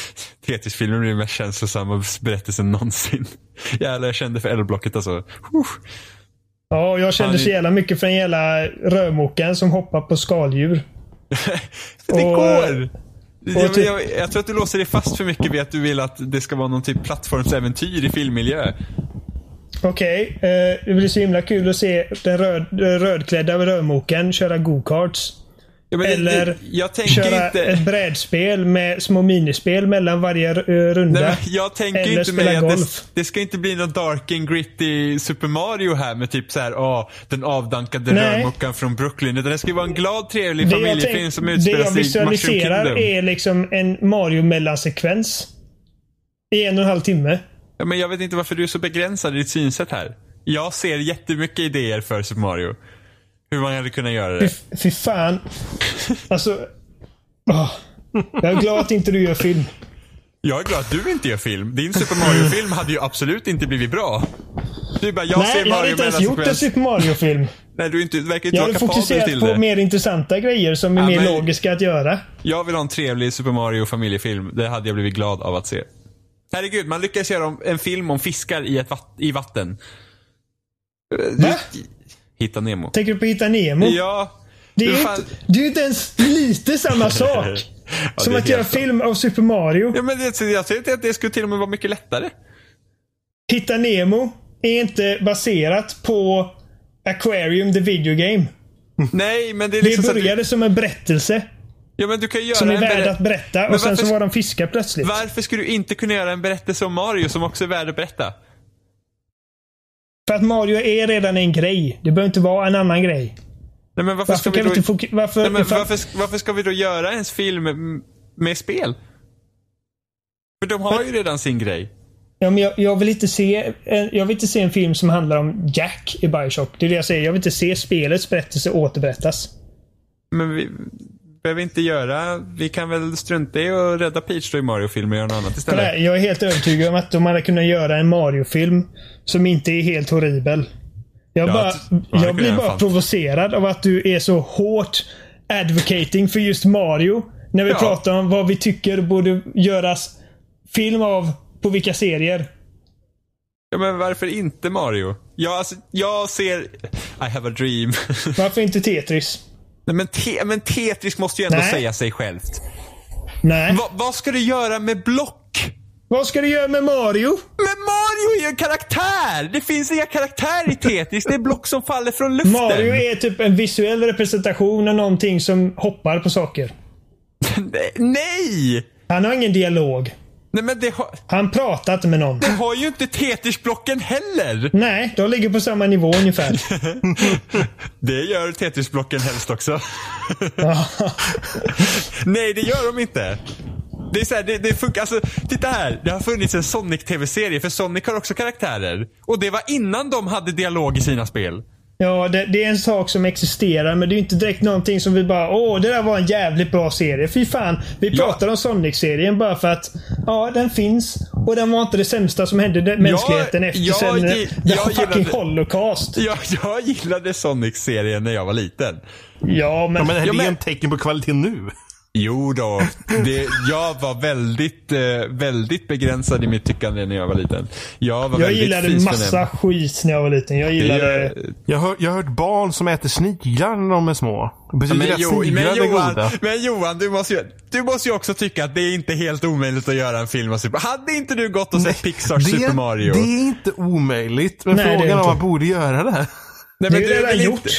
B: Tetris-filmen blir den mest känslosamma berättelsen någonsin. Jävlar, jag kände för L-blocket alltså. Huh.
A: Ja, jag kände
B: Ja,
A: så jävla mycket för den jävla rörmokaren som hoppar på skaldjur.
B: Det
A: Och-
B: går! Jag,
A: typ-
B: jag, jag tror att du låser dig fast för mycket vid att du vill att det ska vara någon typ plattformsäventyr i filmmiljö.
A: Okej, eh, det blir så himla kul att se den röd, rödklädda rörmokaren köra go-karts.
B: Ja, det-
A: Eller
B: det, jag tänker
A: köra
B: inte...
A: ett brädspel med små minispel mellan varje eh, runda.
B: Nej, jag tänker
A: Eller
B: inte
A: spela
B: att det,
A: golf.
B: det ska inte bli någon dark and gritty Super Mario här med typ så här, åh, den avdankade rörmokaren från Brooklyn. Utan det ska vara en glad, trevlig
A: Det jag,
B: familjefilm som
A: det
B: utspelar
A: jag
B: sig i Mushroom
A: visualiserar
B: Kingdom.
A: är liksom en Mario-mellansekvens. I en och en halv timme.
B: Ja, men jag vet inte varför du är så begränsad i ditt synsätt här. Jag ser jättemycket idéer för Super Mario. Hur man hade kunnat göra det.
A: Fy, fy fan. Alltså. åh. Jag är glad att inte du gör film.
B: Jag är glad att du inte gör film. Din Super Mario-film hade ju absolut inte blivit bra. Du bara, jag
A: Nej,
B: ser
A: jag hade
B: Mario
A: inte ens gjort en. Super Mario-film.
B: Nej, du inte, du verkar inte
A: Jag
B: vara
A: hade
B: kapabel
A: fokuserat
B: till
A: på
B: det.
A: mer intressanta grejer som är
B: Ja,
A: mer
B: men-
A: logiska att göra.
B: Jag vill ha en trevlig Super Mario familjefilm. Det hade jag blivit glad av att se. Herregud, man lyckas göra en film om fiskar i, ett vatt, i vatten.
A: Va?
B: Hitta Nemo.
A: Tänker du på Hitta Nemo?
B: Ja.
A: det, är
B: fan-
A: inte, det är inte ens lite samma sak.
B: Ja,
A: som
B: det
A: att göra
B: sant.
A: film av Super Mario.
B: Ja, men det, jag säger inte att det skulle till och med vara mycket lättare.
A: Hitta Nemo är inte baserat på Aquarium the Video Game.
B: Nej, men det är
A: Det
B: liksom du,
A: började som en berättelse.
B: Ja, men du kan göra
A: Som är värd att berätta.
B: Men
A: Och sen
B: varför
A: så var de fiskar plötsligt.
B: Varför skulle du inte kunna göra en berättelse om Mario som också är värd att berätta?
A: För att Mario är redan en grej. Det behöver inte vara en annan grej.
B: Nej, men varför,
A: Varför
B: ska vi
A: vi
B: då...
A: inte fokusera... Varför...
B: Nej, men
A: för-
B: varför, varför ska vi då göra ens film med spel? För de har ju redan sin grej.
A: Ja, men jag, jag, vill inte se, en- jag vill inte se en film som handlar om Jack i Bioshock. Det är det jag säger. Jag vill inte se spelets berättelse återberättas.
B: Men vi behöver inte göra... Vi kan väl strunta i att rädda Peach då i Mario-filmer och göra något annat istället.
A: här, jag är helt övertygad om att de hade kunnat göra en Mario-film som inte är helt horribel. Jag,
B: Ja,
A: bara, jag blir bara
B: fan-
A: provocerad av att du är så hårt advocating för just Mario. När vi
B: Ja.
A: pratar om vad vi tycker borde göras film av på vilka serier.
B: Ja, men varför inte Mario? Jag, alltså, jag ser... I have a dream.
A: Varför inte Tetris?
B: Nej, men, te, men Tetris måste ju ändå
A: Nej.
B: säga sig självt.
A: Nej.
B: Va, vad ska du göra med block?
A: Vad ska du göra med Mario?
B: Men Mario är ju en karaktär! Det finns inga karaktärer i Tetris. Det är block som faller från luften.
A: Mario är typ en visuell representation av någonting som hoppar på saker.
B: Nej!
A: Han har ingen dialog.
B: Nej men det har,
A: Han pratar inte med någon.
B: det har ju inte Tetris-blocken heller.
A: Nej, de ligger på samma nivå ungefär.
B: Det gör Tetris-blocken helst också. Nej, det gör de inte. Det är så här, det, det funkar, alltså, titta här. Det har funnits en Sonic-tv-serie, för Sonic har också karaktärer. Och det var innan de hade dialog i sina spel.
A: Ja, det, det är en sak som existerar, men det är inte direkt någonting som vi bara Åh, det där var en jävligt bra serie. Fy fan. Vi
B: Ja.
A: pratar om Sonic-serien bara för att Ja, den finns. Och den var inte det sämsta som hände den mänskligheten efter
B: jag
A: sen The
B: jag
A: fucking
B: gillade-
A: Holocaust.
B: Jag, jag gillade Sonic-serien när jag var liten.
A: Ja, men...
C: Ja, men det
B: Ja,
C: är
B: men-
C: en tecken på kvalitet nu.
B: Jo då, det, jag var väldigt, eh, väldigt begränsad i mitt tyckande när jag var liten. Jag var
A: jag
B: väldigt
A: gillade massa skit när jag var liten. Jag
B: Det
A: gillade...
B: gör-
C: Jag har, jag har hört barn som äter sniglar när de är små. Betyder
B: Men,
C: det att
B: jo, men,
C: är
B: Johan,
C: goda?
B: men Johan, du måste, ju, du måste ju också tycka att det är inte helt omöjligt att göra en film av Super Hade inte du gått och sett Pixars
C: det,
B: Super Mario?
C: Det är inte omöjligt. Men
A: Nej, det
C: frågan är om man borde göra det.
B: Nej,
A: det
B: men
A: är
B: du
A: redan gjort.
B: inte-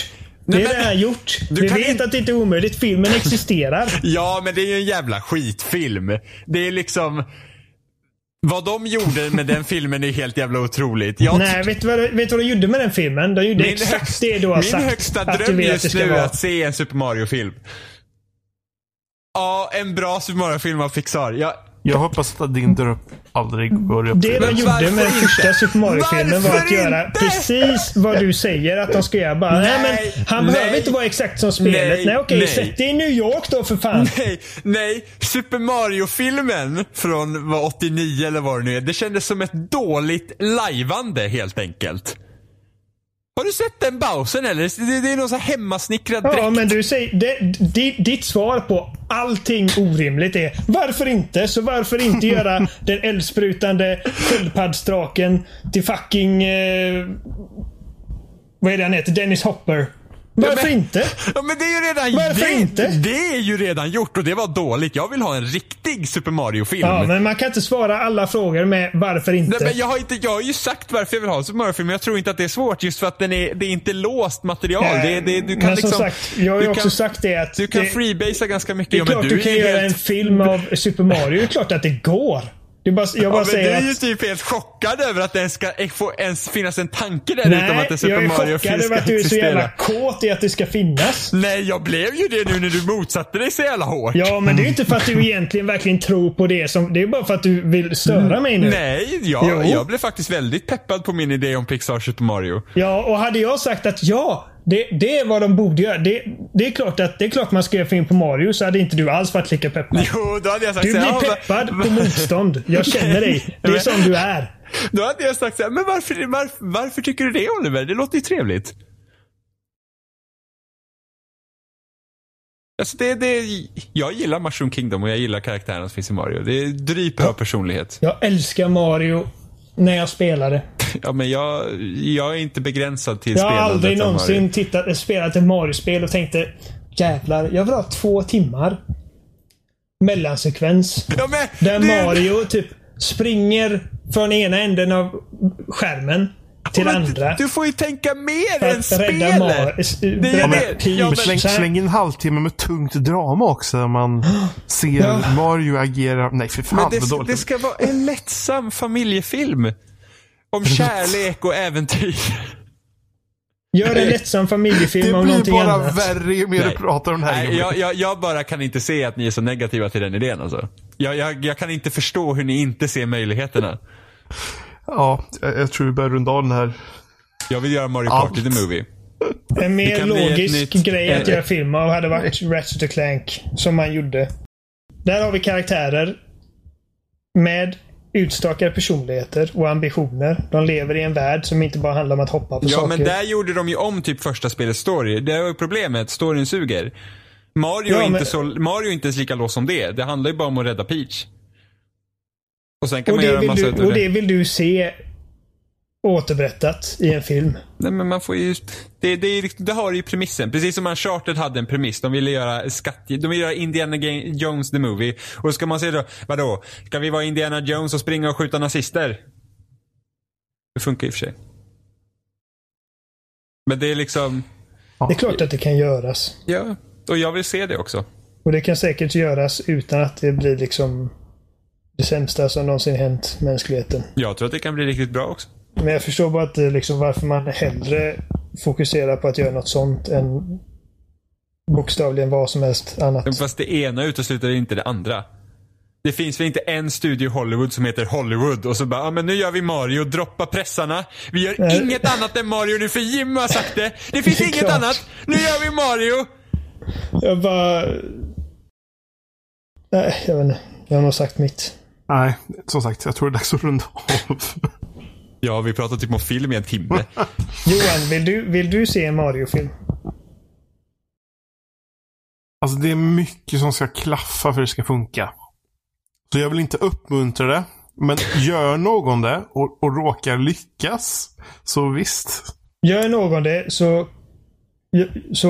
A: Det
B: Nej,
A: är
B: men-
A: redan gjort.
B: Du
A: Vi
B: kan
A: vet
B: inte-
A: att det inte är omöjligt. Filmen existerar.
B: Ja, men det är ju en jävla skitfilm. Det är liksom... Vad de gjorde med den filmen är helt jävla otroligt. Jag
A: Nej, vet du, vad, vet du vad de gjorde med den filmen? De gjorde
B: min
A: exakt
B: högst-
A: det du har
B: min
A: sagt.
B: högsta
A: att du
B: dröm
A: det
B: just nu är att se en Super Mario-film. Ja, en bra Super Mario-film av Pixar. Jag,
C: Jag hoppas att din dröm aldrig går upp.
A: Det de gjorde med den första Super Mario-filmen var att göra
B: inte?
A: precis vad du säger att de ska göra. Bara, nej,
B: Nej,
A: men han
B: nej.
A: behöver inte vara exakt som spelet.
B: Nej,
A: Nej, okej,
B: nej.
A: sätt dig i New York då för fan.
B: nej, nej. Super Mario-filmen från var 89 eller vad det nu är. Det kändes som ett dåligt lajvande helt enkelt. Har du sett den Bowsen eller? Det, det är någon här hemmasnickrad dräkt.
A: Ja, men du säger, det, di- ditt svar på allting orimligt är varför inte? Så varför inte göra den eldsprutande sköldpaddsdraken till fucking... Eh, vad är det han heter? Dennis Hopper. Varför
B: men-
A: inte?
B: Ja men det är ju redan
A: Varför
B: det,
A: inte?
B: Det är ju redan gjort och det var dåligt. Jag vill ha en riktig Super Mario-film.
A: Ja, men man kan inte svara alla frågor med varför inte.
B: Nej, men jag, har inte, jag har ju sagt varför jag vill ha en Super Mario-film, men jag tror inte att det är svårt just för att den är, det är inte låst material.
A: Nej,
B: det, det, du kan
A: men
B: liksom,
A: som sagt, jag har ju också
B: kan,
A: sagt det att
B: Du kan
A: det,
B: freebasea ganska mycket.
A: det är
B: ja,
A: klart
B: du,
A: du kan göra
B: helt,
A: en film av Super Mario. Det är klart att det går. Det bara, jag
B: Ja,
A: bara
B: men du
A: säger
B: är ju
A: att...
B: typ helt chockad över att det ens ska få ens finnas en tanke där utom
A: Nej,
B: att en Super
A: jag är chockad över att du är så jävla kåt i att det ska finnas.
B: Nej, jag blev ju det nu när du motsatte dig så jävla hårt.
A: Ja, men det är ju inte för att du egentligen verkligen tror på det som... Det är bara för att du vill störa mig nu.
B: Nej, jag,
A: Jo.
B: jag blev faktiskt väldigt peppad på min idé om Pixar Super Mario.
A: Ja, och hade jag sagt att ja, det, det är vad de borde göra. Det, det, är klart att, det är klart man ska göra film på Mario så hade inte du alls varit lika peppad.
B: Jo, då hade jag sagt
A: Du blir peppad på motstånd. Jag känner dig. Det är som du är.
B: Då hade jag sagt så här, men varför, varför, varför tycker du det Oliver? Det låter ju trevligt. Alltså det, det, jag gillar Mushroom Kingdom och jag gillar karaktärerna som finns i Mario. Det dryper av personlighet.
A: Jag älskar Mario när jag spelade.
B: Ja, men jag, jag är inte begränsad till
A: Jag har
B: spelandet
A: aldrig någonsin tittat, spelat ett Mario-spel och tänkte jävlar, jag vill ha två timmar mellansekvens.
B: Ja, men,
A: Där
B: det-
A: Mario typ springer från ena änden av skärmen till
B: men
A: andra.
B: Du får ju tänka mer än spelet.
A: Mar-
B: Det är det. Ja,
C: Men släng, släng en halvtimme med tungt drama också. där Man ser
A: Ja.
C: Mario agera. Nej, för fan
B: Men det, det ska vara en lättsam familjefilm. Om kärlek och äventyr.
A: Gör en lättsam familjefilm
C: det
A: om
C: blir
A: någonting
C: bara
A: annat.
C: värre ju mer
B: Nej.
C: du pratar om det här.
B: Nej, jag, jag, jag bara kan inte se att ni är så negativa till den idén alltså. Jag, jag, jag kan inte förstå hur ni inte ser möjligheterna.
C: Ja, jag, jag tror vi börjar runda av den här.
B: Jag vill göra Mario
C: Allt.
B: Party the Movie.
A: En mer logisk
B: nytt-
A: grej att
B: eh,
A: göra film av hade varit Ratchet och Clank. Som man gjorde. Där har vi karaktärer. Med utstakade personligheter och ambitioner. De lever i en värld som inte bara handlar om att hoppa på
B: Ja,
A: saker.
B: men där gjorde de ju om typ första spelets story. Det var ju problemet. Storyn suger. Mario,
A: Ja,
B: är inte
A: men-
B: så, Mario är inte ens lika låst som det. Det handlar ju bara om att rädda Peach. Och sen kan
A: och,
B: man
A: det
B: göra
A: vill
B: massa
A: du, och det vill du se återberättat i en film.
B: Nej men man får ju, det, det, är, det har ju premissen. Precis som Uncharted hade en premiss. De ville göra skatt, de ville göra Indiana Jones the movie. Och ska man säga då, vadå? Ska vi vara Indiana Jones och springa och skjuta nazister? Det funkar i och för sig. Men det är liksom,
A: Det är klart att det kan göras.
B: ja. Och jag vill se det också.
A: Och det kan säkert göras utan att det blir liksom det sämsta som någonsin hänt mänskligheten.
B: Jag tror att det kan bli riktigt bra också.
A: Men jag förstår bara inte liksom varför man hellre fokuserar på att göra något sånt än bokstavligen vad som helst annat.
B: Fast det ena utesluter inte det andra. Det finns väl inte en studio i Hollywood som heter Hollywood och så bara, ja men nu gör vi Mario, droppa pressarna. Vi gör
A: Nej.
B: inget annat än Mario nu för Jim har sagt det. Det finns
A: Det
B: inget
A: klart.
B: annat. Nu gör vi Mario.
A: Jag bara... Nej, jag vet inte. Jag har nog sagt mitt.
C: Nej, som sagt, jag tror det är dags att runda av.
B: Ja, vi pratar typ om film i en timme.
A: Johan, vill du, vill du se en Mario-film?
C: Alltså det är mycket som ska klaffa för att det ska funka. Så jag vill inte uppmuntra det. Men gör någon det och, och råkar lyckas, så visst.
A: Gör någon det så... Så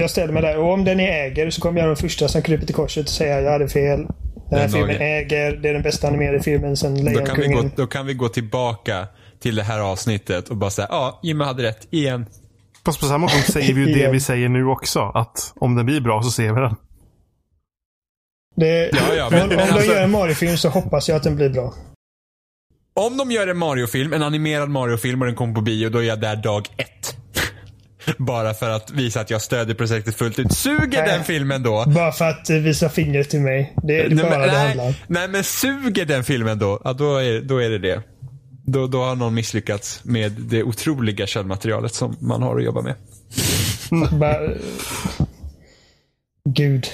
A: jag ställer mig där och om den ni äger så kommer jag vara den första som kryper till korset och säger jag hade fel. Den här
B: Den
A: filmen
B: dagen.
A: äger, det är den bästa animerade filmen sen
B: Då kan, vi gå,
A: Lejonkungen.
B: då kan vi gå tillbaka till det här avsnittet och bara säga, ja, Jimmy hade rätt igen.
C: Fast på samma gång säger vi ju det vi säger nu också. Att om den blir bra så ser vi den.
A: Det,
B: Ja, ja, men-
A: om
B: men
A: om
B: alltså-
A: de gör en Mario-film så hoppas jag att den blir bra.
B: Om de gör en Mario-film, en animerad Mario-film och den kommer på bio, då är jag där dag ett. Bara för att visa att jag stödjer projektet fullt ut. Suger
A: Nej.
B: den filmen då?
A: Bara för att eh, visa fingret till mig. Det är
B: Nej,
A: bara
B: men,
A: det handlar
B: nej, nej, men suger den filmen då? Ja, då är, då är det det. Då, då har någon misslyckats med det otroliga köldmaterialet som man har att jobba med.
A: Bara, Gud.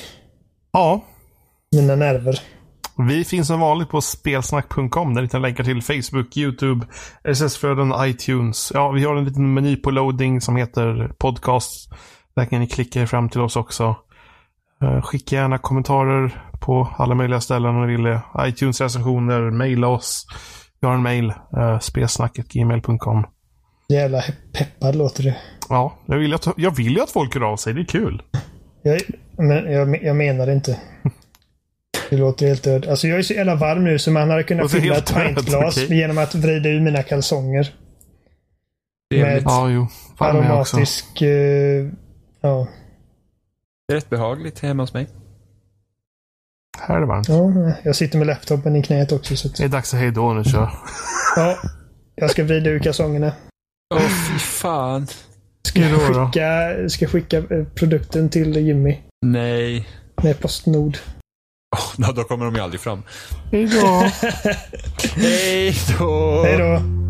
C: Ja,
A: Mina nerver.
C: Vi finns som vanligt på spelsnack.com där ni kan länka till Facebook, YouTube, SS-flöden, iTunes. Ja, vi har en liten meny på loading som heter podcast. Där kan ni klicka er fram till oss också. Eh, Skicka gärna kommentarer på alla möjliga ställen om ni vill iTunes-recensioner, mejla oss. Vi har en mejl, uh, spelsnacket.gmail.com.
A: Jävla peppad låter det.
C: Ja, jag vill, att, jag vill ju att folk hör av sig. Det är kul.
A: Jag, men jag, jag menar det inte. Det låter helt död. Alltså jag är så jävla varm nu så man hade kunnat
C: Låter
A: fylla ett pintglas
C: okej.
A: genom att vrida ur mina kalsonger. Med-
C: Ja, jo.
A: Aromatisk... eh, ja.
B: Det är rätt behagligt hemma hos mig.
C: Här är det varmt.
A: ja. Jag sitter med laptopen i knät också. Så att,
C: Det är dags att hej då nu, kör.
A: ja. Jag ska vrida ur kalsongerna.
B: Åh fy fan.
A: Ska
C: då.
A: skicka, ska skicka eh, produkten till Jimmy.
B: Nej.
A: Med Postnord.
B: Oh, då kommer de ju aldrig fram.
C: Hej då.
B: Hej då!
A: Hej då!